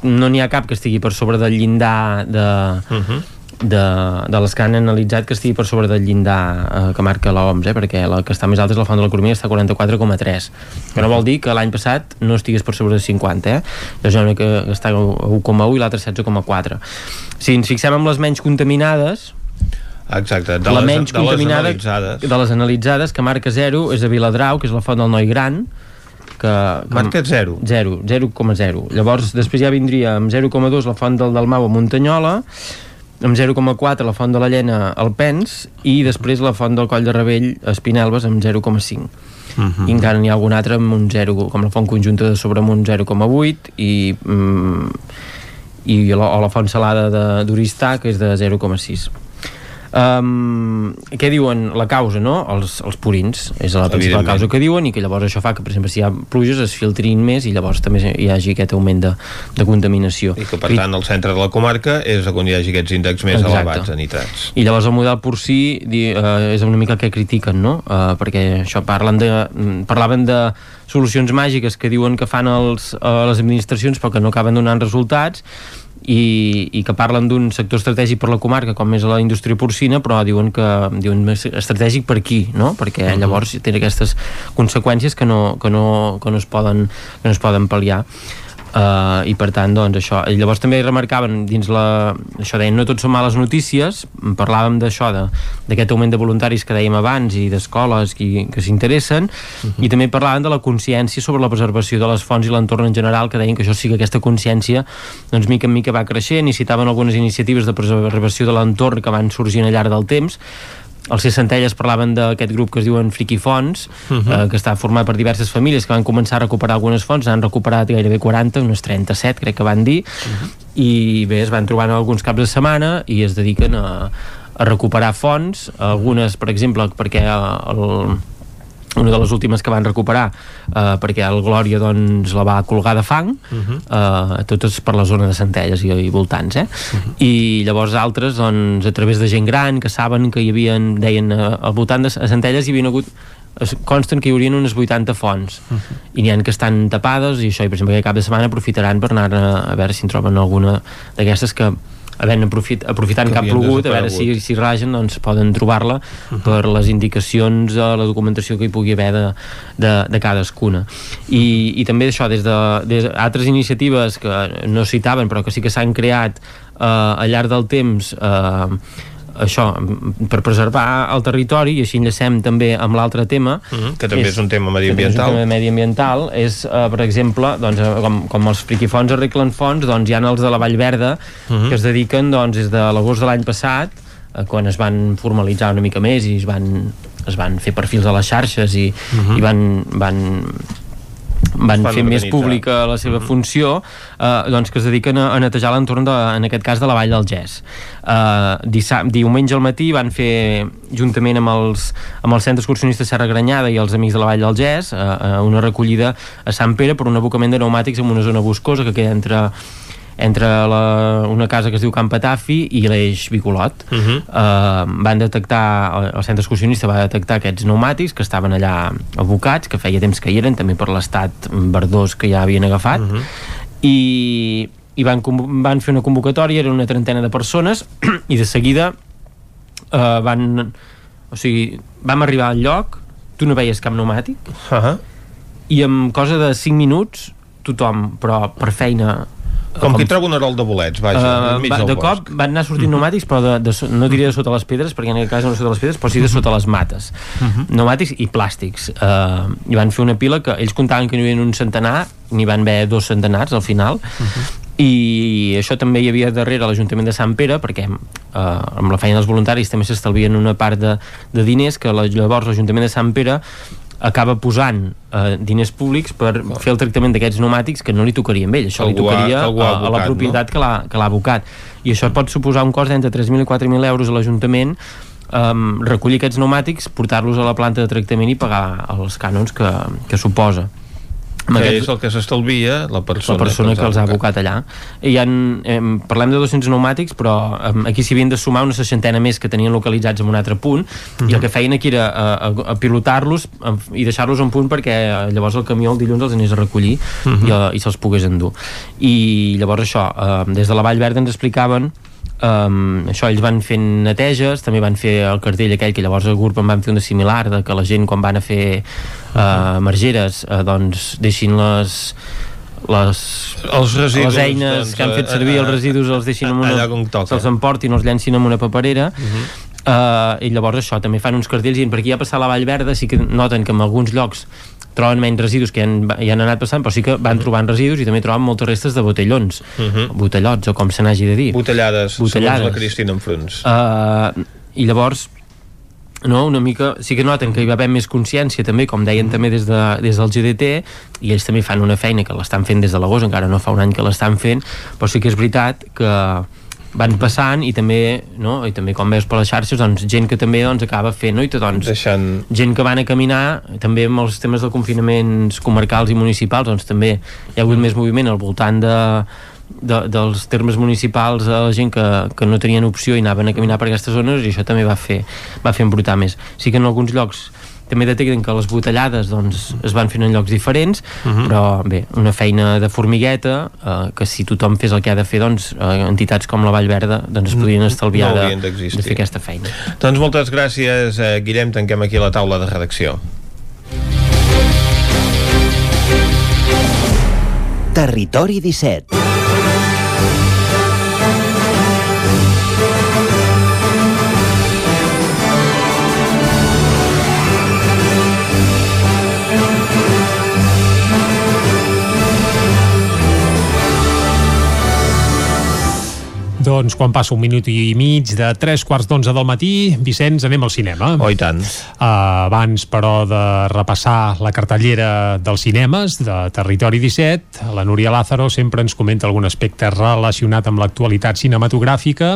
no n'hi ha cap que estigui per sobre del llindar de, uh -huh. De, de les que han analitzat que estigui per sobre del llindar eh, que marca l'OMS, eh, perquè la que està més alta és la font de l'economia, està a 44,3 que no vol dir que l'any passat no estigués per sobre de 50 eh? la zona que està a 1,1 i l'altra 16,4 si ens fixem en les menys contaminades Exacte, de la les, menys de les contaminada analitzades. de les analitzades que marca 0 és a Viladrau, que és la font del Noi Gran que, que Marca 0. 0, 0,0 llavors després ja vindria amb 0,2 la font del Dalmau a Muntanyola amb 0,4 la font de la Llena al Pens i després la font del Coll de Rebell a Espinelves amb 0,5 Mhm. i encara n'hi ha algun altre amb un 0, com la font conjunta de sobre amb un 0,8 i, mm, i la, o la font salada de- d'Oristà que és de 0,6 Um, què diuen? La causa, no? Els, els purins és la principal causa que diuen i que llavors això fa que, per exemple, si hi ha pluges es filtrin més i llavors també hi hagi aquest augment de, de contaminació. I que, per tant, el centre de la comarca és on hi hagi aquests índexs més Exacte. elevats de nitrats. I llavors el model porcí di, uh, és una mica el que critiquen, no? Uh, perquè això parlen de, mm, parlaven de solucions màgiques que diuen que fan els, uh, les administracions però que no acaben donant resultats i, i que parlen d'un sector estratègic per la comarca com és la indústria porcina però diuen que diuen estratègic per aquí no? perquè llavors té aquestes conseqüències que no, que no, que no, es, poden, que no es poden pal·liar Uh, i per tant doncs això. I llavors també remarcaven dins la això deien no tot són males notícies parlàvem d'això de- d'aquest augment de voluntaris que dèiem abans i d'escoles que, que s'interessen. I també parlaven de la consciència sobre la preservació de les fonts i l'entorn en general que deien que això sí que aquesta consciència doncs mica en mica va creixent i citaven algunes iniciatives de preservació de l'entorn que van sorgint al llarg del temps els Centelles parlaven d'aquest grup que es diuen Friki Fonts, uh Mhm. -huh. eh, que està format per diverses famílies que van començar a recuperar algunes fonts, han recuperat gairebé 40, unes 37 crec que van dir, uh -huh. i bé, es van trobant alguns caps de setmana i es dediquen a, a recuperar fonts, algunes, per exemple, perquè el, una de les últimes que van recuperar eh, perquè el Glòria doncs, la va colgar de fang eh, totes per la zona de Centelles i, i voltants eh? i llavors altres doncs, a través de gent gran que saben que hi havia deien eh, al voltant de Centelles hi havia hagut consten que hi haurien unes 80 fonts. I n'hi ha que estan tapades i això, i per exemple, aquest cap de setmana aprofitaran per anar a, a veure si en troben alguna d'aquestes que havent aprofit, aprofitant Que que ha plogut, a veure si, si ragen doncs poden trobar-la Mhm. per les indicacions de la documentació que hi pugui haver de, de, de cadascuna i, i també això des de des altres iniciatives que no citaven però que sí que s'han creat eh, al llarg del temps eh, això, per preservar el territori i així enllacem també amb l'altre tema Mhm, que també és un tema mediambiental. és un tema mediambiental és, eh, per exemple, doncs, eh, com, com els friquifons arreglen fons, doncs hi ha els de la Vall Verda Mhm. que es dediquen doncs, des de l'agost de l'any passat eh, quan es van formalitzar una mica més i es van es van fer perfils a les xarxes i, uh Mhm. -huh. i van, van van fer més organitzar. pública la seva funció eh, doncs que es dediquen a, a netejar l'entorn en aquest cas de la Vall del Gès eh, dissab, diumenge al matí van fer juntament amb els, amb el centre excursionista Serra Granyada i els amics de la Vall del Gès eh, eh, una recollida a Sant Pere per un abocament de pneumàtics en una zona boscosa que queda entre entre la, una casa que es diu Camp Patafi i l'eix Bicolot Uh -huh. eh, van detectar el centre excursionista va detectar aquests pneumàtics que estaven allà abocats, que feia temps que hi eren també per l'estat verdós que ja havien agafat Uh -huh. i, i van, van fer una convocatòria eren una trentena de persones [CLEARS THROAT] i de seguida eh, van o sigui, vam arribar al lloc tu no veies cap pneumàtic uh -huh. i en cosa de 5 minuts tothom, però per feina Com qui troba un arol de bolets, vaja, Uh, enmig va, del de bosc. cop van anar sortint pneumàtics però de, de, no diria de sota les pedres perquè en aquest cas no sota les pedres però sí de sota les mates. Pneumàtics i plàstics. Uh, i van fer una pila que ells comptaven que n'hi havia un centenar n'hi van haver dos centenars al final. I això també hi havia darrere l'Ajuntament de Sant Pere perquè eh, amb la feina dels voluntaris també s'estalvien una part de, de diners que la, llavors l'Ajuntament de Sant Pere acaba posant eh, diners públics per fer el tractament d'aquests pneumàtics que no li tocaria a ell, això li Algú ha- tocaria ha a, a la abocat, propietat que l'ha que l'ha abocat. I això pot suposar un cost d'entre 3.000 i 4.000 euros a l'Ajuntament um, recollir aquests pneumàtics, portar-los a la planta de tractament i pagar els cànons que, que suposa Que és el que s'estalvia la persona, la persona que els ha abocat. allà. I hi ha, eh, parlem de 200 pneumàtics però eh, aquí s'hi havien de sumar una seixantena més que tenien localitzats en un altre punt i el que feien aquí era eh, a, a pilotar-los i deixar-los en punt perquè eh, llavors el camió el dilluns els anés a recollir Mhm. i, eh, i se'ls pogués endur. I llavors això, eh, des de la Vall Verda ens explicaven Um, això, ells van fent neteges també van fer el cartell aquell que llavors el grup en van fer un de similar de que la gent quan van a fer uh, margeres uh, doncs deixin les les, Els residus, les eines doncs, que han fet eh, servir eh, els residus els deixin en una, allà on toca. se'ls emportin els llencin en una paperera uh, i llavors això, també fan uns cartells i per aquí ha passat la Vall Verda sí que noten que en alguns llocs troben menys residus que ja han, ja han anat passant però sí que van trobant residus i també troben moltes restes de botellons botellots o com se n'hagi de dir Botellades, Botellades. segons la Cristina Enfruns. uh, i llavors no, una mica, sí que noten que hi va haver més consciència també, com deien també des, de, des del GDT i ells també fan una feina que l'estan fent des de l'agost, encara no fa un any que l'estan fent però sí que és veritat que van passant i també, no? I també com veus per les xarxes, doncs, gent que també doncs, acaba fent, no? I doncs, Deixant... gent que van a caminar, també amb els temes de confinaments comarcals i municipals, doncs també hi ha hagut més moviment al voltant de, de, dels termes municipals a la gent que, que no tenien opció i anaven a caminar per aquestes zones i això també va fer, va fer embrutar més. Sí que en alguns llocs també detecten que les botellades doncs, es van fent en llocs diferents uh -huh. però bé, una feina de formigueta eh, que si tothom fes el que ha de fer doncs, eh, entitats com la Vall Verda doncs, es podrien estalviar no de, de fer aquesta feina Doncs moltes gràcies, eh, Guillem. Tanquem aquí la taula de redacció. Territori 17 Doncs quan passa un minut i mig de tres quarts d'onze del matí, Vicenç, anem al cinema. Oh, i tant. Uh, abans, però, de repassar la cartellera dels cinemes de Territori 17, la Núria Lázaro sempre ens comenta algun aspecte relacionat amb l'actualitat cinematogràfica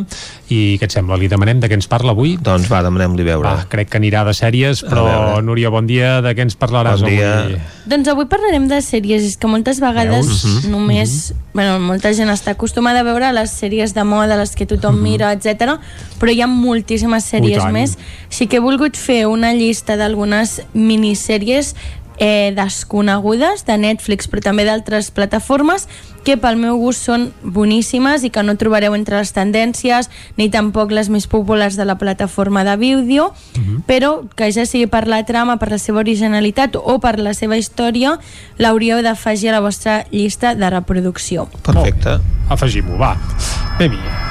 i què et sembla? Li demanem de què ens parla avui? Doncs va, demanem-li veure. Va, crec que anirà de sèries, però. Núria, bon dia, de què ens parlaràs Bon dia. avui? Doncs avui parlarem de sèries, és que moltes vegades Veus? Mhm. només, bueno, molta gent està acostumada a veure les sèries de moda, les que tothom mira, etc. però hi ha moltíssimes sèries més. Així que he volgut fer una llista d'algunes minissèries eh, desconegudes de Netflix, però també d'altres plataformes, que pel meu gust són boníssimes i que no trobareu entre les tendències ni tampoc les més populars de la plataforma de vídeo, però que ja sigui per la trama, per la seva originalitat o per la seva història, l'hauríeu d'afegir a la vostra llista de reproducció. Perfecte. Afegim-ho, va. Anem-hi. Ei,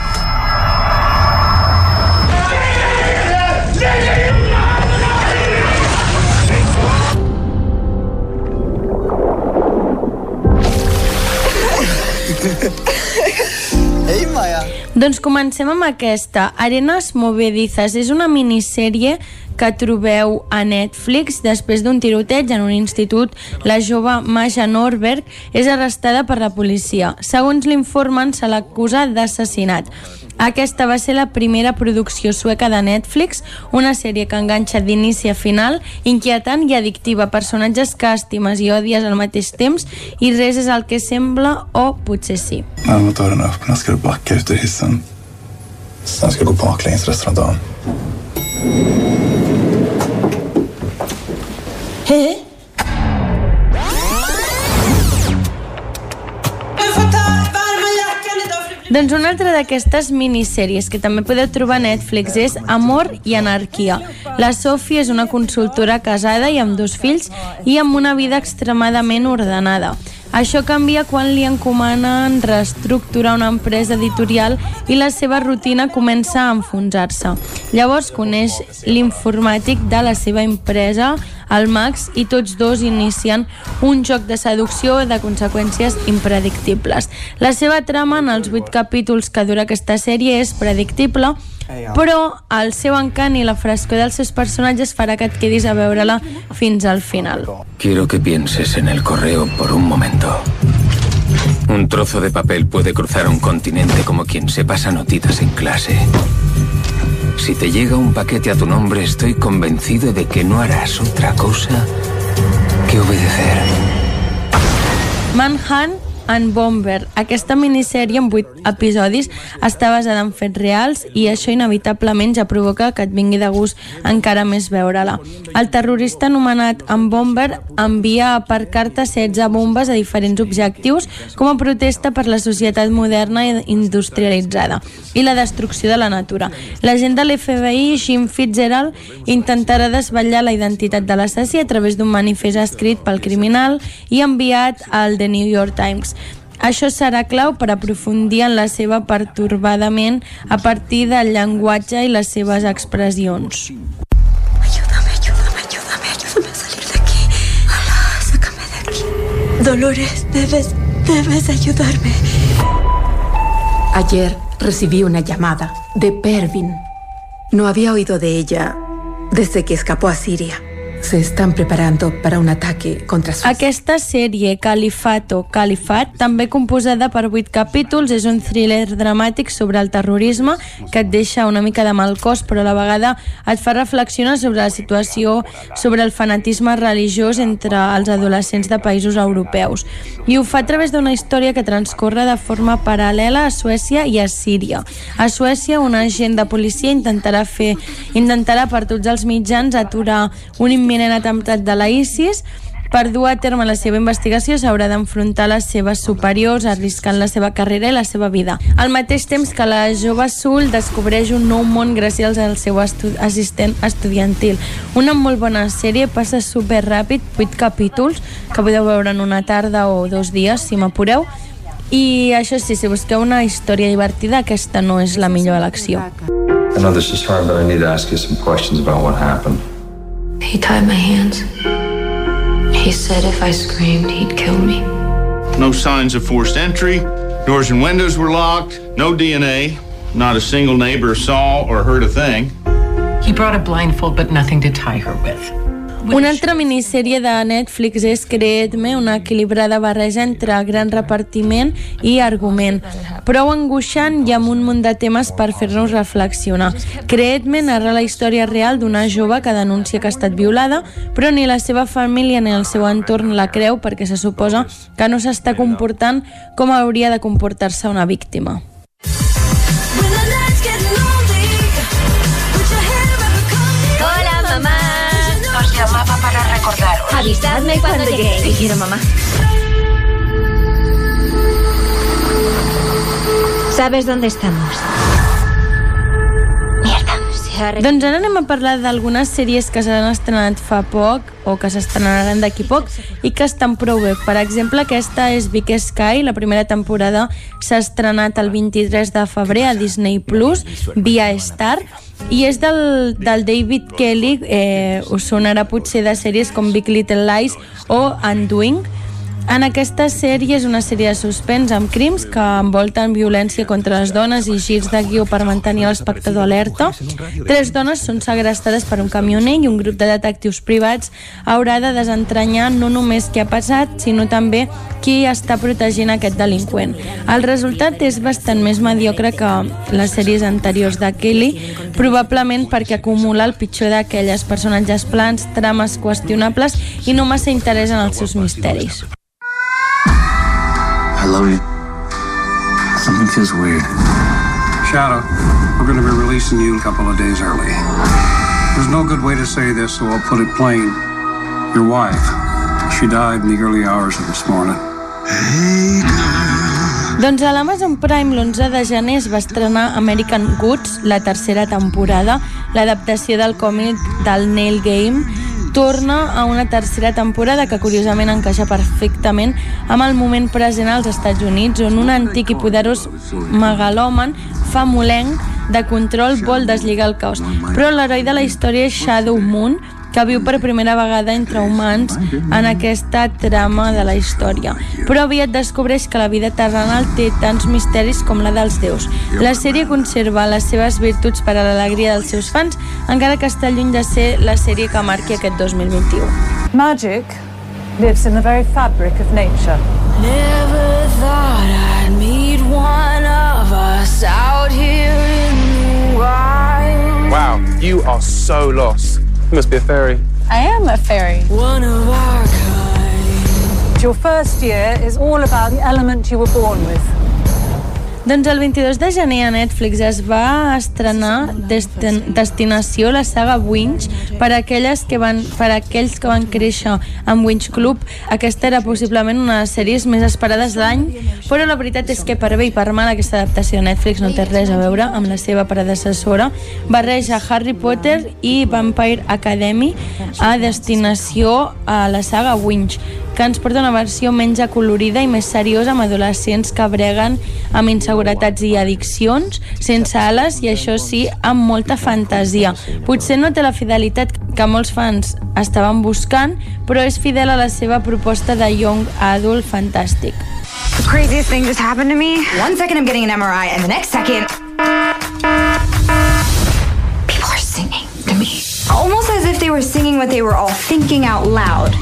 Doncs comencem amb aquesta. Arenas Movedizas és una minissèrie que trobeu a Netflix. Després d'un tiroteig en un institut, la jove Maja Norberg és arrestada per la policia. Segons l'informen, se l'acusa d'assassinat. Aquesta va ser la primera producció sueca de Netflix, una sèrie que enganxa d'inici a final, inquietant i addictiva, personatges que estimes i odies al mateix temps i res és el que sembla o potser sí. Ska du backa ut ur hissen. Sen ska du gå baklänges resten av dagen. Hej! Doncs una altra d'aquestes minissèries que també podeu trobar a Netflix és Amor i Anarquia. La Sophie és una consultora casada i amb dos fills i amb una vida extremadament ordenada. Això canvia quan li encomanen reestructurar una empresa editorial i la seva rutina comença a enfonsar-se. Llavors coneix l'informàtic de la seva empresa, el Max, i tots dos inicien un joc de seducció de conseqüències impredictibles. La seva trama en els vuit capítols que dura aquesta sèrie és predictible, però el seu encant i la frescor dels seus personatges farà que et quedis a veure-la fins al final. Quiero que pienses en el correo por un momento. Un trozo de papel puede cruzar un continente como quien se pasa notitas en clase. Si te llega un paquete a tu nombre, estoy convencido de que no harás otra cosa que obedecer. Manhunt en Bomber. Aquesta minissèrie amb 8 episodis està basada en fets reals i això inevitablement ja provoca que et vingui de gust encara més veure-la. El terrorista anomenat en Bomber envia per carta 16 bombes a diferents objectius com a protesta per la societat moderna i industrialitzada i la destrucció de la natura. L'agent de l'FBI, Jim Fitzgerald, intentarà desvetllar la identitat de l'assassí a través d'un manifest escrit pel criminal i enviat al The New York Times. Això serà clau per aprofundir en la seva pertorbadament a partir del llenguatge i les seves expressions. Ayúdame, ayúdame, ayúdame, ayúdame a salir de aquí. Alá, sácame de aquí. Dolores, debes, debes ayudarme. Ayer recibí una llamada de Pervin. No había oído de ella desde que escapó a Siria. Se están preparando para un ataque contra su... Aquesta sèrie, Califato Califat, també composada per 8 capítols, és un thriller dramàtic sobre el terrorisme que et deixa una mica de mal cos, però a la vegada et fa reflexionar sobre la situació, sobre el fanatisme religiós entre els adolescents de països europeus. I ho fa a través d'una història que transcorre de forma paral·lela a Suècia i a Síria. A Suècia, un agent de policia intentarà fer intentarà per tots els mitjans aturar un imminent atemptat de la ISIS per dur a terme la seva investigació s'haurà d'enfrontar les seves superiors arriscant la seva carrera i la seva vida. Al mateix temps que la jove Sul descobreix un nou món gràcies al seu estu assistent estudiantil. Una molt bona sèrie, passa super ràpid, 8 capítols, que podeu veure en una tarda o dos dies, si m'apureu, i això sí, si busqueu una història divertida, aquesta no és la millor elecció. I know this is hard, but I need to ask you some questions about what happened. He tied my hands. He said if I screamed, he'd kill me. No signs of forced entry. Doors and windows were locked. No DNA. Not a single neighbor saw or heard a thing. He brought a blindfold, but nothing to tie her with. Una altra minissèrie de Netflix és Creedme, una equilibrada barreja entre gran repartiment i argument. Prou angoixant i amb un munt de temes per fer-nos reflexionar. Creedme narra la història real d'una jove que denuncia que ha estat violada, però ni la seva família ni el seu entorn la creu perquè se suposa que no s'està comportant com hauria de comportar-se una víctima. Llamaba para recordaros. Avisadme cuando lleguéis. Te quiero, mamá. ¿Sabes dónde estamos? Doncs ara anem a parlar d'algunes sèries que s'han estrenat fa poc o que s'estrenaran d'aquí poc i que estan prou bé. Per exemple, aquesta és Big Sky, la primera temporada s'ha estrenat el 23 de febrer a Disney Plus via Star i és del, del David Kelly, eh, us sonarà potser de sèries com Big Little Lies o Undoing, En aquesta sèrie és una sèrie de suspens amb crims que envolten violència contra les dones i girs de guió per mantenir l'espectador alerta. Tres dones són segrestades per un camioner i un grup de detectius privats haurà de desentranyar no només què ha passat, sinó també qui està protegint aquest delinqüent. El resultat és bastant més mediocre que les sèries anteriors de Kelly, probablement perquè acumula el pitjor d'aquelles personatges plans, trames qüestionables i no massa interès en els seus misteris. I love you. Something feels weird. Shadow, we're going to be releasing you a couple of days early. There's no good way to say this, so I'll put it plain. Your wife, she died in the early hours of this morning. Doncs a l'Amazon Prime l'11 de gener es va estrenar American Goods, la tercera temporada, l'adaptació del còmic del Neil Game, torna a una tercera temporada que curiosament encaixa perfectament amb el moment present als Estats Units on un antic i poderós megalòman famolenc de control vol deslligar el caos. Però l'heroi de la història és Shadow Moon, que viu per primera vegada entre humans en aquesta trama de la història. Però aviat descobreix que la vida terrenal té tants misteris com la dels déus. La sèrie conserva les seves virtuts per a l'alegria dels seus fans, encara que està lluny de ser la sèrie que marqui aquest 2021. Magic lives in the very fabric of nature. Never thought I'd meet one of us out here in the wild. Wow, you are so lost. You must be a fairy. I am a fairy. One of our kind. Your first year is all about the element you were born with. Doncs el 22 de gener a Netflix es va estrenar Destin Destinació, la saga Winch, per a, aquelles que van, per a aquells que van créixer amb Winch Club. Aquesta era possiblement una de les sèries més esperades de l'any, però la veritat és que per bé i per mal aquesta adaptació de Netflix no té res a veure amb la seva predecessora. Barreja Harry Potter i Vampire Academy a destinació a la saga Winch que ens porta una versió menys acolorida i més seriosa amb adolescents que breguen amb i addiccions, sense ales i això sí, amb molta fantasia. Potser no té la fidelitat que molts fans estaven buscant, però és fidel a la seva proposta de young adult fantàstic. The craziest thing just happened to me. One second I'm getting an MRI, and the next second. People are singing to me. Almost as if they were singing what they were all thinking out loud.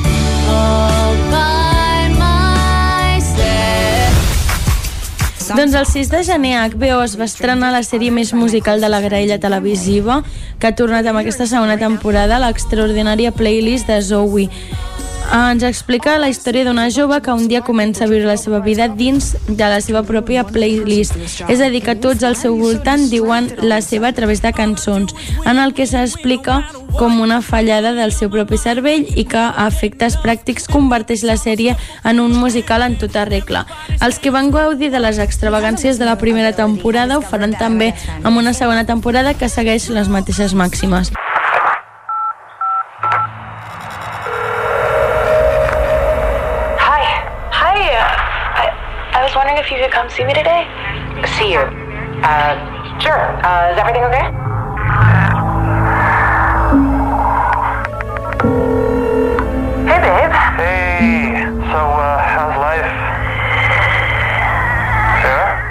Doncs el 6 de gener HBO es va estrenar la sèrie més musical de la graella televisiva que ha tornat amb aquesta segona temporada l'extraordinària playlist de Zoe ens explica la història d'una jove que un dia comença a viure la seva vida dins de la seva pròpia playlist. És a dir, que tots al seu voltant diuen la seva a través de cançons, en el que s'explica com una fallada del seu propi cervell i que a efectes pràctics converteix la sèrie en un musical en tota regla. Els que van gaudir de les extravagàncies de la primera temporada ho faran també amb una segona temporada que segueix les mateixes màximes. Wondering if you could come see me today. See you. Uh, sure. Uh, is everything okay? Hey, babe. Hey, so uh, how's life? Sarah?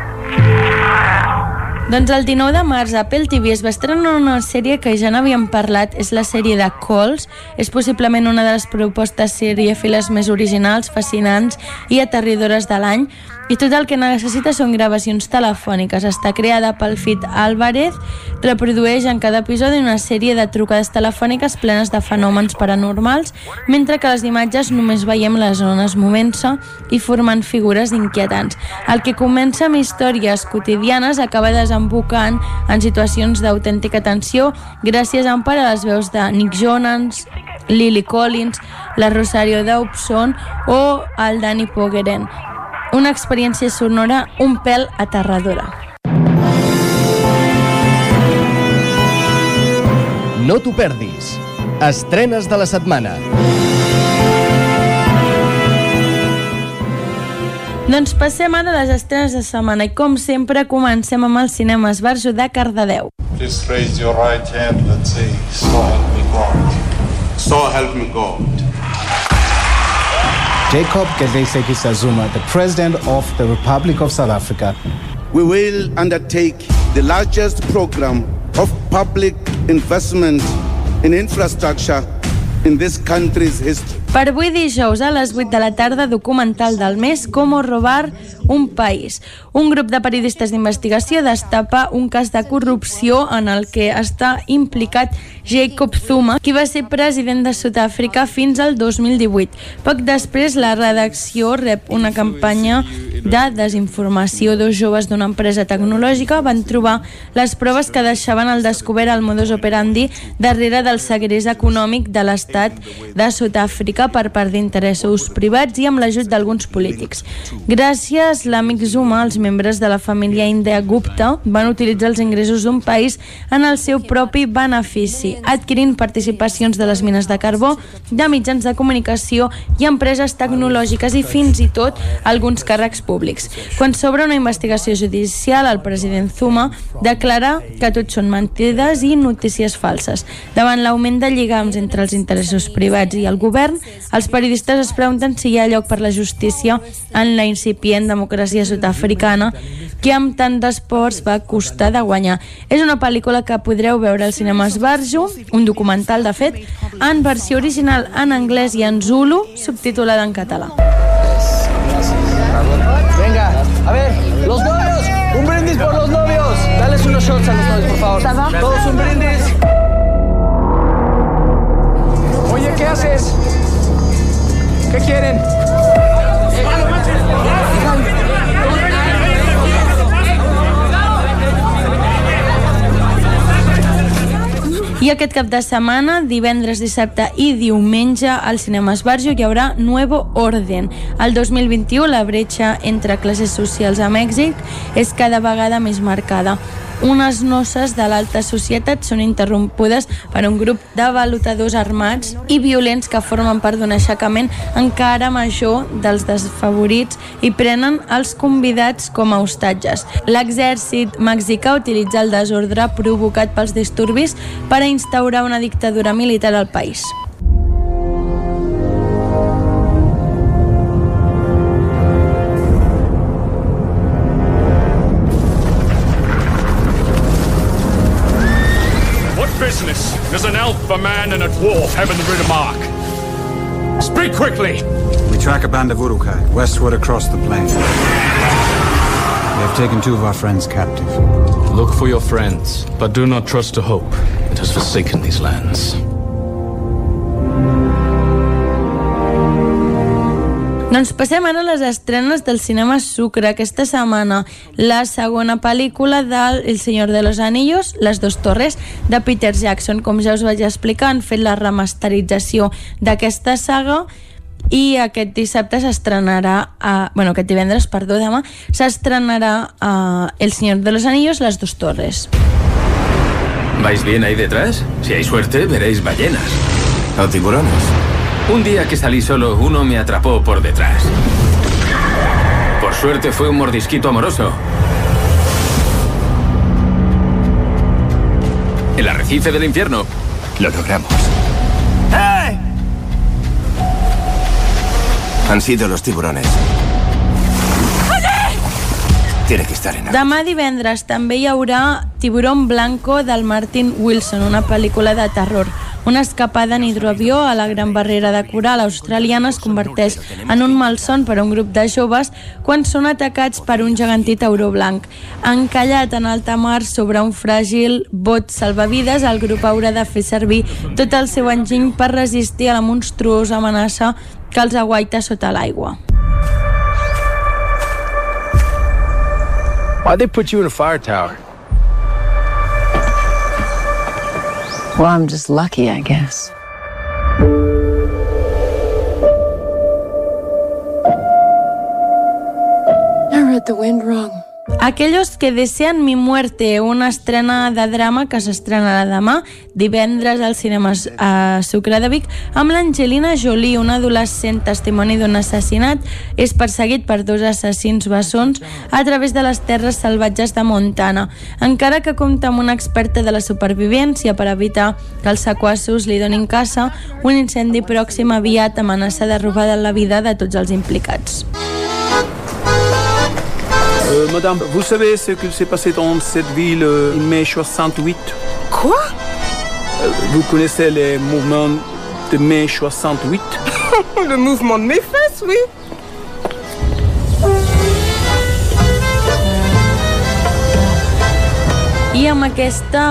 Doncs el 19 de març a Apple TV es va estrenar una sèrie que ja n'havíem parlat, és la sèrie de Calls. És possiblement una de les propostes serièfiles més originals, fascinants i aterridores de l'any. I tot el que necessita són gravacions telefòniques. Està creada pel Fit Álvarez, reprodueix en cada episodi una sèrie de trucades telefòniques plenes de fenòmens paranormals, mentre que les imatges només veiem les zones movent-se i formant figures inquietants. El que comença amb històries quotidianes acaba desembocant en situacions d'autèntica tensió gràcies en part a les veus de Nick Jonas, Lily Collins, la Rosario Dawson o el Danny Pogeren. Una experiència sonora un pèl aterradora. No t'ho perdis. Estrenes de la setmana. Doncs passem ara a les estrenes de setmana i com sempre comencem amb el cinema Esbarjo de Cardedeu. Please raise your right hand and say, So help me God. So help me God. Jacob Gedleyihlekisa Zuma, the President of the Republic of South Africa. We will undertake the largest program of public investment in infrastructure in this country's history. Per avui dijous a les 8 de la tarda, documental del mes Cómo robar un país. Un grup de periodistes d'investigació destapa un cas de corrupció en el que està implicat Jacob Zuma, qui va ser president de Sud-àfrica fins al 2018. Poc després, la redacció rep una campanya de desinformació. Dos joves d'una empresa tecnològica van trobar les proves que deixaven al descobert el modus operandi darrere del segrest econòmic de l'estat de Sud-àfrica per part d'interessos privats i amb l'ajut d'alguns polítics. Gràcies l'amic Zuma, els membres de la família India Gupta van utilitzar els ingressos d'un país en el seu propi benefici, adquirint participacions de les mines de carbó, de mitjans de comunicació i empreses tecnològiques i fins i tot alguns càrrecs públics. Quan s'obre una investigació judicial, el president Zuma declara que tot són mentides i notícies falses. Davant l'augment de lligams entre els interessos privats i el govern, els periodistes es pregunten si hi ha lloc per la justícia en la incipient democràcia sud-africana que amb tant d'esports va costar de guanyar. És una pel·lícula que podreu veure al cinema Esbarjo, un documental, de fet, en versió original en anglès i en Zulu, subtitulada en català. Venga, a ver, los novios, un brindis por los novios. Dales unos shots a los novios, por favor. Todos un brindis. Oye, ¿qué haces? ¿Qué quieren? I aquest cap de setmana, divendres, dissabte i diumenge, al cinema Esbarjo hi haurà Nuevo Orden. El 2021, la bretxa entre classes socials a Mèxic és cada vegada més marcada. Unes noces de l'alta societat són interrompudes per un grup de valutadors armats i violents que formen part d'un aixecament encara major dels desfavorits i prenen els convidats com a hostatges. L'exèrcit mexicà utilitza el desordre provocat pels disturbis per a instaurar una dictadura militar al país. Business does an elf, a man, and a dwarf have in the Riddermark? Speak quickly! We track a band of Urukai westward across the plain. They have taken two of our friends captive. Look for your friends, but do not trust to hope. It has forsaken these lands. Doncs passem ara a les estrenes del cinema Sucre. Aquesta setmana, la segona pel·lícula del El Senyor de los Anillos, Les dos torres, de Peter Jackson. Com ja us vaig explicar, han fet la remasterització d'aquesta saga i aquest dissabte s'estrenarà a, bueno, aquest divendres, perdó, demà s'estrenarà a El Senyor de los Anillos, Les dos torres. ¿Vais bien ahí detrás? Si hay suerte, veréis ballenas. O tiburones. Un día que salí solo, uno me atrapó por detrás. Por suerte fue un mordisquito amoroso. El arrecife del infierno. Lo logramos. ¡Eh! Han sido los tiburones. Tiene que estar en Demà divendres també hi haurà Tiburón Blanco del Martin Wilson, una pel·lícula de terror. Una escapada en hidroavió a la Gran Barrera de Coral australiana es converteix en un malson per a un grup de joves quan són atacats per un gegantí tauró blanc. Encallat en alta mar sobre un fràgil bot salvavides, el grup haurà de fer servir tot el seu enginy per resistir a la monstruosa amenaça que els aguaita sota l'aigua. Why'd they put you in a fire tower? Well, I'm just lucky, I guess. I read the wind wrong. Aquellos que desean mi muerte, una estrena de drama que s'estrenarà demà, divendres als cinemes a Sucre de Vic, amb l'Angelina Jolie, una adolescent testimoni d'un assassinat, és perseguit per dos assassins bessons a través de les terres salvatges de Montana. Encara que compta amb una experta de la supervivència per evitar que els sequassos li donin caça, un incendi pròxim aviat amenaça de robar la vida de tots els implicats. Euh, madame, vous savez ce qu'il s'est passé dans cette ville euh, en mai 68 Quoi? Euh, Vous connaissez les mouvements de mai 68 [LAUGHS] Le mouvement de mes fesses, oui. I amb aquesta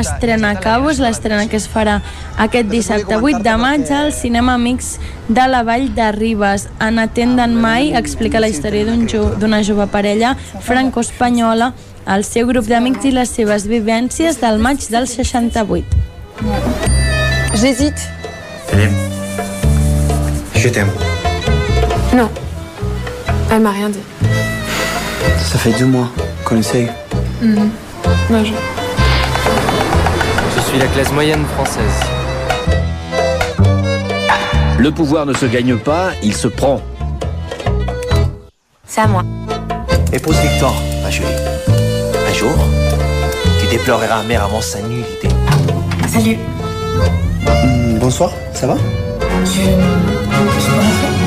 estrena acabo, és l'estrena que es farà aquest dissabte 8 de maig al Cinema Amics de la Vall de Ribes. En Atenden Mai explica la història d'una jo, d'una jove parella franco-espanyola, el seu grup d'amics i les seves vivències del maig del 68. J'hésite. Allez. Je t'aime. Non. Elle m'a rien dit. Ça fait deux mois qu'on essaye. Mhm. Non, je... Je suis la classe moyenne française. Le pouvoir ne se gagne pas, il se prend. C'est à moi. Épouse Victor, ma chérie. Un jour, tu déploreras amèrement sa nullité. Salut. Bonsoir, ça va? Je... Je peux rentrer?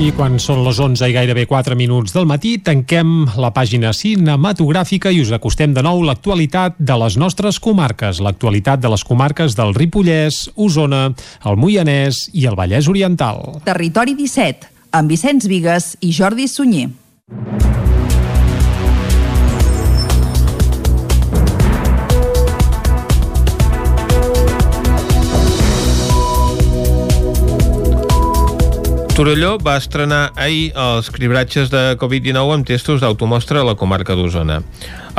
I quan són les 11 i gairebé 4 minuts del matí, tanquem la pàgina cinematogràfica i us acostem de nou l'actualitat de les nostres comarques, l'actualitat de les comarques del Ripollès, Osona, el Moianès i el Vallès Oriental. Territori 17, amb Vicenç Vigues i Jordi Sunyer. Torelló va estrenar ahir els cribratges de Covid-19 amb testos d'automostra a la comarca d'Osona.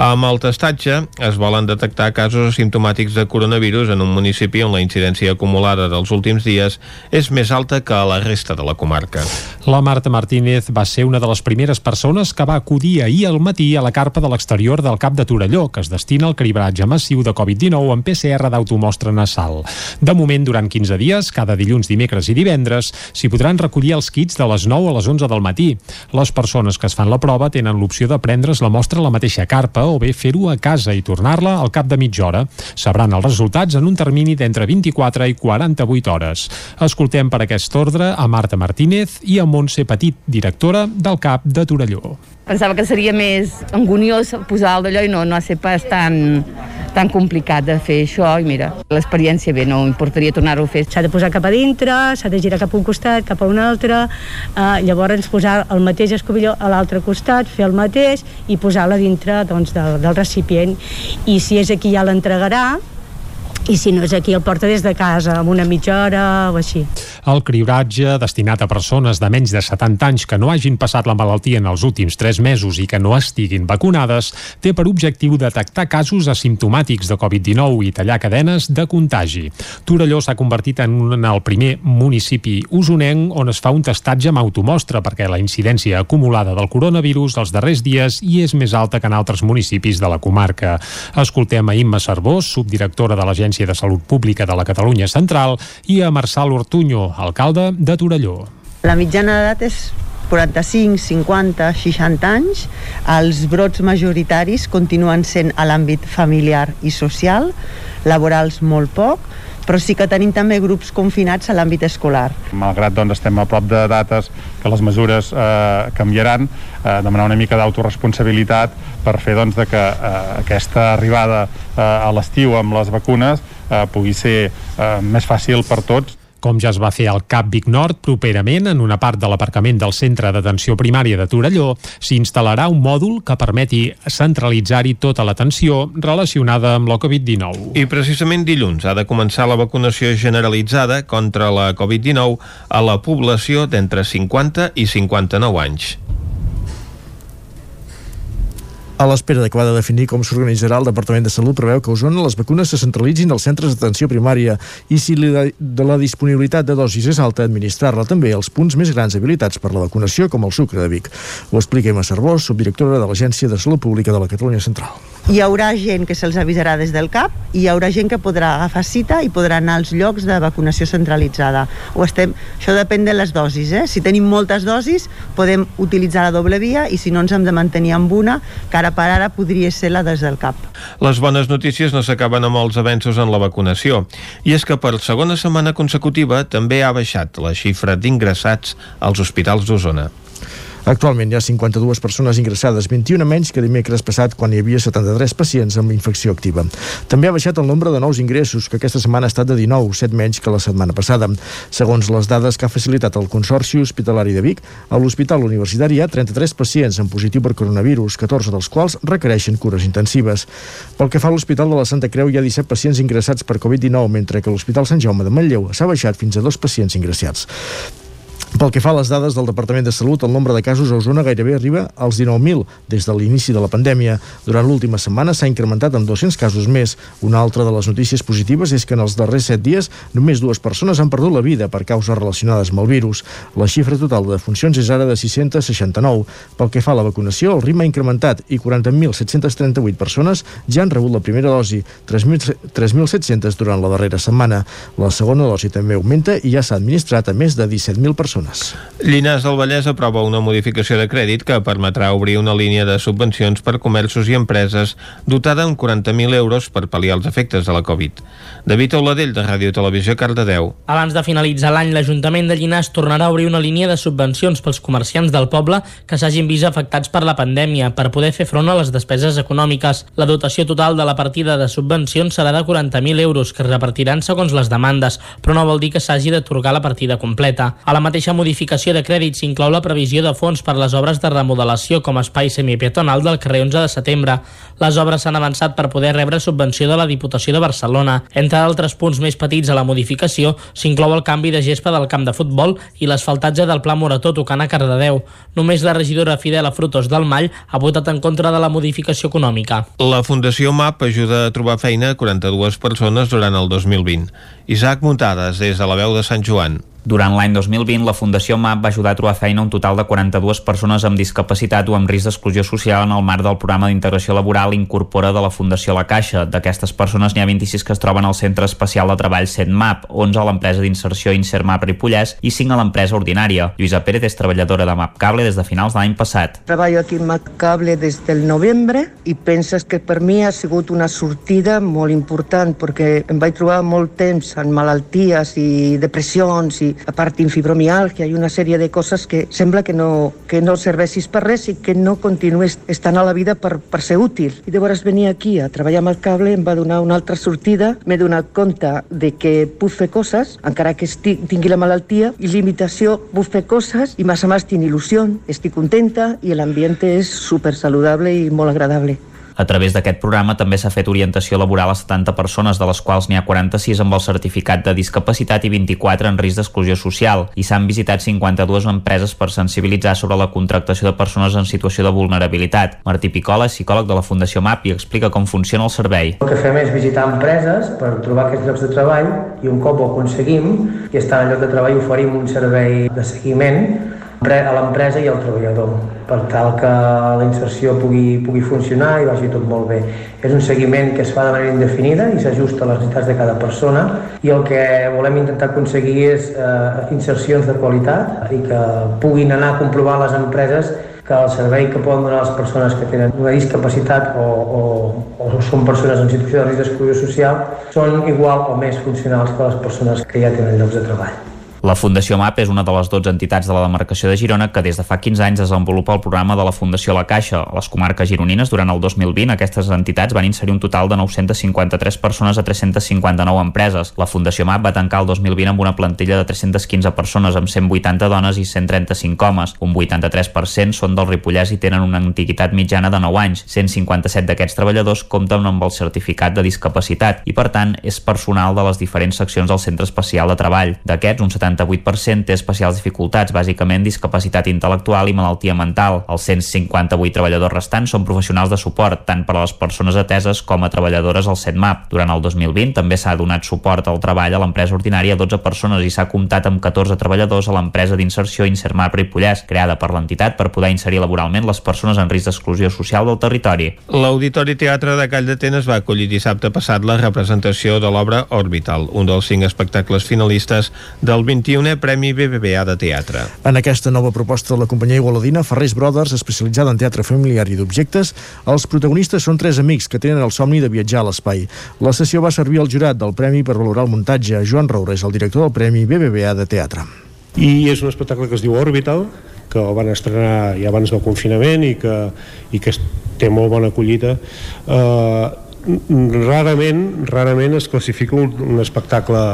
Amb el testatge es volen detectar casos asimptomàtics de coronavirus en un municipi on la incidència acumulada dels últims dies és més alta que a la resta de la comarca. La Marta Martínez va ser una de les primeres persones que va acudir ahir al matí a la carpa de l'exterior del cap de Torelló, que es destina al cribratge massiu de Covid-19 amb PCR d'automostra nasal. De moment, durant 15 dies, cada dilluns, dimecres i divendres, s'hi podran recollir els kits de les 9 a les 11 del matí. Les persones que es fan la prova tenen l'opció de prendre's la mostra a la mateixa carpa o bé fer-ho a casa i tornar-la al cap de mitja hora. Sabran els resultats en un termini d'entre 24 i 48 hores. Escoltem per aquest ordre a Marta Martínez i a Montse Petit, directora del CAP de Torelló. Pensava que seria més anguniós posar el d'allò i no, no ha set pas tan, tan complicat de fer això i mira, l'experiència bé, no importaria tornar-ho a fer. S'ha de posar cap a dintre, s'ha de girar cap a un costat, cap a un altre, eh, llavors posar el mateix escobilló a l'altre costat, fer el mateix i posar-la dintre doncs, del, del recipient. I si és aquí ja l'entregarà, i si no és aquí el porta des de casa amb una mitja hora o així. El cribratge, destinat a persones de menys de 70 anys que no hagin passat la malaltia en els últims 3 mesos i que no estiguin vacunades, té per objectiu detectar casos asimptomàtics de Covid-19 i tallar cadenes de contagi. Torelló s'ha convertit en un, el primer municipi usonenc on es fa un testatge amb automostra perquè la incidència acumulada del coronavirus els darrers dies hi és més alta que en altres municipis de la comarca. Escoltem a Imma Cervós, subdirectora de l'Agència de Salut Pública de la Catalunya Central, i a Marçal Ortuño, alcalde de Torelló. La mitjana d'edat és 45, 50, 60 anys. Els brots majoritaris continuen sent a l'àmbit familiar i social, laborals molt poc, però sí que tenim també grups confinats a l'àmbit escolar. Malgrat doncs, estem a prop de dates que les mesures eh, canviaran, eh, demanar una mica d'autoresponsabilitat per fer doncs, de que eh, aquesta arribada eh, a l'estiu amb les vacunes eh, pugui ser eh, més fàcil per tots com ja es va fer al Cap Vic Nord, properament, en una part de l'aparcament del Centre d'Atenció Primària de Torelló, s'instal·larà un mòdul que permeti centralitzar-hi tota l'atenció relacionada amb la Covid-19. I precisament dilluns ha de començar la vacunació generalitzada contra la Covid-19 a la població d'entre 50 i 59 anys. A l'espera d'acabada de definir com s'organitzarà, el Departament de Salut preveu que a Osona les vacunes se centralitzin als centres d'atenció primària i si de la disponibilitat de dosis és alta, administrar-la també als punts més grans habilitats per la vacunació, com el Sucre de Vic. Ho explica Emma Cervós, subdirectora de l'Agència de Salut Pública de la Catalunya Central. Hi haurà gent que se'ls avisarà des del CAP i hi haurà gent que podrà agafar cita i podrà anar als llocs de vacunació centralitzada. O estem, això depèn de les dosis. Eh? Si tenim moltes dosis, podem utilitzar la doble via i si no ens hem de mantenir amb una, que ara per ara podria ser la des del CAP. Les bones notícies no s'acaben amb els avenços en la vacunació. I és que per segona setmana consecutiva també ha baixat la xifra d'ingressats als hospitals d'Osona. Actualment hi ha 52 persones ingressades, 21 menys que dimecres passat quan hi havia 73 pacients amb infecció activa. També ha baixat el nombre de nous ingressos, que aquesta setmana ha estat de 19, 7 menys que la setmana passada. Segons les dades que ha facilitat el Consorci Hospitalari de Vic, a l'Hospital Universitari hi ha 33 pacients en positiu per coronavirus, 14 dels quals requereixen cures intensives. Pel que fa a l'Hospital de la Santa Creu, hi ha 17 pacients ingressats per Covid-19, mentre que l'Hospital Sant Jaume de Manlleu s'ha baixat fins a dos pacients ingressats. Pel que fa a les dades del Departament de Salut, el nombre de casos a Osona gairebé arriba als 19.000 des de l'inici de la pandèmia. Durant l'última setmana s'ha incrementat amb 200 casos més. Una altra de les notícies positives és que en els darrers 7 dies només dues persones han perdut la vida per causes relacionades amb el virus. La xifra total de defuncions és ara de 669. Pel que fa a la vacunació, el ritme ha incrementat i 40.738 persones ja han rebut la primera dosi, 3.700 durant la darrera setmana. La segona dosi també augmenta i ja s'ha administrat a més de 17.000 persones persones. Llinars del Vallès aprova una modificació de crèdit que permetrà obrir una línia de subvencions per comerços i empreses dotada amb 40.000 euros per pal·liar els efectes de la Covid. David Auladell, de Ràdio Televisió, Cardedeu. Abans de finalitzar l'any, l'Ajuntament de Llinars tornarà a obrir una línia de subvencions pels comerciants del poble que s'hagin vist afectats per la pandèmia per poder fer front a les despeses econòmiques. La dotació total de la partida de subvencions serà de 40.000 euros que es repartiran segons les demandes, però no vol dir que s'hagi d'atorgar la partida completa. A la mateixa modificació de crèdit s'inclou la previsió de fons per les obres de remodelació com a espai semipietonal del carrer 11 de setembre. Les obres s'han avançat per poder rebre subvenció de la Diputació de Barcelona. Entre altres punts més petits a la modificació s'inclou el canvi de gespa del camp de futbol i l'asfaltatge del Pla Morató tocant a Cardedeu. Només la regidora Fidela Frutos del Mall ha votat en contra de la modificació econòmica. La Fundació MAP ajuda a trobar feina a 42 persones durant el 2020. Isaac Muntades, des de la veu de Sant Joan. Durant l'any 2020, la Fundació MAP va ajudar a trobar feina un total de 42 persones amb discapacitat o amb risc d'exclusió social en el marc del programa d'integració laboral Incorpora de la Fundació La Caixa. D'aquestes persones n'hi ha 26 que es troben al Centre Especial de Treball CENTMAP, 11 a l'empresa d'inserció InserMAP Ripollès i 5 a l'empresa ordinària. Lluïsa Pérez és treballadora de MAP Cable des de finals de l'any passat. Treballo aquí en MAP Cable des del novembre i penses que per mi ha sigut una sortida molt important perquè em vaig trobar molt temps en malalties i depressions i a part d'infibromialgia i una sèrie de coses que sembla que no, que no serveixis per res i que no continues estant a la vida per, per ser útil. I llavors venir aquí a treballar amb el cable em va donar una altra sortida, m'he donat compte de que puc fer coses, encara que estic, tingui la malaltia i limitació, puc fer coses i massa més tinc il·lusió, estic contenta i l'ambient és super saludable i molt agradable. A través d'aquest programa també s'ha fet orientació laboral a 70 persones, de les quals n'hi ha 46 amb el certificat de discapacitat i 24 en risc d'exclusió social, i s'han visitat 52 empreses per sensibilitzar sobre la contractació de persones en situació de vulnerabilitat. Martí Picola és psicòleg de la Fundació MAP i explica com funciona el servei. El que fem és visitar empreses per trobar aquests llocs de treball i un cop ho aconseguim i estar al lloc de treball oferim un servei de seguiment a l'empresa i al treballador per tal que la inserció pugui, pugui funcionar i vagi tot molt bé. És un seguiment que es fa de manera indefinida i s'ajusta a les necessitats de cada persona i el que volem intentar aconseguir és eh, insercions de qualitat i que puguin anar a comprovar les empreses que el servei que poden donar les persones que tenen una discapacitat o, o, o són persones en situació de risc d'exclusió social són igual o més funcionals que les persones que ja tenen llocs de treball. La Fundació MAP és una de les 12 entitats de la demarcació de Girona que des de fa 15 anys desenvolupa el programa de la Fundació La Caixa. A les comarques gironines, durant el 2020, aquestes entitats van inserir un total de 953 persones a 359 empreses. La Fundació MAP va tancar el 2020 amb una plantilla de 315 persones, amb 180 dones i 135 homes. Un 83% són del Ripollès i tenen una antiguitat mitjana de 9 anys. 157 d'aquests treballadors compten amb el certificat de discapacitat i, per tant, és personal de les diferents seccions del Centre Especial de Treball. D'aquests, un 70 78% té especials dificultats, bàsicament discapacitat intel·lectual i malaltia mental. Els 158 treballadors restants són professionals de suport, tant per a les persones ateses com a treballadores al CETMAP. Durant el 2020 també s'ha donat suport al treball a l'empresa ordinària a 12 persones i s'ha comptat amb 14 treballadors a l'empresa d'inserció Insermar Ripollès, creada per l'entitat per poder inserir laboralment les persones en risc d'exclusió social del territori. L'Auditori Teatre de Call d'Atenes va acollir dissabte passat la representació de l'obra Orbital, un dels cinc espectacles finalistes del 21è Premi BBVA de Teatre. En aquesta nova proposta de la companyia igualadina Ferrés Brothers, especialitzada en teatre familiar i d'objectes, els protagonistes són tres amics que tenen el somni de viatjar a l'espai. La sessió va servir al jurat del Premi per valorar el muntatge. Joan Roures, el director del Premi BBVA de Teatre. I és un espectacle que es diu Orbital, que el van estrenar ja abans del confinament i que, i que té molt bona acollida. Uh, rarament, rarament es classifica un, un espectacle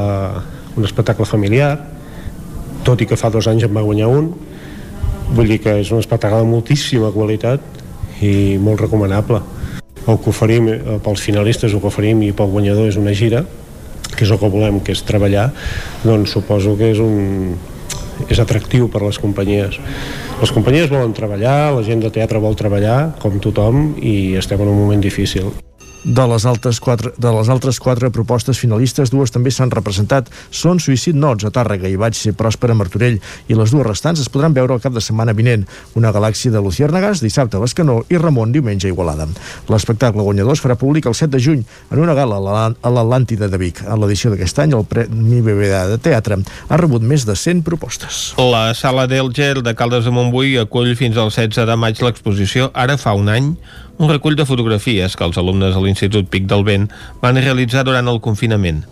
un espectacle familiar tot i que fa dos anys en va guanyar un vull dir que és un espectacle de moltíssima qualitat i molt recomanable. El que oferim eh, pels finalistes el que oferim i pel guanyador és una gira que és el que volem, que és treballar doncs suposo que és un és atractiu per a les companyies. Les companyies volen treballar, la gent de teatre vol treballar com tothom i estem en un moment difícil de les, altres quatre, de les altres quatre propostes finalistes, dues també s'han representat. Són Suïcid Nots a Tàrrega i Vaig ser Pròspera a Martorell i les dues restants es podran veure el cap de setmana vinent. Una galàxia de Luciérnagas dissabte a l'Escanó i Ramon diumenge a Igualada. L'espectacle guanyador es farà públic el 7 de juny en una gala a l'Atlàntida de Vic. En l'edició d'aquest any, el Premi BBA de Teatre ha rebut més de 100 propostes. La Sala del Gel de Caldes de Montbui acull fins al 16 de maig l'exposició Ara fa un any un recull de fotografies que els alumnes de l'Institut Pic del Vent van realitzar durant el confinament.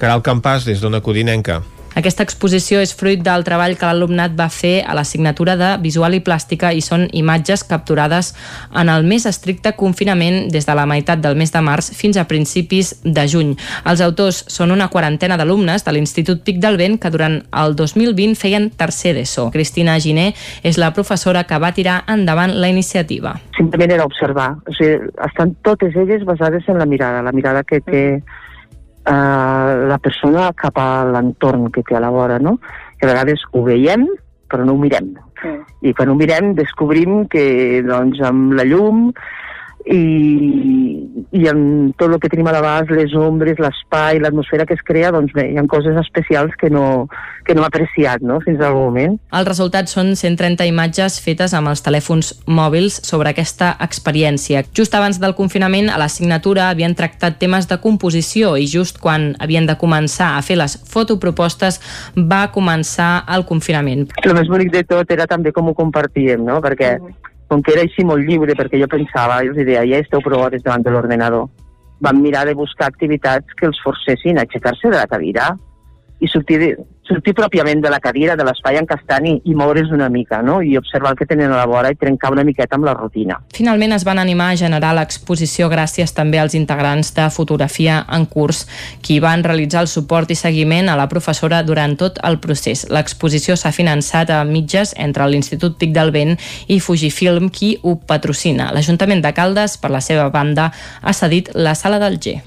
Caral Campàs, des d'una Codinenca. Aquesta exposició és fruit del treball que l'alumnat va fer a l'assignatura de Visual i Plàstica i són imatges capturades en el més estricte confinament des de la meitat del mes de març fins a principis de juny. Els autors són una quarantena d'alumnes de l'Institut Pic del Vent que durant el 2020 feien tercer d'ESO. Cristina Giné és la professora que va tirar endavant la iniciativa. Simplement era observar. O sigui, estan totes elles basades en la mirada, la mirada que té eh, la persona cap a l'entorn que té a la vora, no? Que a vegades ho veiem, però no ho mirem. Mm. I quan ho mirem descobrim que doncs, amb la llum i, i amb tot el que tenim a l'abast, les ombres, l'espai, l'atmosfera que es crea, doncs bé, hi ha coses especials que no, que no hem apreciat no? fins al moment. El resultat són 130 imatges fetes amb els telèfons mòbils sobre aquesta experiència. Just abans del confinament, a l'assignatura havien tractat temes de composició i just quan havien de començar a fer les fotopropostes va començar el confinament. El més bonic de tot era també com ho compartíem, no? perquè com que era així molt lliure, perquè jo pensava, jo els deia, ja esteu prou hores davant de l'ordenador. Vam mirar de buscar activitats que els forcessin a aixecar-se de la cadira i sortir, de, sortir pròpiament de la cadira, de l'espai en què estan i, i moure's una mica, no? I observar el que tenen a la vora i trencar una miqueta amb la rutina. Finalment es van animar a generar l'exposició gràcies també als integrants de fotografia en curs, qui van realitzar el suport i seguiment a la professora durant tot el procés. L'exposició s'ha finançat a mitges entre l'Institut Pic del Vent i Fujifilm, qui ho patrocina. L'Ajuntament de Caldes, per la seva banda, ha cedit la Sala del G.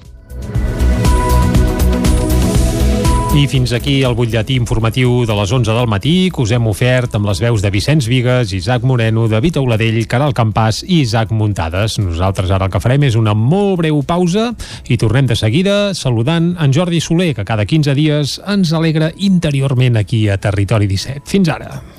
I fins aquí el butlletí informatiu de les 11 del matí que us hem ofert amb les veus de Vicenç Vigues, Isaac Moreno, David Auladell, Caral Campàs i Isaac Muntades. Nosaltres ara el que farem és una molt breu pausa i tornem de seguida saludant en Jordi Soler, que cada 15 dies ens alegra interiorment aquí a Territori 17. Fins ara.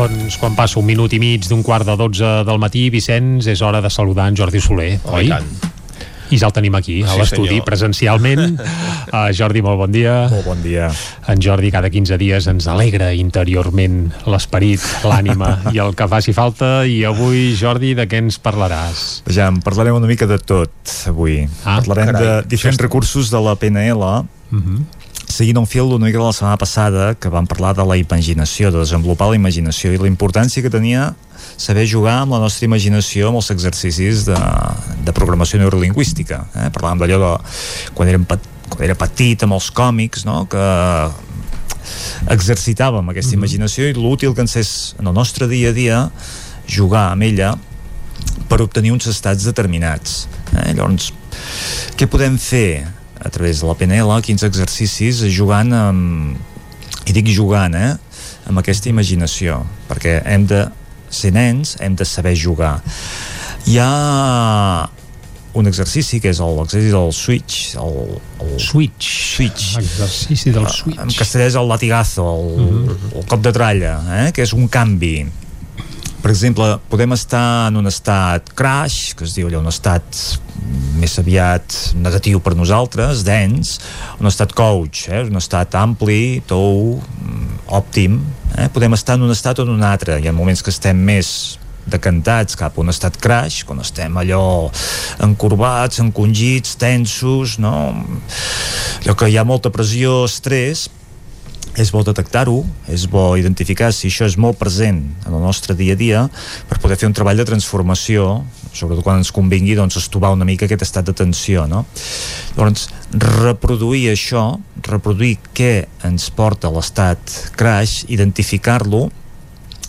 Doncs quan passa un minut i mig d'un quart de 12 del matí, Vicenç, és hora de saludar en Jordi Soler, Oh, oi? i tant. I ja el tenim aquí, a Sí, l'estudi, presencialment. [LAUGHS] Uh, Jordi, molt bon dia. Molt bon dia. En Jordi cada 15 dies ens alegra interiorment l'esperit, l'ànima [LAUGHS] i el que faci falta. I avui, Jordi, de què ens parlaràs? Ja en parlarem una mica de tot avui. Ah, Parlarem carai. de diferents recursos de la PNL Uh -huh. Seguint un fil una mica de la setmana passada que vam parlar de la imaginació, de desenvolupar la imaginació i la importància que tenia saber jugar amb la nostra imaginació amb els exercicis de, de programació neurolingüística. Eh? Parlàvem d'allò de quan, érem quan era petit amb els còmics, no? que exercitàvem aquesta imaginació i l'útil que ens és en el nostre dia a dia jugar amb ella per obtenir uns estats determinats. Eh? Llavors, què podem fer a través de la PNL, quins exercicis jugant amb, i dic jugant, eh? amb aquesta imaginació, perquè hem de ser nens, hem de saber jugar. Hi ha un exercici que és l'exercici del switch el, el switch switch exercici del switch en castellà és el latigazo el, el cop de tralla eh? que és un canvi per exemple, podem estar en un estat crash, que es diu allò, un estat més aviat negatiu per nosaltres, dens, un estat coach, eh? un estat ampli, tou, mm, òptim, eh? podem estar en un estat o en un altre, hi ha moments que estem més decantats cap a un estat crash, quan estem allò encorbats, encongits, tensos, no? allò que hi ha molta pressió, estrès, és bo detectar-ho, és bo identificar si això és molt present en el nostre dia a dia per poder fer un treball de transformació sobretot quan ens convingui doncs, estovar una mica aquest estat de tensió no? llavors reproduir això reproduir què ens porta l'estat crash identificar-lo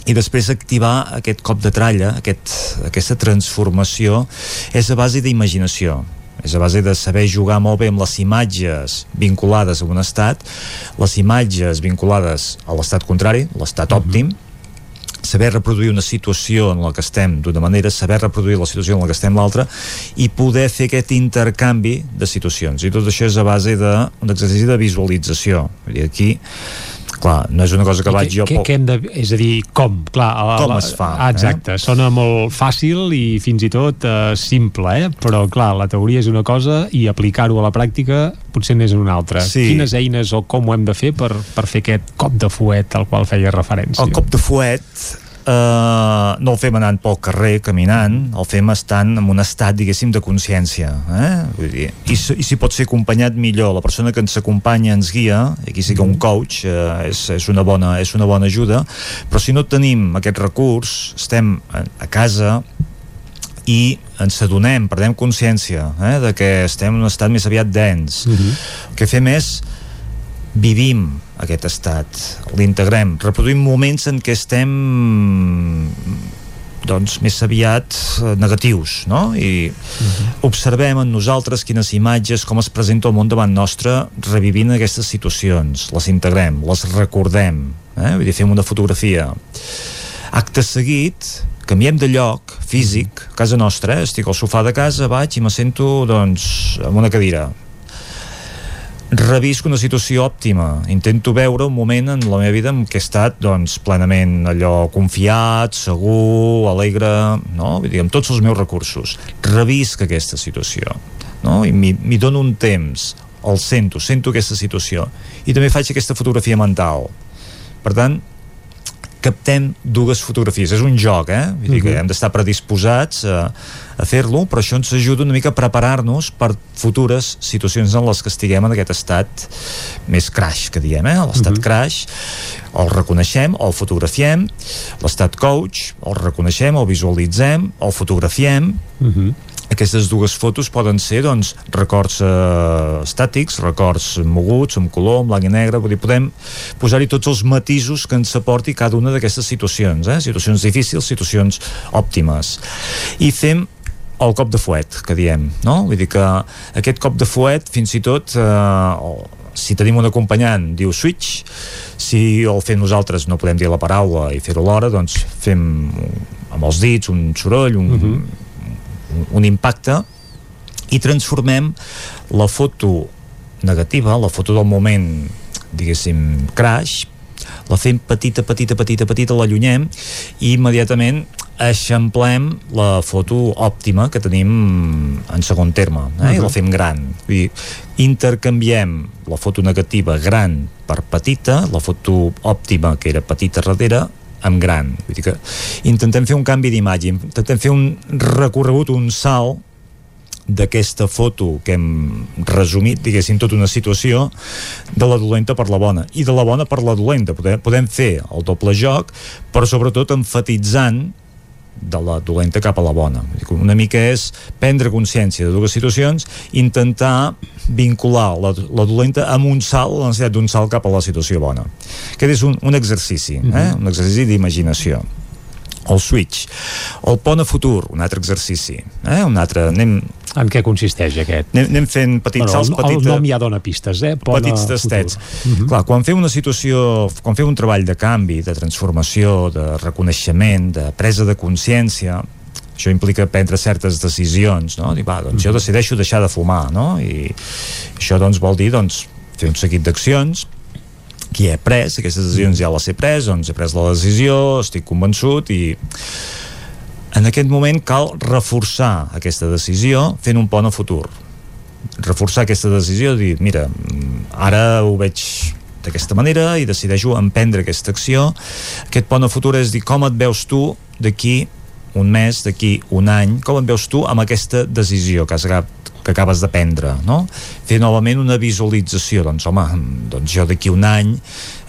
i després activar aquest cop de tralla, aquest, aquesta transformació, és a base d'imaginació és a base de saber jugar molt bé amb les imatges vinculades a un estat, les imatges vinculades a l'estat contrari, l'estat òptim, saber reproduir una situació en la que estem d'una manera, saber reproduir la situació en la que estem l'altra i poder fer aquest intercanvi de situacions. I tot això és a base d'un exercici de visualització. Vull dir, aquí clar, no és una cosa que I vaig jo... què, què hem de, és a dir, com? Clar, a, Com la- es fa, Ah, exacte, eh? sona molt fàcil i fins i tot eh, simple, eh? però clar, la teoria és una cosa i aplicar-ho a la pràctica potser n'és una altra. Sí. Quines eines o com ho hem de fer per, per fer aquest cop de fuet al qual feia referència? El cop de fuet eh, no el fem anant pel carrer, caminant, el fem estant en un estat, diguéssim, de consciència. Eh? Vull dir, i, I si pot ser acompanyat millor, la persona que ens acompanya ens guia, aquí sí que un coach eh, és, és, una bona, és una bona ajuda, però si no tenim aquest recurs, estem a, a casa, i ens adonem, perdem consciència eh, de que estem en un estat més aviat dens. Mhm. El que fem és vivim aquest estat, l'integrem, reproduïm moments en què estem doncs més aviat eh, negatius no? i observem en nosaltres quines imatges com es presenta el món davant nostre revivint aquestes situacions les integrem, les recordem eh? vull dir, fem una fotografia acte seguit canviem de lloc físic, a casa nostra, eh? estic al sofà de casa, vaig i me sento doncs en una cadira revisco una situació òptima intento veure un moment en la meva vida en què he estat doncs, plenament allò confiat, segur, alegre no? Vull dir, amb tots els meus recursos revisc aquesta situació no? i m'hi dono un temps el sento, sento aquesta situació i també faig aquesta fotografia mental per tant captem dues fotografies. És un joc, eh? Vull dir que Mhm. hem d'estar predisposats a, a fer-lo, però això ens ajuda una mica a preparar-nos per futures situacions en les que estiguem en aquest estat més crash, que diem, eh? L'estat Mhm. crash, el reconeixem, el fotografiem, l'estat coach, el reconeixem, el visualitzem, el fotografiem, Mhm. Aquestes dues fotos poden ser doncs, records eh, estàtics, records moguts, amb color, en blanc i negre, vull dir, podem posar-hi tots els matisos que ens aporti cada una d'aquestes situacions, eh? situacions difícils, situacions òptimes. I fem el cop de fuet, que diem, no? Vull dir que aquest cop de fuet, fins i tot, eh, si tenim un acompanyant, diu switch, si el fem nosaltres no podem dir la paraula i fer-ho alhora, doncs fem amb els dits un soroll, un, un, un impacte i transformem la foto negativa, la foto del moment diguéssim crash la fem petita, petita, petita, petita, l'allunyem i immediatament eixamplem la foto òptima que tenim en segon terme eh? Uh -huh. i la fem gran Vull dir, intercanviem la foto negativa gran per petita la foto òptima que era petita darrere amb gran Vull dir que intentem fer un canvi d'imatge intentem fer un recorregut, un salt d'aquesta foto que hem resumit, diguéssim, tota una situació de la dolenta per la bona i de la bona per la dolenta. Podem, podem fer el doble joc, però sobretot enfatitzant de la dolenta cap a la bona. Una mica és prendre consciència de dues situacions, intentar vincular la, la dolenta amb un salt, la necessitat d'un salt cap a la situació bona. Aquest és un, un exercici, eh? Mhm. un exercici d'imaginació el switch. El pont a futur, un altre exercici. Eh? Un altre, anem, en què consisteix aquest? Anem, anem fent petits bueno, salts, petita, el nom ja dona pistes, eh? Pont petits tastets. Uh -huh. Clar, quan fem una situació, quan fem un treball de canvi, de transformació, de reconeixement, de presa de consciència, això implica prendre certes decisions, no? Dir, va, doncs jo decideixo deixar de fumar, no? I això doncs vol dir doncs, fer un seguit d'accions qui he pres, aquestes decisions ja les he pres, doncs he pres la decisió, estic convençut i en aquest moment cal reforçar aquesta decisió fent un pont a futur. Reforçar aquesta decisió dir, mira, ara ho veig d'aquesta manera i decideixo emprendre aquesta acció. Aquest pont a futur és dir com et veus tu d'aquí un mes, d'aquí un any, com et veus tu amb aquesta decisió que has que acabes de prendre, no? Fer novament una visualització, doncs home, doncs jo d'aquí un any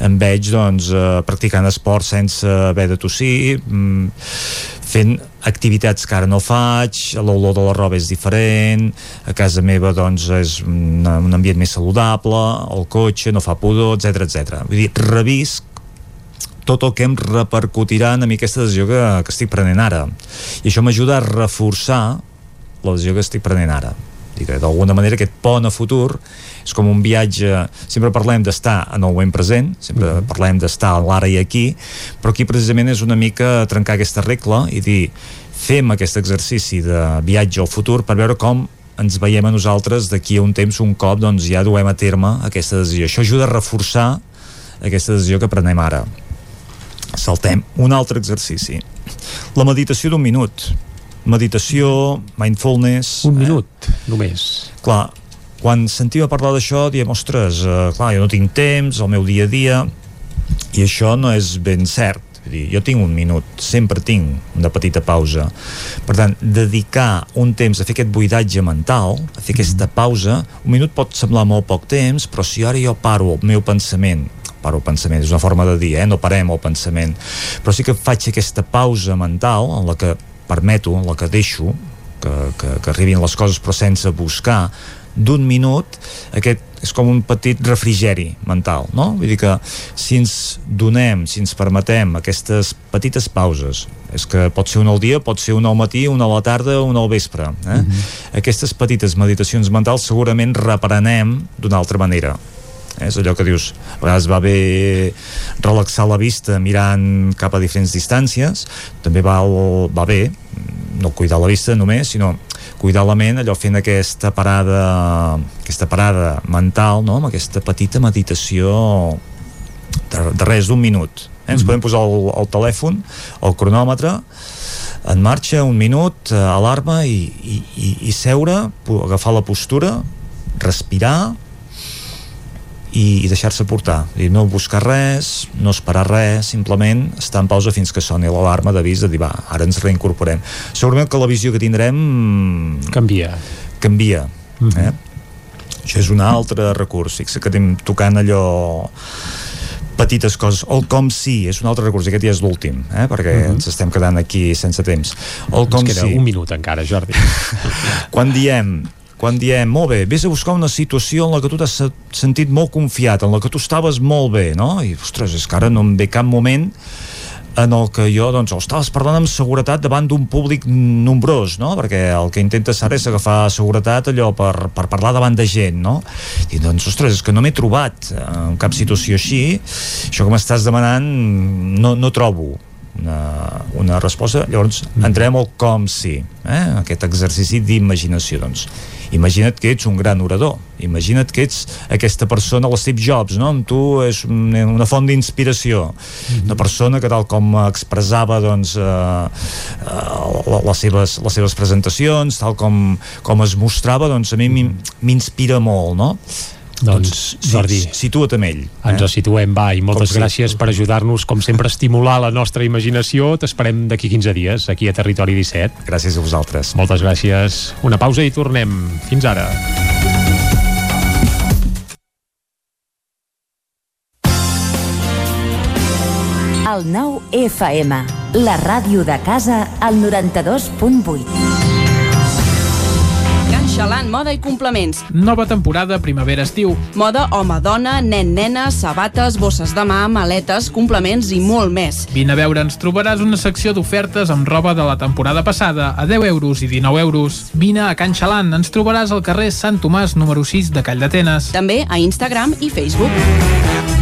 em veig doncs eh, practicant esport sense haver de tossir, mm, fent activitats que ara no faig, l'olor de la roba és diferent, a casa meva doncs és una, un ambient més saludable, el cotxe no fa pudor, etc etc. Vull dir, revisc tot el que em repercutirà en mi aquesta decisió que, que estic prenent ara. I això m'ajuda a reforçar la decisió que estic prenent ara d'alguna manera aquest pont a futur és com un viatge, sempre parlem d'estar en el moment present, sempre mm -hmm. parlem d'estar a l'ara i aquí, però aquí precisament és una mica trencar aquesta regla i dir, fem aquest exercici de viatge al futur per veure com ens veiem a nosaltres d'aquí a un temps un cop doncs ja duem a terme aquesta decisió. Això ajuda a reforçar aquesta decisió que prenem ara. Saltem. Un altre exercici. La meditació d'un minut meditació, mindfulness... Un minut, eh? només. Clar, quan sentim a parlar d'això diem, ostres, eh, clar, jo no tinc temps, el meu dia a dia, i això no és ben cert. Vull dir, jo tinc un minut, sempre tinc una petita pausa. Per tant, dedicar un temps a fer aquest buidatge mental, a fer aquesta mm. pausa, un minut pot semblar molt poc temps, però si ara jo paro el meu pensament paro el pensament, és una forma de dir, eh? no parem el pensament, però sí que faig aquesta pausa mental en la que permeto, la que deixo que, que, que arribin les coses però sense buscar d'un minut aquest és com un petit refrigeri mental, no? Vull dir que si ens donem, si ens permetem aquestes petites pauses, és que pot ser una al dia, pot ser una al matí, una a la tarda, una al vespre, eh? Mm -hmm. Aquestes petites meditacions mentals segurament reprenem d'una altra manera és allò que dius, a vegades va bé relaxar la vista mirant cap a diferents distàncies, també va, va bé no cuidar la vista només, sinó cuidar la ment, allò fent aquesta parada aquesta parada mental no? amb aquesta petita meditació de, de res, d'un minut eh? ens mm podem posar el, el telèfon el cronòmetre en marxa, un minut, eh, alarma i, i, i, i seure, agafar la postura respirar i, i deixar-se portar dir, no buscar res, no esperar res simplement estar en pausa fins que soni l'alarma d'avís de dir va, ara ens reincorporem segurament que la visió que tindrem canvia canvia mm -hmm. eh? això és un altre recurs fixa que anem tocant allò petites coses. El com sí és un altre recurs, aquest ja és l'últim, eh? perquè uh -huh. ens estem quedant aquí sense temps. El com ens queda sí. un minut encara, Jordi. [LAUGHS] Quan diem quan diem, molt bé, vés a buscar una situació en la que tu t'has sentit molt confiat, en la que tu estaves molt bé, no? I, ostres, és que ara no em ve cap moment en el que jo, doncs, estaves parlant amb seguretat davant d'un públic nombrós, no? Perquè el que intentes ara és agafar seguretat allò per, per parlar davant de gent, no? I doncs, ostres, és que no m'he trobat en cap situació així, això que m'estàs demanant no, no trobo una resposta, llavors entrem al com sí, eh? aquest exercici d'imaginació. Doncs, imagina't que ets un gran orador, imagina't que ets aquesta persona, la Steve Jobs, no? amb tu és una font d'inspiració, una persona que tal com expressava doncs, eh, eh, les, seves, les seves presentacions, tal com, com es mostrava, doncs a mi m'inspira molt, no? Doncs, Jordi, si, situa't amb ell. Ens eh? situem, va, i moltes Com gràcies per ajudar-nos, com sempre, a estimular la nostra imaginació. T'esperem d'aquí 15 dies, aquí a Territori 17. Gràcies a vosaltres. Moltes gràcies. Una pausa i tornem. Fins ara. El nou FM, la ràdio de casa, al 92.8. Xalant Moda i Complements. Nova temporada primavera-estiu. Moda home-dona, nen-nena, sabates, bosses de mà, maletes, complements i molt més. Vine a veure, ens trobaràs una secció d'ofertes amb roba de la temporada passada a 10 euros i 19 euros. Vine a Can Xalant, ens trobaràs al carrer Sant Tomàs número 6 de Call d'Atenes. També a Instagram i Facebook.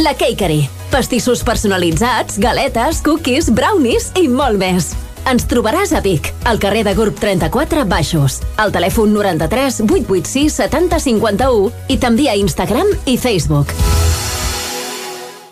La Cakery. Pastissos personalitzats, galetes, cookies, brownies i molt més. Ens trobaràs a Vic, al carrer de Gurb 34 Baixos, al telèfon 93 886 70 51 i també a Instagram i Facebook.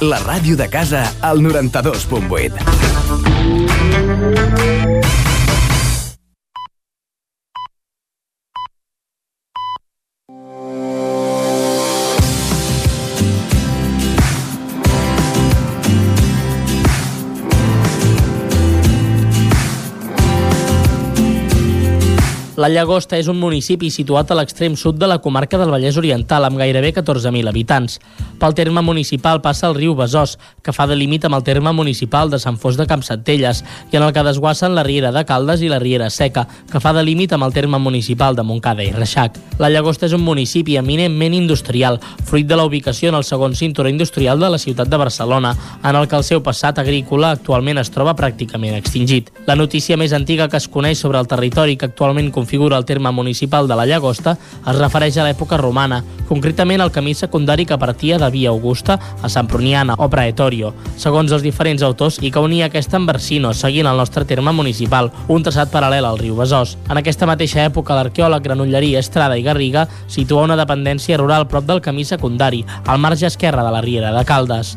La ràdio de casa al 92.8. La Llagosta és un municipi situat a l'extrem sud de la comarca del Vallès Oriental, amb gairebé 14.000 habitants. Pel terme municipal passa el riu Besòs, que fa de límit amb el terme municipal de Sant Fos de Campsentelles, i en el que desguassen la Riera de Caldes i la Riera Seca, que fa de límit amb el terme municipal de Montcada i Reixac. La Llagosta és un municipi eminentment industrial, fruit de la ubicació en el segon cinturó industrial de la ciutat de Barcelona, en el que el seu passat agrícola actualment es troba pràcticament extingit. La notícia més antiga que es coneix sobre el territori que actualment configura el terme municipal de la Llagosta es refereix a l'època romana, concretament al camí secundari que partia de Via Augusta a Sant Pruniana o Praetorio, segons els diferents autors, i que unia aquesta amb Barsino, seguint el nostre terme municipal, un traçat paral·lel al riu Besòs. En aquesta mateixa època, l'arqueòleg Granollerí, Estrada i Garriga situa una dependència rural prop del camí secundari, al marge esquerre de la Riera de Caldes.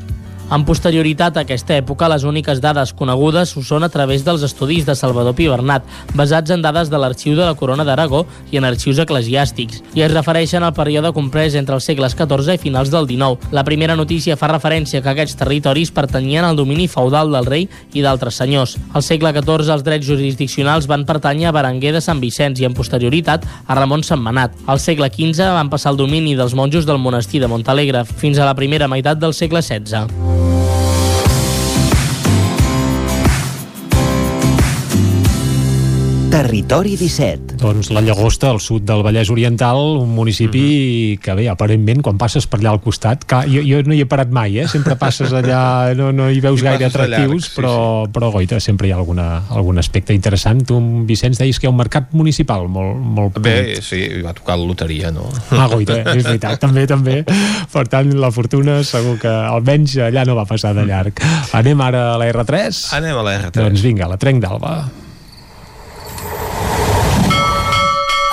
En posterioritat a aquesta època, les úniques dades conegudes ho són a través dels estudis de Salvador Pibernat, basats en dades de l'Arxiu de la Corona d'Aragó i en arxius eclesiàstics, i es refereixen al període comprès entre els segles XIV i finals del XIX. La primera notícia fa referència que aquests territoris pertanyien al domini feudal del rei i d'altres senyors. Al segle XIV els drets jurisdiccionals van pertànyer a Berenguer de Sant Vicenç i en posterioritat a Ramon Sentmenat. Al segle XV van passar al domini dels monjos del monestir de Montalegre fins a la primera meitat del segle XVI. Territori 17. Doncs la Llagosta, al sud del Vallès Oriental, un municipi mm -hmm. que bé, aparentment, quan passes per allà al costat, clar, jo, jo no hi he parat mai, eh? sempre passes allà, no, no hi veus I gaire atractius, llarg, sí, però, sí. però goita, sempre hi ha alguna, algun aspecte interessant. Tu, Vicenç, deies que hi ha un mercat municipal molt, molt Bé, polit. sí, va tocar la loteria, no? Ah, goita, és veritat, [LAUGHS] també, també. Per tant, la fortuna segur que almenys allà no va passar de llarg. Anem ara a la R3? Anem a la R3. Doncs vinga, la Trenc d'Alba.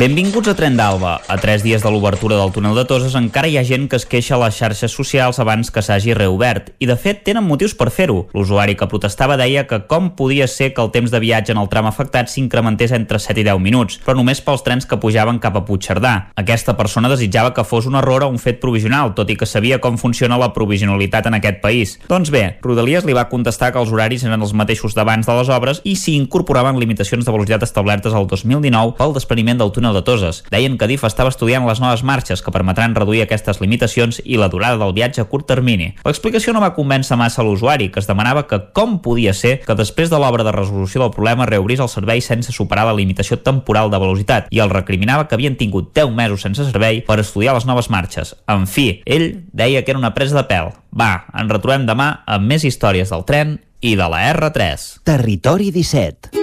Benvinguts a Tren d'Alba. A tres dies de l'obertura del túnel de Toses encara hi ha gent que es queixa a les xarxes socials abans que s'hagi reobert, i de fet tenen motius per fer-ho. L'usuari que protestava deia que com podia ser que el temps de viatge en el tram afectat s'incrementés entre 7 i 10 minuts, però només pels trens que pujaven cap a Puigcerdà. Aquesta persona desitjava que fos un error o un fet provisional, tot i que sabia com funciona la provisionalitat en aquest país. Doncs bé, Rodalies li va contestar que els horaris eren els mateixos d'abans de les obres i s'hi incorporaven limitacions de velocitat establertes al 2019 pel despreniment del túnel túnel de Toses. Deien que DIF estava estudiant les noves marxes que permetran reduir aquestes limitacions i la durada del viatge a curt termini. L'explicació no va convèncer massa l'usuari, que es demanava que com podia ser que després de l'obra de resolució del problema reobrís el servei sense superar la limitació temporal de velocitat i el recriminava que havien tingut 10 mesos sense servei per estudiar les noves marxes. En fi, ell deia que era una presa de pèl. Va, ens retrobem demà amb més històries del tren i de la R3. Territori 17.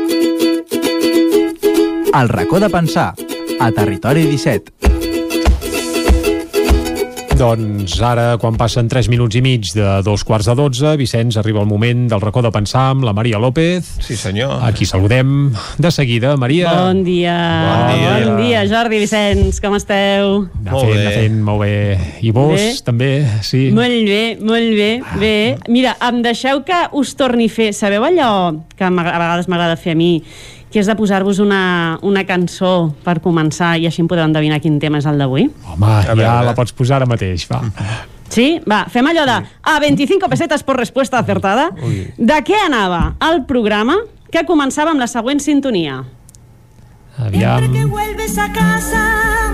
El racó de pensar a Territori 17. Doncs ara, quan passen 3 minuts i mig de dos quarts de 12, Vicenç, arriba el moment del racó de pensar amb la Maria López. Sí, senyor. Aquí saludem de seguida, Maria. Bon dia. Bon dia. Bon dia, Jordi Vicenç, com esteu? Anar molt fent, bé. fent molt bé. I vos, bé? també, sí. Molt bé, molt bé, bé. Mira, em deixeu que us torni a fer... Sabeu allò que a vegades m'agrada fer a mi, que és de posar-vos una, una cançó per començar i així em podeu endevinar quin tema és el d'avui. Home, a ja veure. la pots posar ara mateix, va. Sí? Va, fem allò de a 25 pesetes per resposta acertada. Ui. De què anava el programa que començava amb la següent sintonia? Aviam... Siempre que vuelves a casa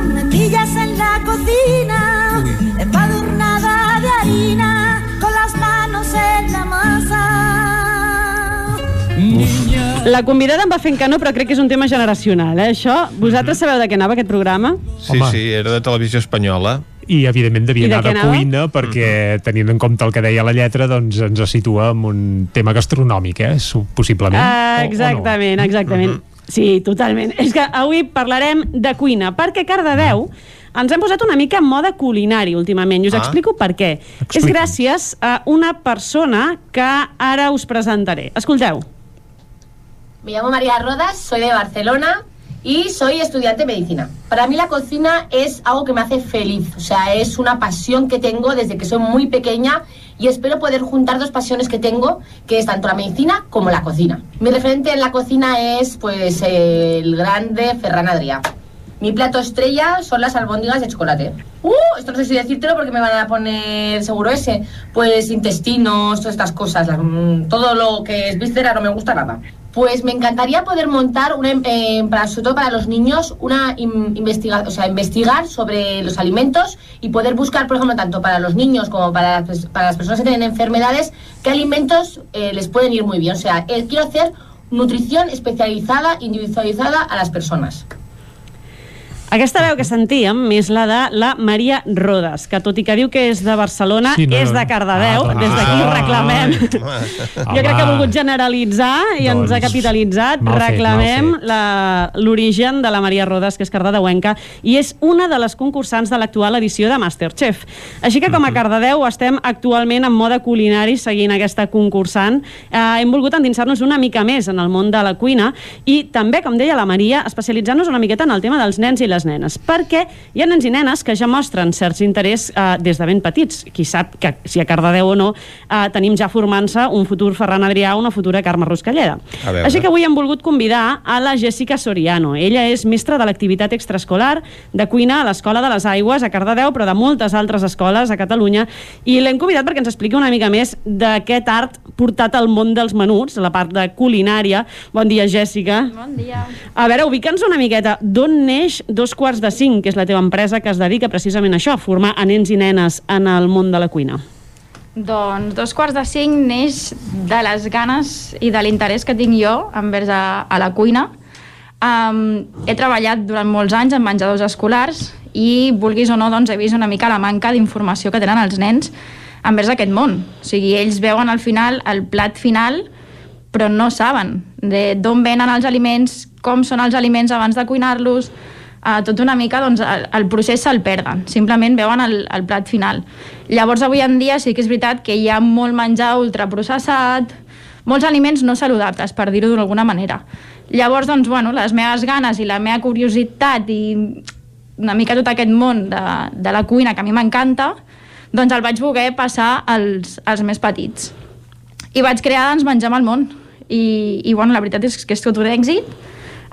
me pillas en la cocina empadurnada de harina con las manos en la masa la convidada em va fent que no, però crec que és un tema generacional, eh, això. Vosaltres sabeu de què anava aquest programa? Sí, Home. sí, era de televisió espanyola i evidentment devia anar de, de cuina perquè -huh. tenint en compte el que deia la lletra doncs ens situa en un tema gastronòmic eh? possiblement uh, exactament, o, o no? exactament uh -huh. sí, totalment, és que avui parlarem de cuina, perquè Cardedeu ens hem posat una mica en mode culinari últimament i us ah. explico per què. Explica. És gràcies a una persona que ara us presentaré. Escolteu. Me llamo María Rodas, soy de Barcelona y soy estudiante de medicina. Para mí la cocina es algo que me hace feliz, o sea, es una pasión que tengo desde que soy muy pequeña y espero poder juntar dos pasiones que tengo, que es tanto la medicina como la cocina. Mi referente en la cocina es pues el grande Ferran Adrià. Mi plato estrella son las albóndigas de chocolate. Uh, esto no sé si decírtelo porque me van a poner seguro ese. Pues intestinos, todas estas cosas, mm, todo lo que es víscera no me gusta nada. Pues me encantaría poder montar, una, eh, para, sobre todo para los niños, una investigación, o sea, investigar sobre los alimentos y poder buscar, por ejemplo, tanto para los niños como para, para las personas que tienen enfermedades, qué alimentos eh, les pueden ir muy bien. O sea, eh, quiero hacer nutrición especializada, individualizada a las personas. Aquesta veu que sentíem és la de la Maria Rodes, que tot i que diu que és de Barcelona, Sí, no. és de Cardedeu. Ah, Des d'aquí ah, reclamem. Jo crec que ha volgut generalitzar i ens ha Doncs, capitalitzat. mal Reclamem l'origen de la Maria Rodes, que és cardedeuenca, i és una de les concursants de l'actual edició de Masterchef. Així que com a Cardedeu estem actualment en mode culinari seguint aquesta concursant. Eh, hem volgut endinsar-nos una mica més en el món de la cuina i també, com deia la Maria, especialitzar-nos una miqueta en el tema dels nens i les nenes, perquè hi ha nens i nenes que ja mostren certs interès eh, des de ben petits. Qui sap que si a Cardedeu o no eh, tenim ja formant-se un futur Ferran Adrià o una futura Carme Ruscalleda. Així que avui hem volgut convidar a la Jessica Soriano. Ella és mestra de l'activitat extraescolar de cuina a l'Escola de les Aigües a Cardedeu, però de moltes altres escoles a Catalunya, i l'hem convidat perquè ens expliqui una mica més d'aquest art portat al món dels menuts, la part de culinària. Bon dia, Jessica. Bon dia. A veure, ubica'ns una miqueta. D'on neix Dos Quarts de Cinc, que és la teva empresa que es dedica precisament a això, a formar a nens i nenes en el món de la cuina? Doncs dos quarts de cinc neix de les ganes i de l'interès que tinc jo envers a, a la cuina. Um, he treballat durant molts anys en menjadors escolars i, vulguis o no, doncs, he vist una mica la manca d'informació que tenen els nens envers aquest món. O sigui, ells veuen al final el plat final però no saben d'on venen els aliments, com són els aliments abans de cuinar-los, uh, tot una mica doncs, el, el procés se'l perden, simplement veuen el, el plat final. Llavors avui en dia sí que és veritat que hi ha molt menjar ultraprocessat, molts aliments no saludables, per dir-ho d'alguna manera. Llavors, doncs, bueno, les meves ganes i la meva curiositat i una mica tot aquest món de, de la cuina que a mi m'encanta, doncs el vaig voler passar als, als més petits. I vaig crear Ens mengem el món. I, i bueno, la veritat és que és tot un èxit,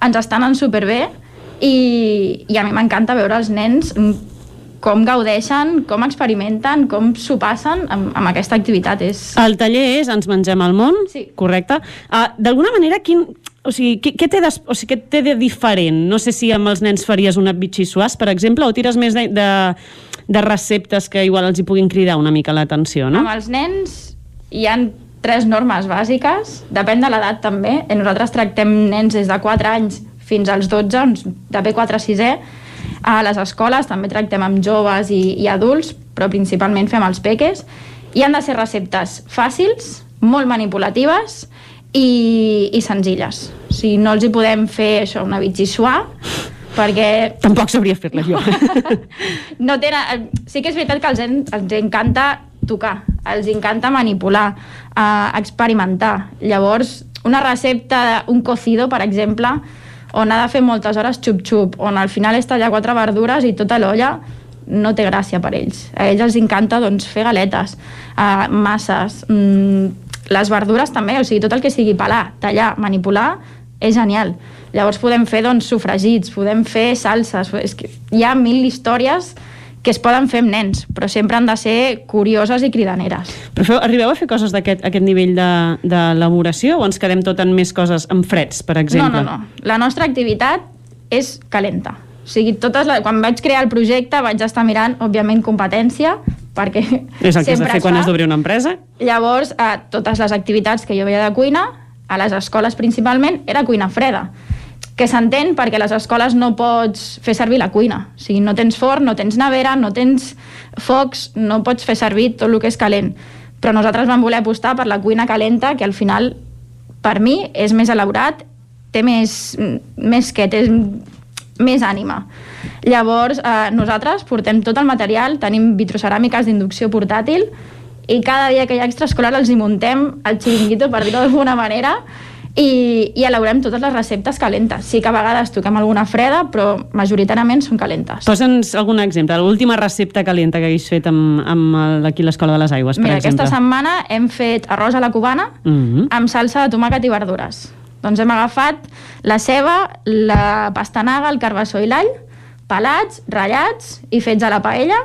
ens estan anant superbé i, i a mi m'encanta veure els nens com gaudeixen, com experimenten, com s'ho passen amb, amb aquesta activitat. És... El taller és Ens mengem el món, Sí. correcte. Uh, D'alguna manera, quin, o sigui, què, què, té de, o sigui, què té de diferent? No sé si amb els nens faries una bitxissuàs, per exemple, o tires més de, de, de receptes que igual els hi puguin cridar una mica l'atenció, no? Amb els nens hi han tres normes bàsiques, depèn de l'edat també. Eh, Nosaltres tractem nens des de 4 anys fins als 12, doncs, de P4 a 6è. A les escoles també tractem amb joves i, i adults, però principalment fem els peques. I han de ser receptes fàcils, molt manipulatives i, i senzilles. O sigui, no els hi podem fer això, una bitxissuà, perquè Tampoc sabria fer-la jo. [LAUGHS] no tenen... Sí que és veritat que els, en, els encanta tocar, els encanta manipular, eh, experimentar. Llavors, una recepta, un cocido, per exemple, on ha de fer moltes hores xup-xup, on al final és tallar quatre verdures i tota l'olla no té gràcia per ells. A ells els encanta doncs, fer galetes, eh, masses, mm, les verdures també, o sigui, tot el que sigui pelar, tallar, manipular, és genial. Llavors podem fer doncs, sofregits, podem fer salses, és que hi ha mil històries que es poden fer amb nens, però sempre han de ser curioses i cridaneres. Però feu, arribeu a fer coses d'aquest aquest nivell de- d'elaboració o ens quedem tot en més coses en freds, per exemple? No, no, no. La nostra activitat és calenta. O sigui, totes la... quan vaig crear el projecte vaig estar mirant, òbviament, competència, perquè És el que has de fer quan has d'obrir una empresa? Llavors, eh, totes les activitats que jo veia de cuina, a les escoles principalment, era cuina freda que s'entén perquè a les escoles no pots fer servir la cuina. O sigui, no tens forn, no tens nevera, no tens focs, no pots fer servir tot el que és calent. Però nosaltres vam voler apostar per la cuina calenta, que al final, per mi, és més elaborat, té més, més que, té més ànima. Llavors, eh, nosaltres portem tot el material, tenim vitroceràmiques d'inducció portàtil i cada dia que hi ha extraescolar els hi muntem el xiringuito, per dir-ho d'alguna manera, i, i elaborem totes les receptes calentes. Sí que a vegades toquem alguna freda, però majoritàriament són calentes. Posa'ns algun exemple, l'última recepta calenta que haguis fet amb, amb el- aquí l'Escola de les Aigües, per Mira, exemple. aquesta setmana hem fet arròs a la cubana Mhm. amb salsa de tomàquet i verdures. Doncs hem agafat la ceba, la pastanaga, el carbassó i l'all, pelats, ratllats i fets a la paella,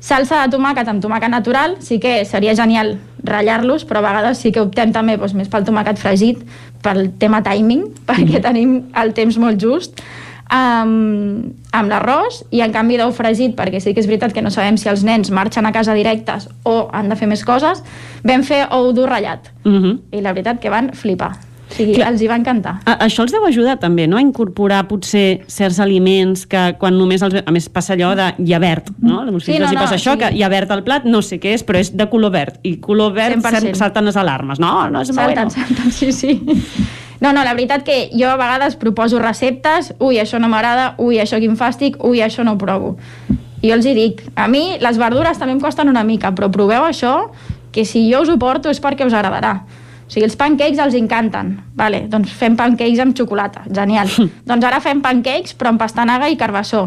salsa de tomàquet amb tomàquet natural, sí que seria genial ratllar-los, però a vegades sí que optem també doncs, més pel tomàquet fregit, pel tema timing, [LAUGHS] perquè tenim el temps molt just, amb, amb l'arròs i en canvi d'ou fregit, perquè sí que és veritat que no sabem si els nens marxen a casa directes o han de fer més coses, vam fer ou dur ratllat. Mhm. I la veritat que van flipar. O sigui, Clar. els hi va encantar. A, això els deu ajudar també, no?, a incorporar potser certs aliments que quan només els... A més, passa allò de hi ha verd, no? A Sí, no, no, no, passa això, sí. que hi ha verd al plat, no sé què és, però és de color verd. I color verd 100%. salten les alarmes. No, no és Salten, bueno. salten, sí, sí. No, no, la veritat que jo a vegades proposo receptes, ui, això no m'agrada, ui, això quin fàstic, ui, això no ho provo. I jo els hi dic, a mi les verdures també em costen una mica, però proveu això, que si jo us ho porto és perquè us agradarà. O sigui, els pancakes els encanten. Vale, doncs fem pancakes amb xocolata. Genial. [LAUGHS] doncs ara fem pancakes, però amb pastanaga i carbassó.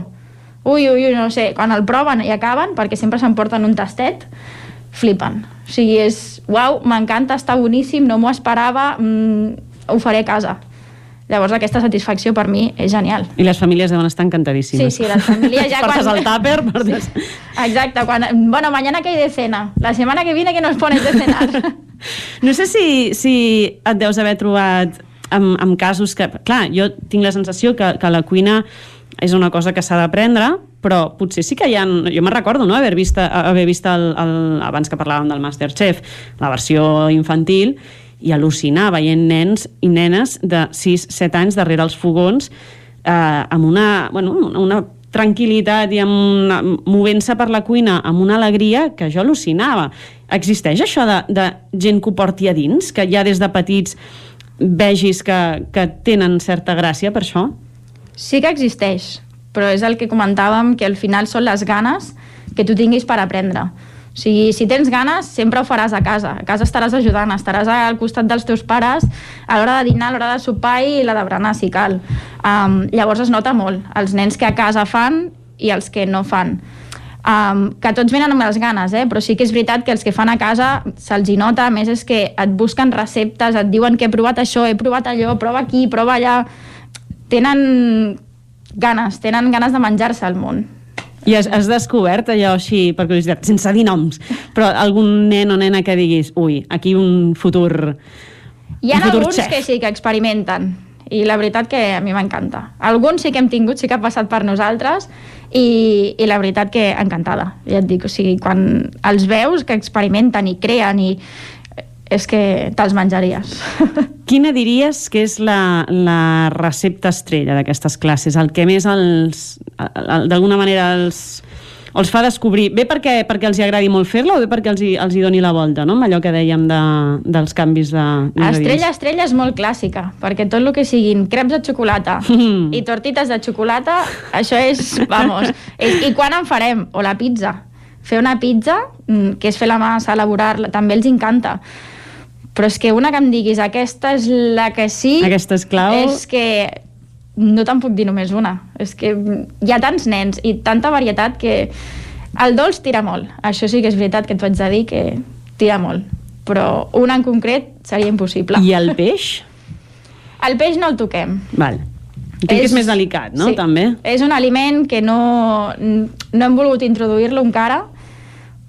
Ui, ui, ui, no sé, quan el proven i acaben, perquè sempre s'emporten un tastet, flipen. O sigui, és, uau, m'encanta, està boníssim, no m'ho esperava, mm, ho faré a casa. Llavors aquesta satisfacció per mi és genial. I les famílies deuen estar encantadíssimes. Sí, sí, les famílies ja [LAUGHS] Portes quan- el tàper, [LAUGHS] portes... Exacte, quan, bueno, mañana que hay de cena, la semana que viene que nos pones de cenar. No sé si, si et deus haver trobat amb, amb casos que... Clar, jo tinc la sensació que, que la cuina és una cosa que s'ha d'aprendre, però potser sí que hi ha... Jo me'n recordo, no?, haver vist, haver vist el, el, abans que parlàvem del Masterchef, la versió infantil, i al·lucinar veient nens i nenes de 6-7 anys darrere els fogons eh, amb una, bueno, una, tranquil·litat i amb movent-se per la cuina amb una alegria que jo al·lucinava. Existeix això de, de gent que ho porti a dins, que ja des de petits vegis que, que tenen certa gràcia per això? Sí que existeix, però és el que comentàvem, que al final són les ganes que tu tinguis per aprendre. O sigui, si tens ganes, sempre ho faràs a casa. A casa estaràs ajudant, estaràs al costat dels teus pares a l'hora de dinar, a l'hora de sopar i la de berenar, si cal. Um, llavors es nota molt, els nens que a casa fan i els que no fan. Um, que tots venen amb les ganes, eh? però sí que és veritat que els que fan a casa se'ls nota, a més és que et busquen receptes, et diuen que he provat això, he provat allò, prova aquí, prova allà... Tenen ganes, tenen ganes de menjar-se al món. I has, has descobert allò així, per curiositat, sense dir noms, però algun nen o nena que diguis, ui, aquí un futur... Hi ha un alguns xef. que sí que experimenten i la veritat que a mi m'encanta. Alguns sí que hem tingut, sí que ha passat per nosaltres i, i la veritat que encantada. Ja et dic, o sigui, quan els veus que experimenten i creen i és que te'ls menjaries. [LAUGHS] Quina diries que és la, la recepta estrella d'aquestes classes? El que més els, el- d'alguna manera els, els fa descobrir, bé perquè, perquè els hi agradi molt fer-la o bé perquè els hi, els hi doni la volta, no? amb allò que dèiem de, dels canvis de... Estrella, estrella és molt clàssica, perquè tot el que siguin creps de xocolata [LAUGHS] i tortites de xocolata, això és, vamos, és, i quan en farem? O la pizza. Fer una pizza, mm, que és fer la massa, elaborar-la, també els encanta. Però és que una que em diguis, aquesta és la que sí... Aquesta és clau. És que no te'n puc dir només una. És que hi ha tants nens i tanta varietat que el dolç tira molt. Això sí que és veritat que t'ho haig de dir que tira molt. Però una en concret seria impossible. I el peix? [LAUGHS] El peix no el toquem. Val. Entenc que és més delicat, no? Sí. També. És un aliment que no, no hem volgut introduir-lo encara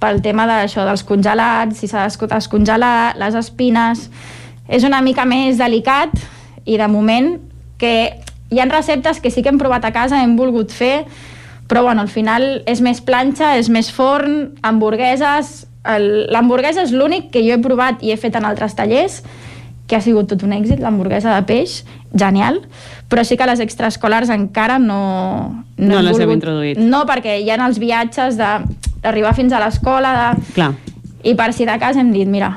pel tema d'això dels congelats, si s'ha de descongelar, les espines... És una mica més delicat i de moment que hi ha receptes que sí que hem provat a casa, hem volgut fer, però bueno, al final és més planxa, és més forn, hamburgueses... L'hamburguesa és l'únic que jo he provat i he fet en altres tallers, que ha sigut tot un èxit, l'hamburguesa de peix, genial, però sí que les extraescolars encara no... No hem les volgut- introduït. No, perquè hi ha els viatges d'arribar fins a l'escola, de... Clar. i per si de cas hem dit, mira,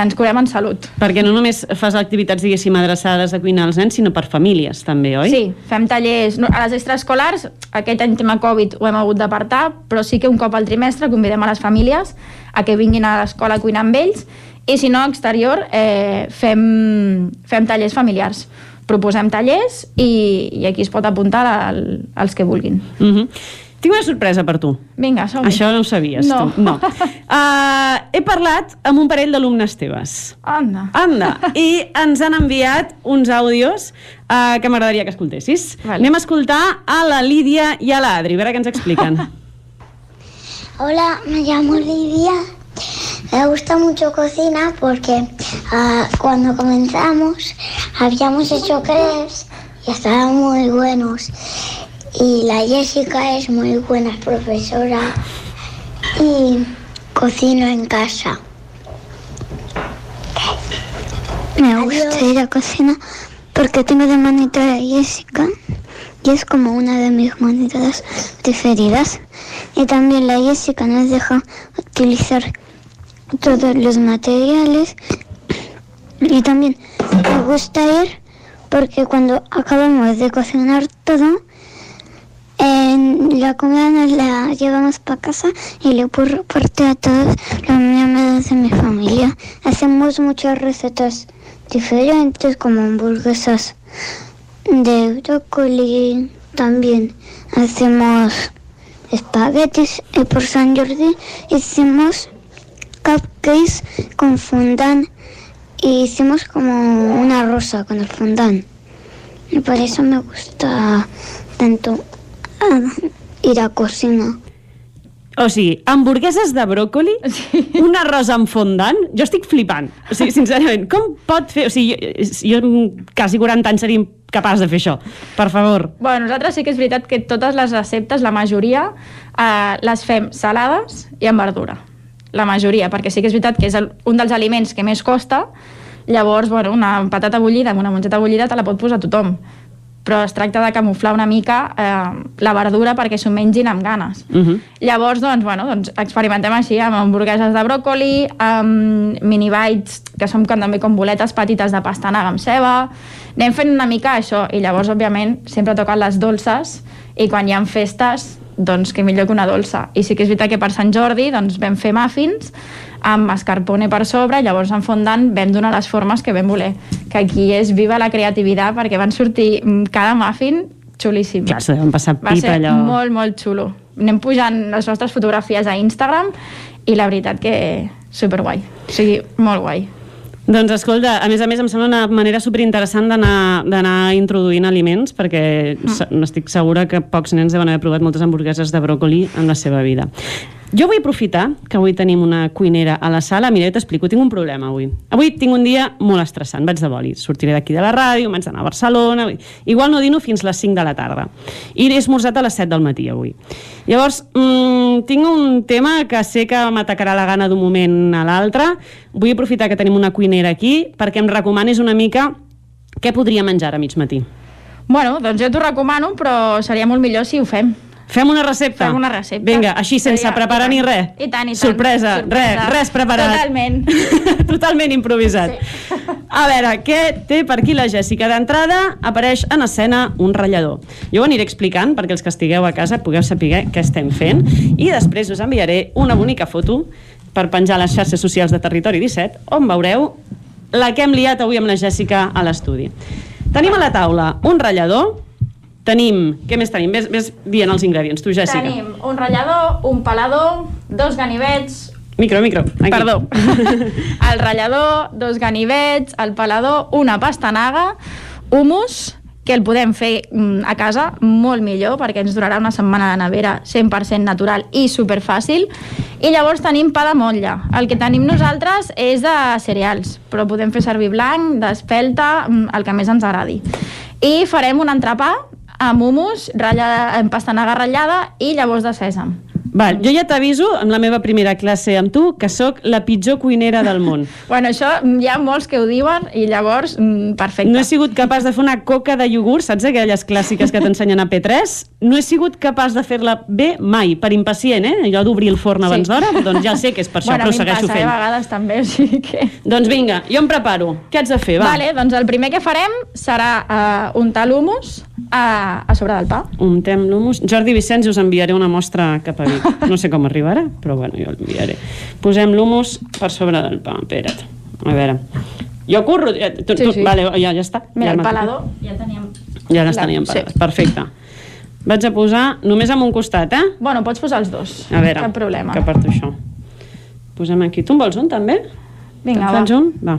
ens curem en salut. Perquè no només fas activitats, diguéssim, adreçades a cuinar als nens, sinó per famílies, també, oi? Sí, fem tallers... A les extraescolars, aquest any tema Covid ho hem hagut d'apartar, però sí que un cop al trimestre convidem a les famílies a que vinguin a l'escola a cuinar amb ells i si no, a exterior eh, fem, fem tallers familiars. Proposem tallers i, i aquí es pot apuntar al, als que vulguin. Uh -huh. Tinc una sorpresa per tu. Vinga, som -hi. Això no ho sabies, No. tu. No. Uh, [LAUGHS] he parlat amb un parell d'alumnes teves. Anda. Anda. I ens han enviat uns àudios uh, que m'agradaria que escoltessis. Vale. Anem a escoltar a la Lídia i a l'Adri, a veure què ens expliquen. [LAUGHS] Hola, me llamo Lidia. Me gusta mucho cocina porque ah, cuando comenzamos habíamos hecho crepes y estaban muy buenos. Y la Jessica es muy buena profesora y cocino en casa. Me gusta ir a cocina porque tengo de monitora a Jessica y es como una de mis monitoras preferidas. Y también la Jessica nos deja utilizar todos los materiales. Y también me gusta ir porque cuando acabamos de cocinar todo, la comida nos la llevamos para casa y le puedo repartir a todos los miembros de mi familia. Hacemos muchas recetas diferentes como hamburguesas de brócoli. También hacemos espaguetis y por San Jordi hicimos cupcakes con fondant y hicimos como una rosa con el fondant. Y por eso me gusta tanto ah, ir a cocina. O sigui, hamburgueses de bròcoli, sí. un arròs amb fondant, jo estic flipant. O sigui, sincerament, com pot fer... O sigui, jo, jo quasi 40 anys seria capaç de fer això. Per favor. Bueno, nosaltres sí que és veritat que totes les receptes, la majoria, eh, les fem salades i amb verdura. La majoria, perquè sí que és veritat que és el, un dels aliments que més costa, llavors, bueno, una patata bullida amb una mongeta bullida te la pot posar tothom però es tracta de camuflar una mica eh, la verdura perquè s'ho mengin amb ganes. Uh -huh. Llavors, doncs, bueno, doncs experimentem així amb hamburgueses de bròcoli, amb mini bites, que són com, també com boletes petites de pastanaga amb ceba. Anem fent una mica això, i llavors, òbviament, sempre toquen les dolces, i quan hi ha festes, doncs que millor que una dolça. I sí que és veritat que per Sant Jordi doncs, vam fer muffins amb mascarpone per sobre, i llavors en fondant vam donar les formes que vam voler. Que aquí és viva la creativitat, perquè van sortir mm, cada muffin xulíssim. Clar, deuen passar Va pipa ser allò. molt, molt xulo. Anem pujant les nostres fotografies a Instagram i la veritat que superguai. O sigui, molt guai. Doncs escolta, a més a més em sembla una manera superinteressant d'anar introduint aliments perquè mm. estic segura que pocs nens deuen haver provat moltes hamburgueses de bròcoli en la seva vida. Jo vull aprofitar que avui tenim una cuinera a la sala. Mira, jo t'explico, tinc un problema avui. Avui tinc un dia molt estressant, vaig de boli. Sortiré d'aquí de la ràdio, m'haig d'anar a Barcelona... Igual no dino fins les 5 de la tarda. I he esmorzat a les 7 del matí avui. Llavors, mmm, tinc un tema que sé que m'atacarà la gana d'un moment a l'altre. Vull aprofitar que tenim una cuinera aquí perquè em recomanis una mica què podria menjar a mig matí. Bueno, doncs jo t'ho recomano, però seria molt millor si ho fem. Fem una recepta? Fem una recepta. Vinga, així sense Seria- preparar ni res. I tant, i tant. Sorpresa, Sorpresa. res, res preparat. Totalment. [LAUGHS] Totalment improvisat. Sí. [LAUGHS] A veure, què té per aquí la Jèssica? D'entrada apareix en escena un ratllador. Jo ho aniré explicant perquè els que estigueu a casa pugueu saber què estem fent i després us enviaré una bonica foto per penjar a les xarxes socials de Territori 17 on veureu la que hem liat avui amb la Jèssica a l'estudi. Tenim a la taula un ratllador, tenim... Què més tenim? Ves, ves dient els ingredients, tu, Jèssica. Tenim un ratllador, un pelador, dos ganivets, Micro, micro. Aquí. Perdó. [LAUGHS] el ratllador, dos ganivets, el pelador, una pastanaga, humus, que el podem fer mm, a casa molt millor perquè ens durarà una setmana de nevera 100% natural i superfàcil i llavors tenim pa de motlla el que tenim nosaltres és de cereals però podem fer servir blanc, d'espelta mm, el que més ens agradi i farem un entrepà amb humus, ratllada, amb pastanaga ratllada i llavors de sèsam Val, jo ja t'aviso, amb la meva primera classe amb tu, que sóc la pitjor cuinera del món. [LAUGHS] Bueno, això mm, hi ha molts que ho diuen i llavors, mm, perfecte. No he sigut capaç de fer una coca de iogurt, saps aquelles clàssiques que t'ensenyen a P3? No he sigut capaç de fer-la bé mai, per impacient, eh? Allò d'obrir el forn abans Sí. d'hora, doncs ja sé que és per això, bueno, però mi segueixo passa, eh, fent. a vegades també, [LAUGHS] o sigui que... Doncs vinga, jo em preparo. Què haig de fer, va? Vale, doncs el primer que farem serà uh, untar l'humus a, a sobre del pa. Untem l'humus. Jordi Vicenç, us enviaré una mostra cap a [LAUGHS] No sé com arribarà, però bueno, jo l'enviaré. Posem l'humus per sobre del pa. Espera't. A veure. Jo curro... eh, Tu, Sí, tu, sí. Vale, ja, ja està. Mira, ja el pelador ja teníem... Ja les teníem sí. parades. Perfecte. Vaig a posar només amb un costat, eh? Bueno, pots posar els dos. A veure, Cap problema. que parto això. Posem aquí. Tu en vols un, també? Vinga, va. un? Va.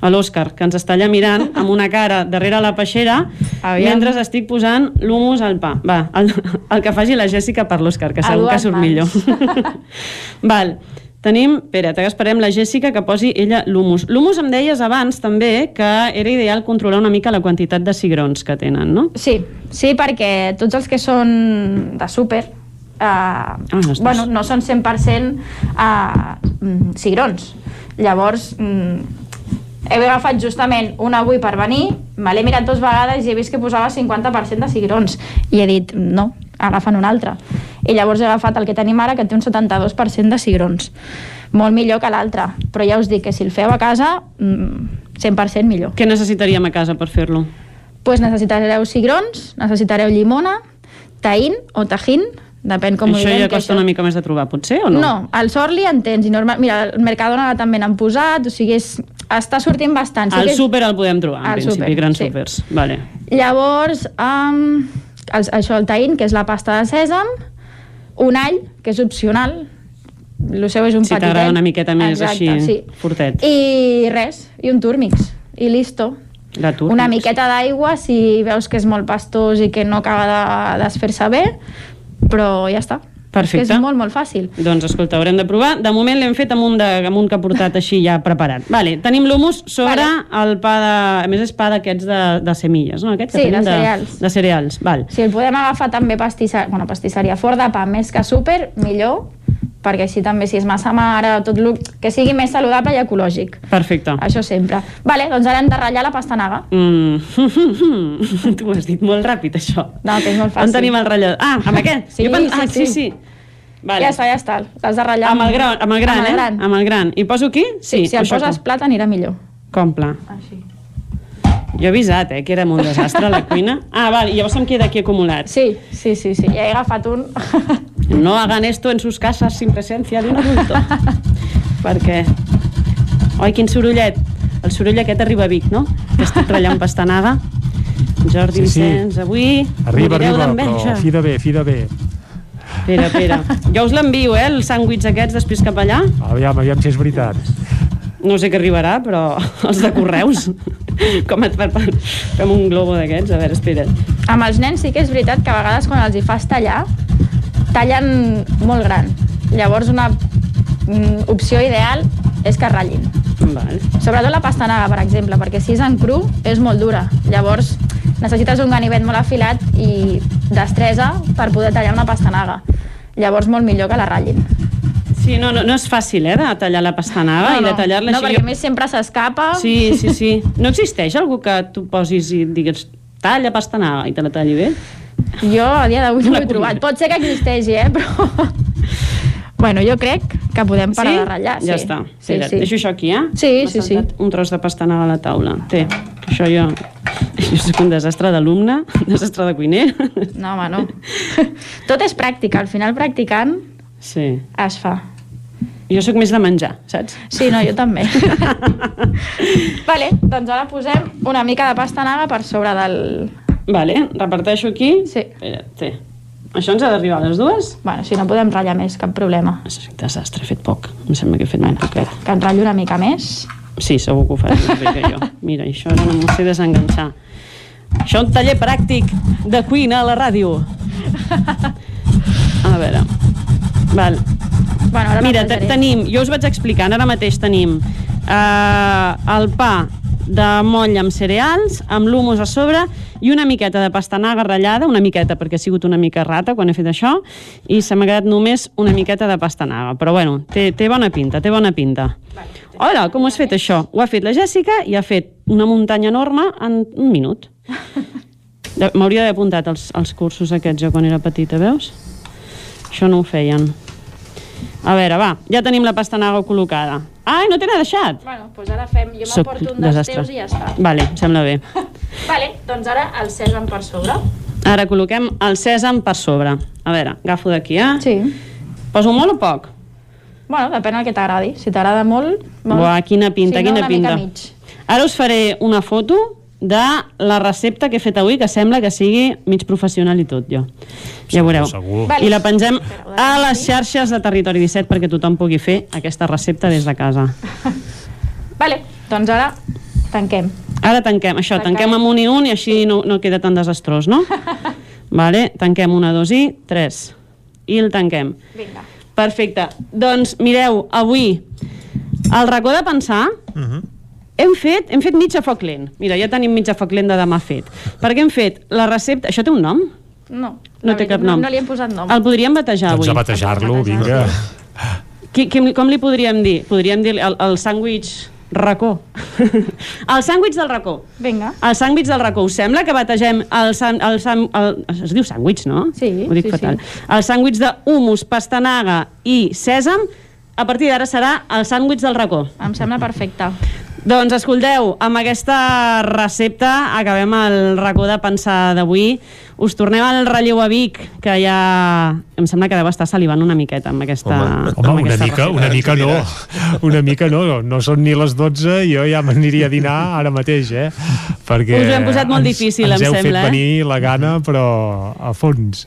A l'Òscar, que ens està allà mirant amb una cara darrere la peixera Aviam. mentre estic posant l'humus al pa. Va, el, el que faci la Jèssica per l'Òscar, que segur que surt mans. millor. [LAUGHS] Val. Tenim, espera't, ara esperem la Jèssica que posi ella l'humus. L'humus em deies abans també que era ideal controlar una mica la quantitat de cigrons que tenen, no? Sí, sí, perquè tots els que són de súper eh, ostres. bueno, no són 100% eh, mm, cigrons. Llavors, mm, he agafat justament un avui per venir, me l'he mirat dues vegades i he vist que posava 50% de cigrons. I he dit, no, agafen un altre. I llavors he agafat el que tenim ara, que té un 72% de cigrons. Molt millor que l'altre. Però ja us dic que si el feu a casa, mm, 100% millor. Què necessitaríem a casa per fer-lo? Pues necessitareu cigrons, necessitareu llimona, taïn o tajín, depèn com ho això diguem. ja costa una mica més de trobar, potser, o no? No, el Sorli en tens. I normal... Mira, el Mercadona també n'han posat, o sigui, és... està sortint bastant. Al que és- súper el podem trobar, en Al principi, súper, grans sí. súpers. Vale. Llavors, um, el, això, el taïn, que és la pasta de sèsam, un all, que és opcional, el seu és un Si petitet. t'agrada una miqueta més Exacte, així, sí. fortet. I res, i un túrmix, i listo. La. Una miqueta d'aigua si veus que és molt pastós i que no acaba de desfer-se bé, però ja està. Perfecte. És que és molt, molt fàcil. Doncs escolta, haurem de provar. De moment l'hem fet amb un, de, amb un que ha portat així ja preparat. Vale, tenim l'humus sobre vale. el pa de... A més és pa d'aquests de, de semilles, no? Aquest que Sí, tenim de cereals. De, de cereals, val. Si el podem agafar també pastissa, bueno, pastisseria fort de pa més que súper, millor, perquè així també si és massa mare, tot lo, que sigui més saludable i ecològic. Perfecte. Això sempre. Vale, doncs ara hem de ratllar la pastanaga. Mm. [LAUGHS] tu ho has dit molt ràpid, això. No, que és molt fàcil. On tenim el ratllador? Ah, amb aquest? Sí, Jo pen- sí, ah, sí, sí. sí. Vale. Ja està, ja està. L'has de ratllar Amb el gran, amb el gran, amb el eh? gran. Amb el gran. I poso aquí? Sí, si el poses com? plat anirà millor. Com pla? Així. Jo he avisat, eh, que era molt desastre a la cuina. Ah, val, i llavors em queda aquí acumulat. Sí, sí, sí, sí. Ja he agafat un. [LAUGHS] No hagan esto en sus casas sin presencia de un adulto. [LAUGHS] Perquè... Oi, quin sorollet. El soroll aquest arriba a Vic, no? Que estic ratllant pastanaga. Jordi Sí, sí. Vicenç, avui Arriba, arriba, però fi de bé, fi de bé. Espera, espera. Jo us l'envio, eh, els sàndwits aquests després cap allà. Aviam, aviam si és veritat. No sé què arribarà, però [LAUGHS] els de correus. Com et per, per, fem un globo d'aquests? A veure, espera. Amb els nens sí que és veritat que a vegades quan els hi fas tallar, tallen molt gran. Llavors una mm, opció ideal és que ratllin. Val. Sobretot la pastanaga, per exemple, perquè si és en cru és molt dura. Llavors necessites un ganivet molt afilat i destresa per poder tallar una pastanaga. Llavors molt millor que la ratllin. Sí, no, no, no és fàcil, eh, de tallar la pastanaga i de tallar-la no, així. perquè a més sempre s'escapa. Sí, sí, sí. No existeix algú que tu posis i digues talla pastanaga i te la talli bé? Jo a dia d'avui no [LAUGHS] l'he trobat. Pot ser que existeixi, eh? Però... [LAUGHS] bueno, jo crec que podem parar sí? de ratllar. Ja sí. està. Sí, Espera't, sí. Deixo això aquí, eh? Sí, sí, sí. Un tros de pastanaga a la taula. Té, això jo... [LAUGHS] Jo soc un desastre d'alumne, un desastre de cuiner. No, home, no. Tot és pràctica. Al final, practicant, Sí. es fa. Jo sóc més de menjar, saps? Sí, no, jo també. [LAUGHS] vale, doncs ara posem una mica de pastanaga per sobre del... Vale, reparteixo aquí. Sí. Espera, té. Això ens ha d'arribar a les dues? Bueno, si no podem ratllar més, cap problema. És un desastre, he fet poc. Em sembla que he fet molt poquet. Que en ratllo una mica més. Sí, segur que ho faré més bé que jo. [LAUGHS] Mira, això ara no m'ho sé desenganxar. Això un taller pràctic de cuina a la ràdio. [LAUGHS] A veure. Val. Bueno, ara Mira, tenim, jo us vaig explicant, ara mateix tenim eh, el pa de moll amb cereals, amb l'humus a sobre i una miqueta de pastanaga ratllada, una miqueta perquè ha sigut una mica rata quan he fet això, i se m'ha quedat només una miqueta de pastanaga. Però bueno, té, té bona pinta, té bona pinta. Hola, com has fet això? Ho ha fet la Jèssica i ha fet una muntanya enorme en un minut. [LAUGHS] M'hauria d'haver apuntat els, els cursos aquests jo quan era petita, veus? Això no ho feien. A veure, va, ja tenim la pastanaga col·locada. Ai, no te n'ha deixat? Bueno, doncs ara fem... Jo m'aporto un dels desastre. teus i ja està. Vale, em sembla bé. [LAUGHS] Vale, doncs ara el sèsam per sobre. Ara col·loquem el sèsam per sobre. A veure, agafo d'aquí, eh? Sí. Poso molt o poc? Bueno, depèn del que t'agradi. Si t'agrada molt... molt. Buah, quina pinta, si no, quina una pinta. Mica mig. Ara us faré una foto de la recepta que he fet avui, que sembla que sigui mig professional i tot, jo. Ja veureu. segur. I la pengem a les xarxes de Territori 17 perquè tothom pugui fer aquesta recepta des de casa. [LAUGHS] Vale, doncs ara tanquem. Ara tanquem, això, Tanquem. tanquem amb un i un i així no, no queda tan desastrós, no? [LAUGHS] vale, tanquem una, dos i tres. I el tanquem. Vinga. Perfecte. Doncs mireu, avui, al racó de pensar, hem fet, hem fet mitja foc lent. Mira, ja tenim mitja foc lent de demà fet. Perquè hem fet la recepta... Això té un nom? No. No té cap nom. No, no li hem posat nom. El podríem batejar Doncs avui. a batejar-lo, vinga. Qui, qui, com li podríem dir? Podríem dir el, el sàndwich racó. [LAUGHS] el sàndwich del racó. Vinga. El sàndwich del racó. Us sembla que bategem el, san, el, san, el es diu sàndwich, no? Sí, Ho dic sí, fatal. sí. El sàndwich d'humus, pastanaga i sèsam, a partir d'ara serà el sàndwich del racó. Em sembla perfecte. Doncs escolteu, amb aquesta recepta acabem el racó de pensar d'avui. Us tornem al relleu a Vic, que ja em sembla que deu estar salivant una miqueta amb aquesta, Home, amb una aquesta mica, recepta. una mica no. Una mica no, no són ni les 12, jo ja m'aniria a dinar ara mateix, eh? Perquè Us ho hem posat molt ens- difícil, ens em heu sembla, fet eh? venir la gana, però a fons.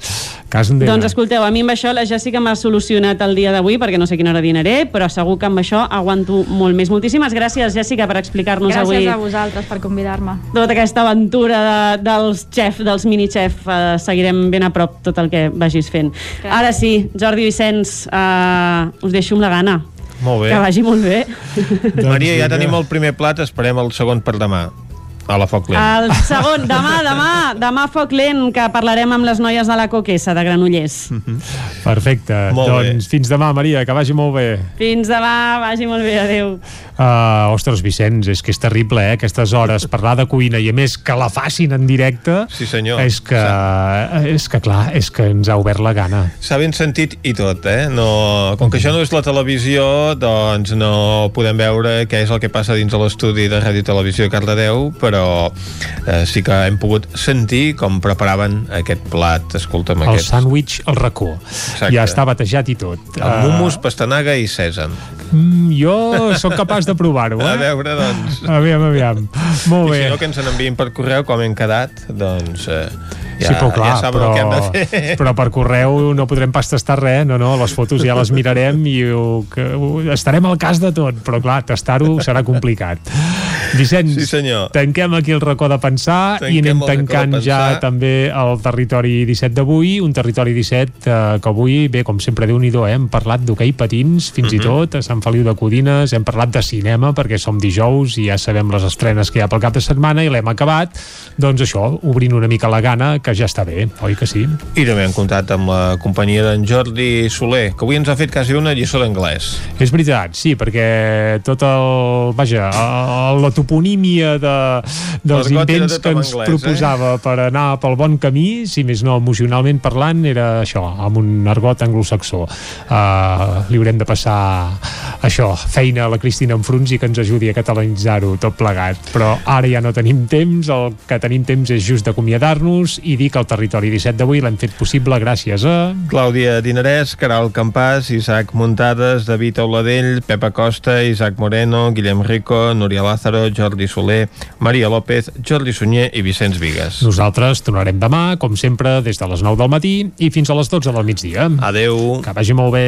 Cas en Doncs escolteu, a mi amb això la Jessica m'ha solucionat el dia d'avui perquè no sé quina hora dinaré, però segur que amb això aguanto molt més. Moltíssimes gràcies, Jessica, per explicar-nos Gràcies avui a vosaltres per convidar-me. tota aquesta aventura de, dels xef, dels mini-xef. Eh, seguirem ben a prop tot el que vagis fent. Gràcies. Ara sí, Jordi Vicenç, eh, us deixo amb la gana. Molt bé. Que vagi molt bé. Maria, ja tenim el primer plat, esperem el segon per demà. A la foc lent. El segon, demà, demà, demà foc lent, que parlarem amb les noies de la Coquessa, de Granollers. Perfecte. Molt bé. doncs fins demà, Maria, que vagi molt bé. Fins demà, vagi molt bé, adeu. Uh, ostres, Vicenç, és que és terrible, eh? Aquestes hores, parlar de cuina i a més que la facin en directe Sí, senyor. és que, és que clar, és que ens ha obert la gana. S'ha ben sentit i tot, eh? No, com que això no és la televisió, doncs no podem veure què és el que passa dins de l'estudi de Ràdio i Televisió Cardedeu, però eh, sí que hem pogut sentir com preparaven aquest plat. Escolta'm, El aquest. sàndwich al racó. Exacte. Ja està batejat i tot. Amb hummus, pastanaga i sèsam. Mm, jo sóc capaç de provar-ho, A eh? veure, doncs... Aviam, aviam. Molt I bé. si no, que ens n'enviïn per correu, com hem quedat, doncs... Eh, ja, sí, però clar, ja saben però, el que hem de fer. però per correu no podrem pas tastar res, no, no, les fotos ja les mirarem i ho, que, ho, estarem al cas de tot, però clar, tastar-ho serà complicat. Vicenç, Sí, senyor. tanquem aquí el racó de pensar Tanquem i anem tancant ja també el territori 17 d'avui, un territori 17 eh, que avui, bé, com sempre, déu nhi eh? hem parlat d'hoquei patins, fins Mhm. i tot, a Sant Feliu de Codines, hem parlat de cinema, perquè som dijous i ja sabem les estrenes que hi ha pel cap de setmana i l'hem acabat, doncs això, obrint una mica la gana, que ja està bé, oi que sí? I també hem comptat amb la companyia d'en Jordi Soler, que avui ens ha fet quasi una lliçó d'anglès. És veritat, sí, perquè tot el... Vaja, el, la toponímia de, dels intents tot que en ens anglès, proposava per anar pel bon camí, si més no emocionalment parlant, era això, amb un argot anglosaxó. Uh, li haurem de passar això, feina a la Cristina Enfruns i que ens ajudi a catalanitzar-ho tot plegat. Però ara ja no tenim temps, el que tenim temps és just d'acomiadar-nos i dir que el Territori 17 d'avui l'hem fet possible gràcies a... Clàudia Dinarès, Caral Campàs, Isaac Muntades, David Auladell, Pepa Costa, Isaac Moreno, Guillem Rico, Núria Lázaro, Jordi Soler, Maria López, Jordi Sunyer i Vicenç Vigues. Nosaltres tornarem demà, com sempre, des de les 9 del matí i fins a les 12 del migdia. Adeu. Que vagi molt bé.